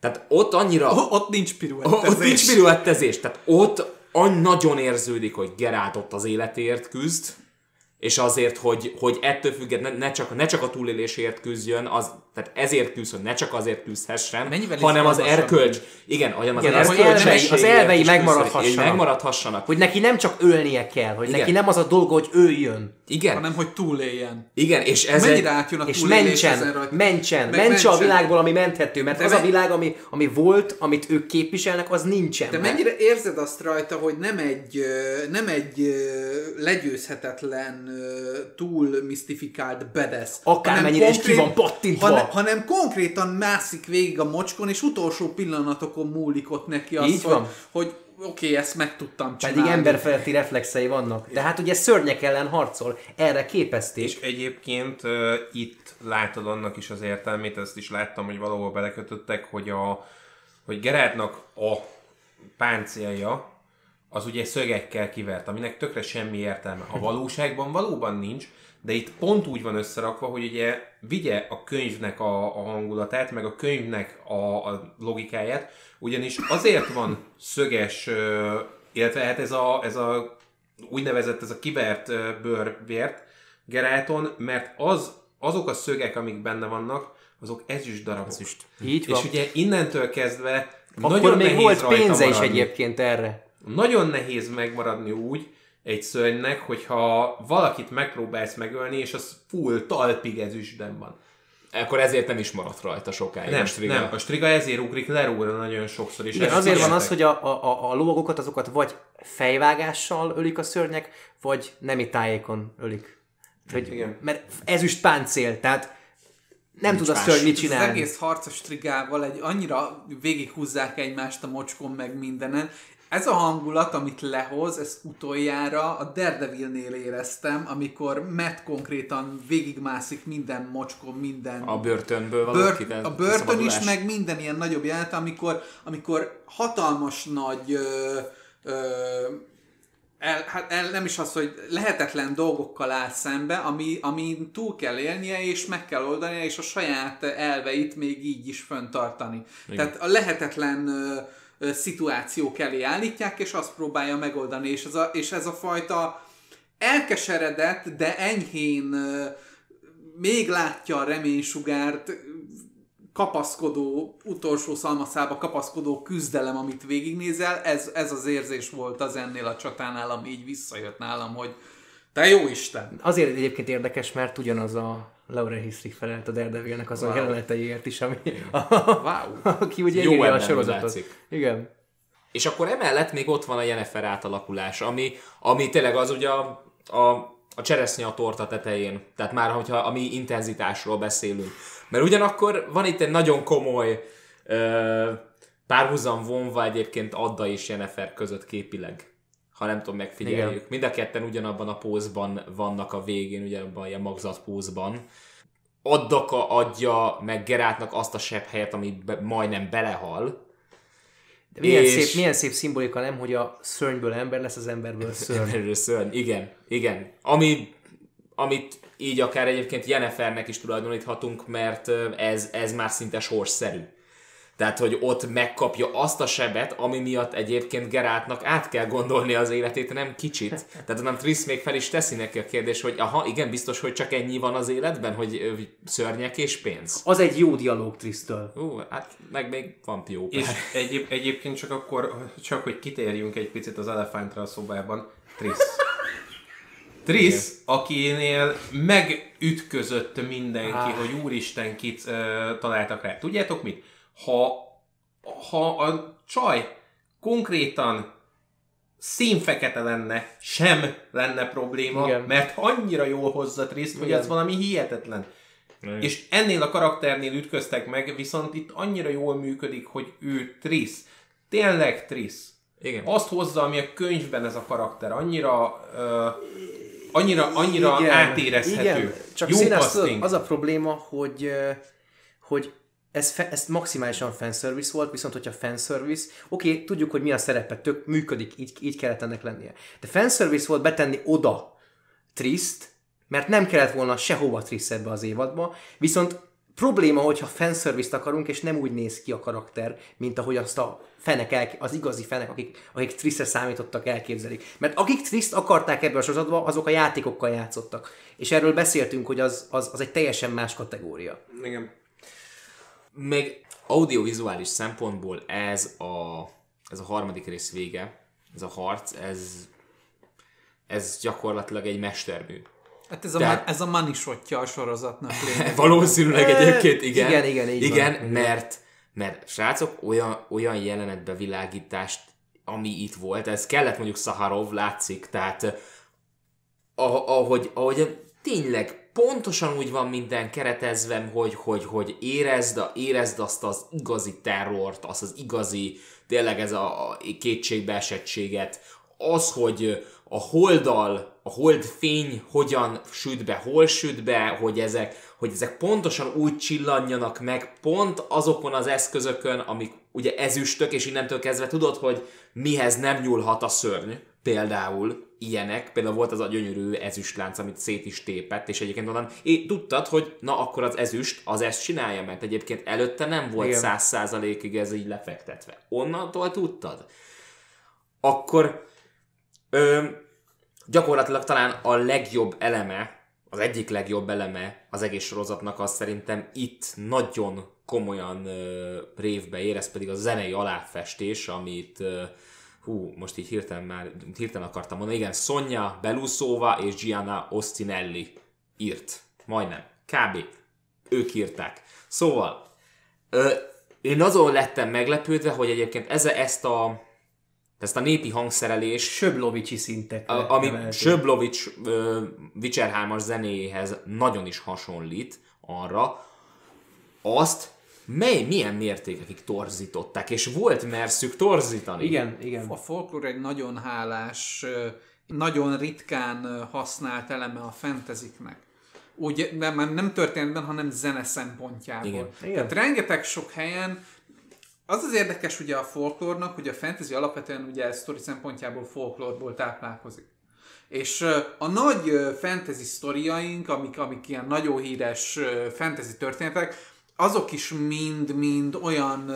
Tehát ott annyira... O- ott nincs Ott piruettezés. nincs piruettezés, tehát ott an- nagyon érződik, hogy Gerált ott az életéért küzd, és azért, hogy, hogy ettől függetlenül ne, ne, csak, ne csak a túlélésért küzdjön, az, tehát ezért küzd, hogy ne csak azért küzdhessen, Mennyivel hanem az erkölcs, igen, olyan az Igen, az elvei- az elvei megmaradhassanak. hogy megmaradhassanak. Hogy neki nem csak ölnie kell, hogy Igen. neki nem az a dolga, hogy öljön. Igen, hanem hogy túléljen. igen, és ez Mennyire átjön a És ezen, mentsen, hogy... mentsen, Meg mentse a világból, ami menthető, mert De az a me- világ, ami, ami volt, amit ők képviselnek, az nincsen. De már. mennyire érzed azt rajta, hogy nem egy, nem egy legyőzhetetlen, túl misztifikált bedesz. Akármennyire is ki van pattintva. Hanem, hanem konkrétan mászik végig a mocskon, és utolsó pillanatokon múlik ott neki az, Így hogy, van. hogy oké, okay, ezt meg tudtam csinálni. Pedig emberfeletti reflexei vannak. De hát ugye szörnyek ellen harcol. Erre képezték. És egyébként uh, itt látod annak is az értelmét, ezt is láttam, hogy valahol belekötöttek, hogy a hogy Gerardnak a páncélja az ugye szögekkel kivert, aminek tökre semmi értelme. A valóságban valóban nincs, de itt pont úgy van összerakva, hogy ugye vigye a könyvnek a, a hangulatát, meg a könyvnek a, a logikáját, ugyanis azért van szöges, illetve hát ez a, ez a úgynevezett ez a kivert ö, bőrvért Gerálton, mert az, azok a szögek, amik benne vannak, azok ezüst darabok. Ezüst. Így van. És ugye innentől kezdve Akkor nagyon még nehéz volt pénze is maradni. egyébként erre. Nagyon nehéz megmaradni úgy egy szörnynek, hogyha valakit megpróbálsz megölni, és az full talpig ezüstben van. akkor ezért nem is maradt rajta sokáig Nem, a striga. nem, a striga ezért ugrik le róla nagyon sokszor. És Igen, azért van az, hogy a, a, a, a lovagokat azokat vagy fejvágással ölik a szörnyek, vagy nemi tájékon ölik. Hogy, Igen. Mert ezüst páncél, tehát nem tud a szörny mit Ez az csinálni. egész harcos trigával egy annyira végighúzzák egymást a mocskon meg mindenen. Ez a hangulat, amit lehoz, ezt utoljára a Daredevilnél éreztem, amikor Matt konkrétan végigmászik minden mocskon, minden A börtönből való Bör, kivel- a börtön is, meg minden ilyen nagyobb jelent, amikor, amikor hatalmas nagy ö, ö, el, hát el, nem is az, hogy lehetetlen dolgokkal áll szembe, ami, amin túl kell élnie, és meg kell oldania, és a saját elveit még így is föntartani. Igen. Tehát a lehetetlen ö, szituációk elé állítják, és azt próbálja megoldani, és ez a, és ez a fajta elkeseredett, de enyhén még látja a reménysugárt, kapaszkodó, utolsó szalmaszába kapaszkodó küzdelem, amit végignézel, ez, ez az érzés volt az ennél a csatánál, ami így visszajött nálam, hogy te jó Isten! Azért egyébként érdekes, mert ugyanaz a Laura Histrich felelt a Daredevilnek az wow. jeleneteiért is, ami, Wow! aki ugye Jó a sorozatot. látszik. Igen. És akkor emellett még ott van a Jennifer átalakulás, ami, ami tényleg az ugye a, a, a cseresznye a torta tetején. Tehát már, hogyha a mi intenzitásról beszélünk. Mert ugyanakkor van itt egy nagyon komoly ö, párhuzam vonva egyébként Adda és Jennifer között képileg. Ha nem tudom, megfigyeljük. Igen. Mind a ketten ugyanabban a pózban vannak a végén, ugyanabban a ilyen magzat pózban. Addaka adja meg Gerátnak azt a sebb helyet, ami be, majdnem belehal. De milyen, És- szép, milyen szép szimbolika nem, hogy a szörnyből ember lesz, az emberből szörny. Erről szörny, igen, igen. Ami, amit így akár egyébként Jennifernek is tulajdoníthatunk, mert ez, ez már szinte sorsszerű. Tehát, hogy ott megkapja azt a sebet, ami miatt egyébként Geráltnak át kell gondolni az életét, nem kicsit. Tehát nem Triss még fel is teszi neki a kérdés, hogy aha, igen, biztos, hogy csak ennyi van az életben, hogy ö, szörnyek és pénz. Az egy jó dialóg Trisztől. Ú, hát meg még van pió. És egyéb, egyébként csak akkor, csak hogy kitérjünk egy picit az elefántra a szobában, Trisz. Trisz, akinél megütközött mindenki, Ah. hogy úristen kit uh, találtak rá. Tudjátok mit? Ha, ha a csaj konkrétan színfekete lenne, sem lenne probléma, Igen. mert annyira jól hozza Triszt, hogy Igen. ez valami hihetetlen. És ennél a karakternél ütköztek meg, viszont itt annyira jól működik, hogy ő Trisz. Tényleg Trisz. Igen. Azt hozza, ami a könyvben ez a karakter. Annyira, uh, annyira, annyira átérezhető. Igen, csak Jó színes, az a probléma, hogy, hogy ez, fe, ez maximálisan fanservice volt, viszont hogyha fanservice, oké, okay, tudjuk, hogy mi a szerepe, tök működik, így, így kellett ennek lennie. De fanservice volt betenni oda Triszt, mert nem kellett volna sehova Trisz ebbe az évadba, viszont probléma, hogyha fanservice-t akarunk, és nem úgy néz ki a karakter, mint ahogy azt a fenek, el, az igazi fenek, akik, akik Triszre számítottak, elképzelik. Mert akik Triszt akarták ebbe a sorozatba, azok a játékokkal játszottak. És erről beszéltünk, hogy az, az, az egy teljesen más kategória. Igen. Még audiovizuális szempontból ez a, ez a harmadik rész vége, ez a harc, ez, ez gyakorlatilag egy mestermű. Hát ez a, Tehát- ez a manisotja a sorozatnak lényeg. Valószínűleg egyébként igen. igen, igen, így igen van. mert, mert srácok, olyan, olyan jelenetbevilágítást, ami itt volt, ez kellett mondjuk Szaharov, látszik, tehát ah- ahogy, ahogy tényleg pontosan úgy van minden keretezve, hogy, hogy, hogy érezd, a, érezd azt az igazi terrort, azt az igazi, tényleg ez a, kétségbeesettséget, az, hogy a holdal, a hold fény hogyan süt be, hol süt be, hogy ezek, hogy ezek pontosan úgy csillanjanak meg, pont azokon az eszközökön, amik ugye ezüstök, és innentől kezdve tudod, hogy mihez nem nyúlhat a szörny, például ilyenek, például volt az a gyönyörű ezüstlánc, amit szét is tépett, és egyébként onnan é, tudtad, hogy na akkor az ezüst az ezt csinálja, mert egyébként előtte nem volt száz százalékig ez így lefektetve. Onnantól tudtad? Akkor ö, gyakorlatilag talán a legjobb eleme, az egyik legjobb eleme az egész sorozatnak az szerintem itt nagyon komolyan ö, révbe ér, ez pedig a zenei aláfestés, amit ö, hú, most így hirtelen már, hirtelen akartam mondani, igen, Sonja Belusova és Gianna Ostinelli írt. Majdnem. Kb. Ők írták. Szóval, ö, én azon lettem meglepődve, hogy egyébként ez, ezt a ezt a népi hangszerelés Söblovicsi szintekre. a, ami. Söblovics uh, Witcher 3-as zenéjéhez nagyon is hasonlít arra, azt mely, milyen mértékekig torzították, és volt merszük torzítani. Igen, igen. A folklór egy nagyon hálás, nagyon ritkán használt eleme a fenteziknek. Úgy nem, nem- történetben, hanem zene szempontjából. Igen. Igen. Tehát rengeteg sok helyen az az érdekes ugye a folklórnak, hogy a fantasy alapvetően ugye a sztori szempontjából folklórból táplálkozik. És a nagy fantasy sztoriaink, amik, amik ilyen nagyon híres fantasy történetek, azok is mind-mind olyan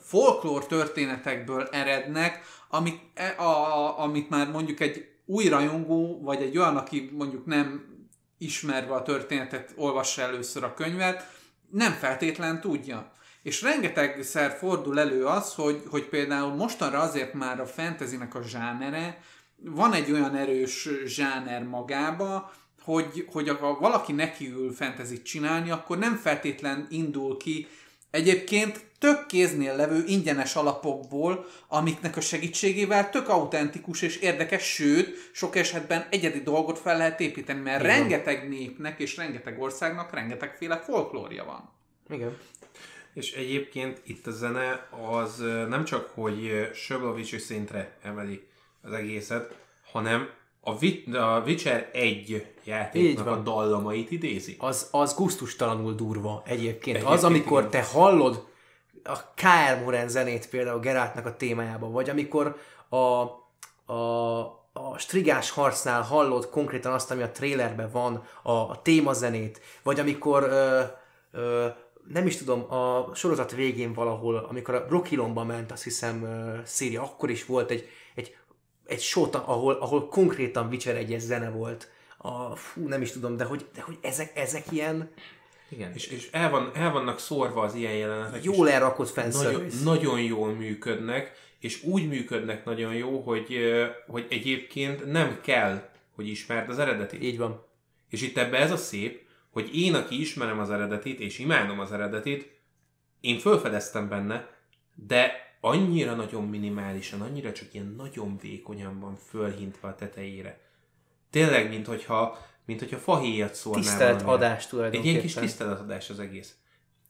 folklór történetekből erednek, amik, e- a, amit már mondjuk egy új rajongó, vagy egy olyan, aki mondjuk nem ismerve a történetet olvassa először a könyvet, nem feltétlen tudja. És rengetegszer fordul elő az, hogy, hogy például mostanra azért már a fantasynek a zsánere, van egy olyan erős zsáner magába, hogy, hogy ha valaki nekiül fantasy csinálni, akkor nem feltétlen indul ki egyébként tök kéznél levő ingyenes alapokból, amiknek a segítségével tök autentikus és érdekes, sőt, sok esetben egyedi dolgot fel lehet építeni, mert Igen. rengeteg népnek és rengeteg országnak rengetegféle folklórja van. Igen. És egyébként itt a zene az nem csak, hogy ö, Söblovicsi szintre emeli az egészet, hanem a, Vi- a Witcher 1 Így játéknak a dallamait idézi. Az, az gusztustalanul durva egyébként. Egyébként Az, amikor igen. te hallod a K.R. Moren zenét például Geráltnak a témájában, vagy amikor a, a, a strigás harcnál hallod konkrétan azt, ami a trailerben van, a, a témazenét, vagy amikor ö, ö, nem is tudom, a sorozat végén valahol, amikor a Rockilomba ment, azt hiszem uh, Szíria, akkor is volt egy, egy, egy shot, ahol, ahol konkrétan Witcher egyes zene volt. A, fú, nem is tudom, de hogy, de hogy ezek, ezek ilyen Igen. És, és el, van, el vannak szórva az ilyen jelenetek. jól elrakott nagyon, fanservice. nagyon jól működnek, és úgy működnek nagyon jó, hogy, hogy egyébként nem kell, hogy ismerd az eredetit. Így van. És itt ebbe ez a szép, hogy én, aki ismerem az eredetit, és imádom az eredetit, én felfedeztem benne, de annyira nagyon minimálisan, annyira csak ilyen nagyon vékonyan van fölhintve a tetejére. Tényleg, mint hogyha, mint hogyha fahéjat szórnál Tisztelt valamire. adás Egy tulajdonképpen. ilyen kis tiszteletadás az egész.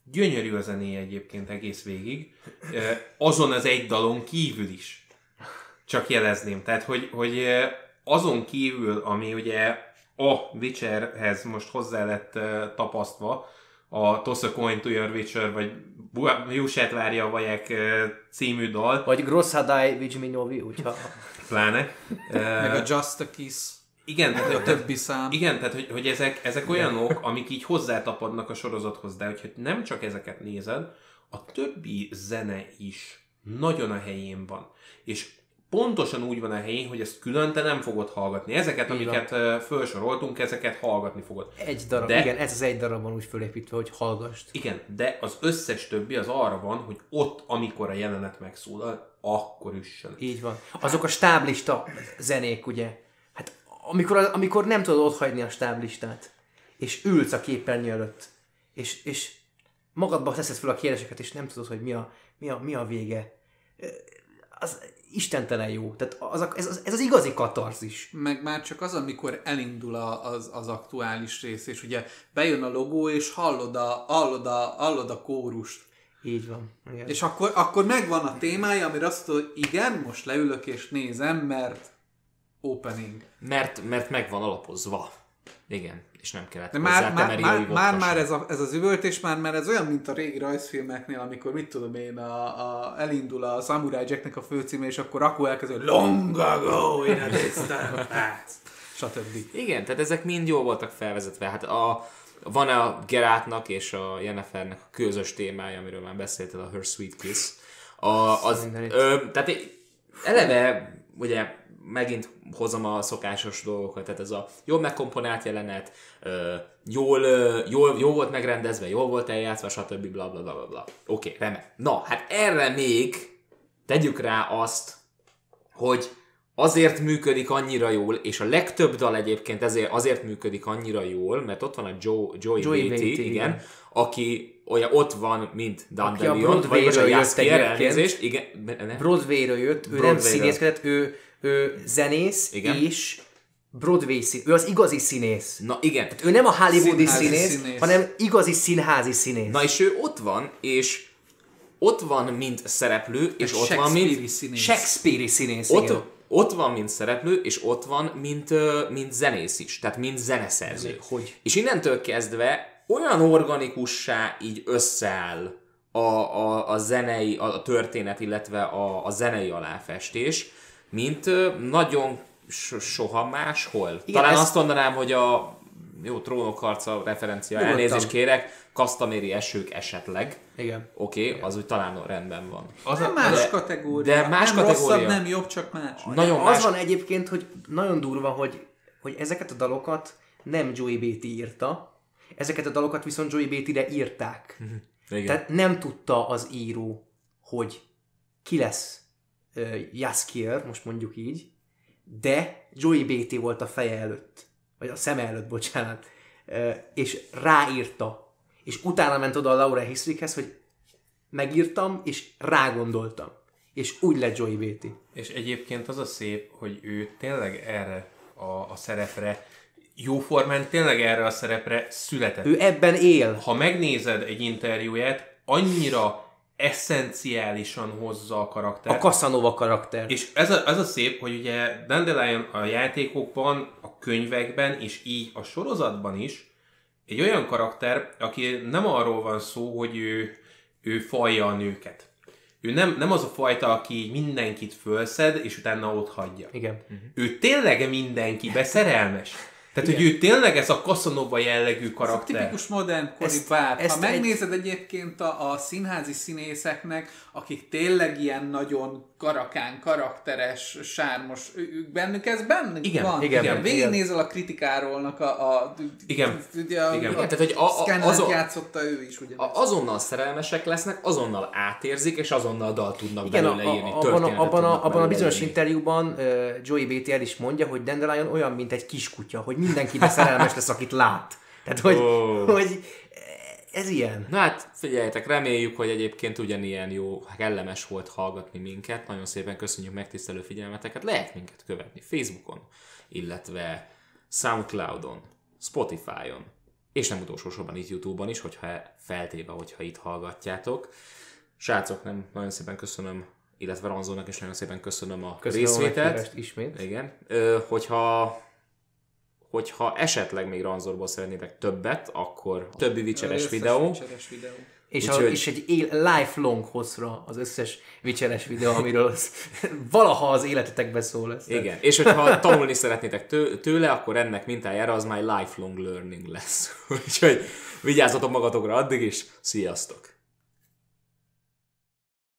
Gyönyörű a zenéje egyébként egész végig. Azon az egy dalon kívül is. Csak jelezném. Tehát, hogy, hogy azon kívül, ami ugye a Witcherhez most hozzá lett tapasztva, a Toss a Coin to Your Witcher, vagy Jusát várja a vaják című dal, Vagy Grossadai Vigminovi, hogyha... pláne. Meg a Just a Kiss, igen, meg a tehát, többi szám. Igen, tehát hogy, hogy ezek, ezek olyanok, amik így hozzátapadnak a sorozathoz, de hogyha nem csak ezeket nézed, a többi zene is nagyon a helyén van. És pontosan úgy van a helyén, hogy ezt külön te nem fogod hallgatni. Ezeket, van. amiket felsoroltunk, ezeket hallgatni fogod. Egy darab, De- igen, ez az egy darab van úgy fölépítve, hogy hallgast. Igen, de az összes többi az arra van, hogy ott, amikor a jelenet megszólal, akkor üssön. Így van. Azok a stáblista zenék, ugye? Hát amikor, amikor nem tudod otthagyni a stáblistát, és ülsz a képernyő előtt, és, és magadba teszed fel a kérdéseket, és nem tudod, hogy mi a, mi a, mi a vége. Az istentelen jó. Tehát az, a- ez, az, ez az igazi katarzis. Meg már csak az, amikor elindul a, az, az aktuális rész, és ugye bejön a logó, és hallod a, hallod a, hallod a kórust. Így van. Igen. És akkor, akkor megvan a témája, amire azt mondod, hogy igen, most leülök és nézem, mert opening. Mert, mert meg van alapozva. Igen, és nem kellett De hozzá már, már, temeri már, már, már sem. ez, a, ez az üvöltés, már, már ez olyan, mint a régi rajzfilmeknél, amikor mit tudom én, a, a, elindul a Samurai Jacknek a főcíme, és akkor akkor elkezdő Long ago in a distant past, stb. Igen, tehát ezek mind jól voltak felvezetve. Hát a, van a Gerátnak és a Jennifernek a közös témája, amiről már beszéltél, a Her Sweet Kiss. A, az, ö, tehát eleve, ugye megint hozom a szokásos dolgokat, tehát ez a jól megkomponált jelenet, jól, jól, jól volt megrendezve, jól volt eljátszva, stb. bla bla bla bla. Oké, okay, remek. Na, hát erre még tegyük rá azt, hogy azért működik annyira jól, és a legtöbb dal egyébként ezért, azért működik annyira jól, mert ott van a Joe, Joey, Joey Beatty, igen, igen. aki olyan ott van, mint Dandelion, vagy most a egyébként. elnézést, igen, ne, Broadway-ről jött, ő nem Broadway-ről. színészkedett, ő, ő zenész Igen. és Broadway színész. Ő az igazi színész. na igen, Ő nem a hollywoodi színész, színész. hanem igazi színházi színész. na és ő ott van, és ott van, mint szereplő, és ott van, mint színész. Shakespeare-i színész, ott, igen. ott van, mint szereplő, és ott van, mint, mint zenész is, tehát mint zeneszerző. Hogy? És innentől kezdve olyan organikussá így összeáll a, a, a zenei, a, a történet, illetve a, a zenei aláfestés, mint nagyon so, soha máshol. Igen, Talán ez- azt mondanám, hogy a jó trónok harca referencia, Nyugodtan. elnézést kérek, kasztaméri esők esetleg. Igen. Oké, okay, az úgy talán rendben van. Az Nem a, más de- kategória. de más nem kategória. rosszabb, nem jobb, csak más. Nagyon az más. van egyébként, hogy nagyon durva, hogy, hogy ezeket a dalokat nem Joey Beatty írta, ezeket a dalokat viszont Joey Beatty-re írták. Igen. Tehát nem tudta az író, hogy ki lesz Jaskier, most mondjuk így, de Joey Beatty volt a feje előtt, vagy a szeme előtt, bocsánat, és ráírta. És utána ment oda a Laura Hisrickhez, hogy megírtam, és rágondoltam. És úgy lett Joey Beatty. És egyébként az a szép, hogy ő tényleg erre a, a szerepre, jóformán tényleg erre a szerepre született. Ő ebben él. Ha megnézed egy interjúját, annyira eszenciálisan hozza a karaktert. A Casanova karakter. És ez a, ez a szép, hogy ugye Dandelion a játékokban, a könyvekben, és így a sorozatban is egy olyan karakter, aki nem arról van szó, hogy ő, ő falja a nőket. ő nem, nem az a fajta, aki mindenkit fölszed, és utána ott hagyja. Igen. Ő tényleg mindenkibe szerelmes. Tehát, hogy ő tényleg ez a Casanova jellegű Ez a karakter. tipikus modern kori Ezt- pár. ezt Ha egy- megnézed egyébként a, a színházi színészeknek, akik tényleg ilyen nagyon karakán, karakteres, sármos, ők bennük ez bennük Igen, van. igen, igen. Végignézel a kritikárólnak a, a Igen, ugye, a, igen. a, Igen, tehát, hogy a- a- azon- játszotta ő is, ugye. A, azonnal szerelmesek lesznek, azonnal átérzik, és azonnal dal tudnak Igen, a, belőle írni. a, abban, a, abban, a, abban a bizonyos írni. interjúban uh, Joey Beatty el is mondja, hogy Dandelion olyan, mint egy kiskutya, hogy mindenkibe szerelmes lesz, akit lát. Tehát, hogy, Ó. hogy ez ilyen. Na hát figyeljetek, reméljük, hogy egyébként ugyanilyen jó, kellemes volt hallgatni minket. Nagyon szépen köszönjük megtisztelő figyelmeteket. Lehet minket követni Facebookon, illetve Soundcloudon, Spotify-on, és nem utolsó sorban itt YouTube-on is, hogyha feltéve, hogyha itt hallgatjátok. Srácok, nem nagyon szépen köszönöm, illetve Ranzónak is nagyon szépen köszönöm a Köszönöm a részvételt. meghívást ismét. Igen. Ö, hogyha hogyha esetleg még Ranzorból szeretnétek többet, akkor többi vicseres videó. vicseres videó. És, a, Úgyhogy- és egy él, lifelong hosszra az összes vicseres videó, amiről az, valaha az életetekben szól lesz. Igen, és hogyha tanulni szeretnétek tő, tőle, akkor ennek mintájára az már lifelong learning lesz. Úgyhogy vigyázzatok magatokra addig is, sziasztok!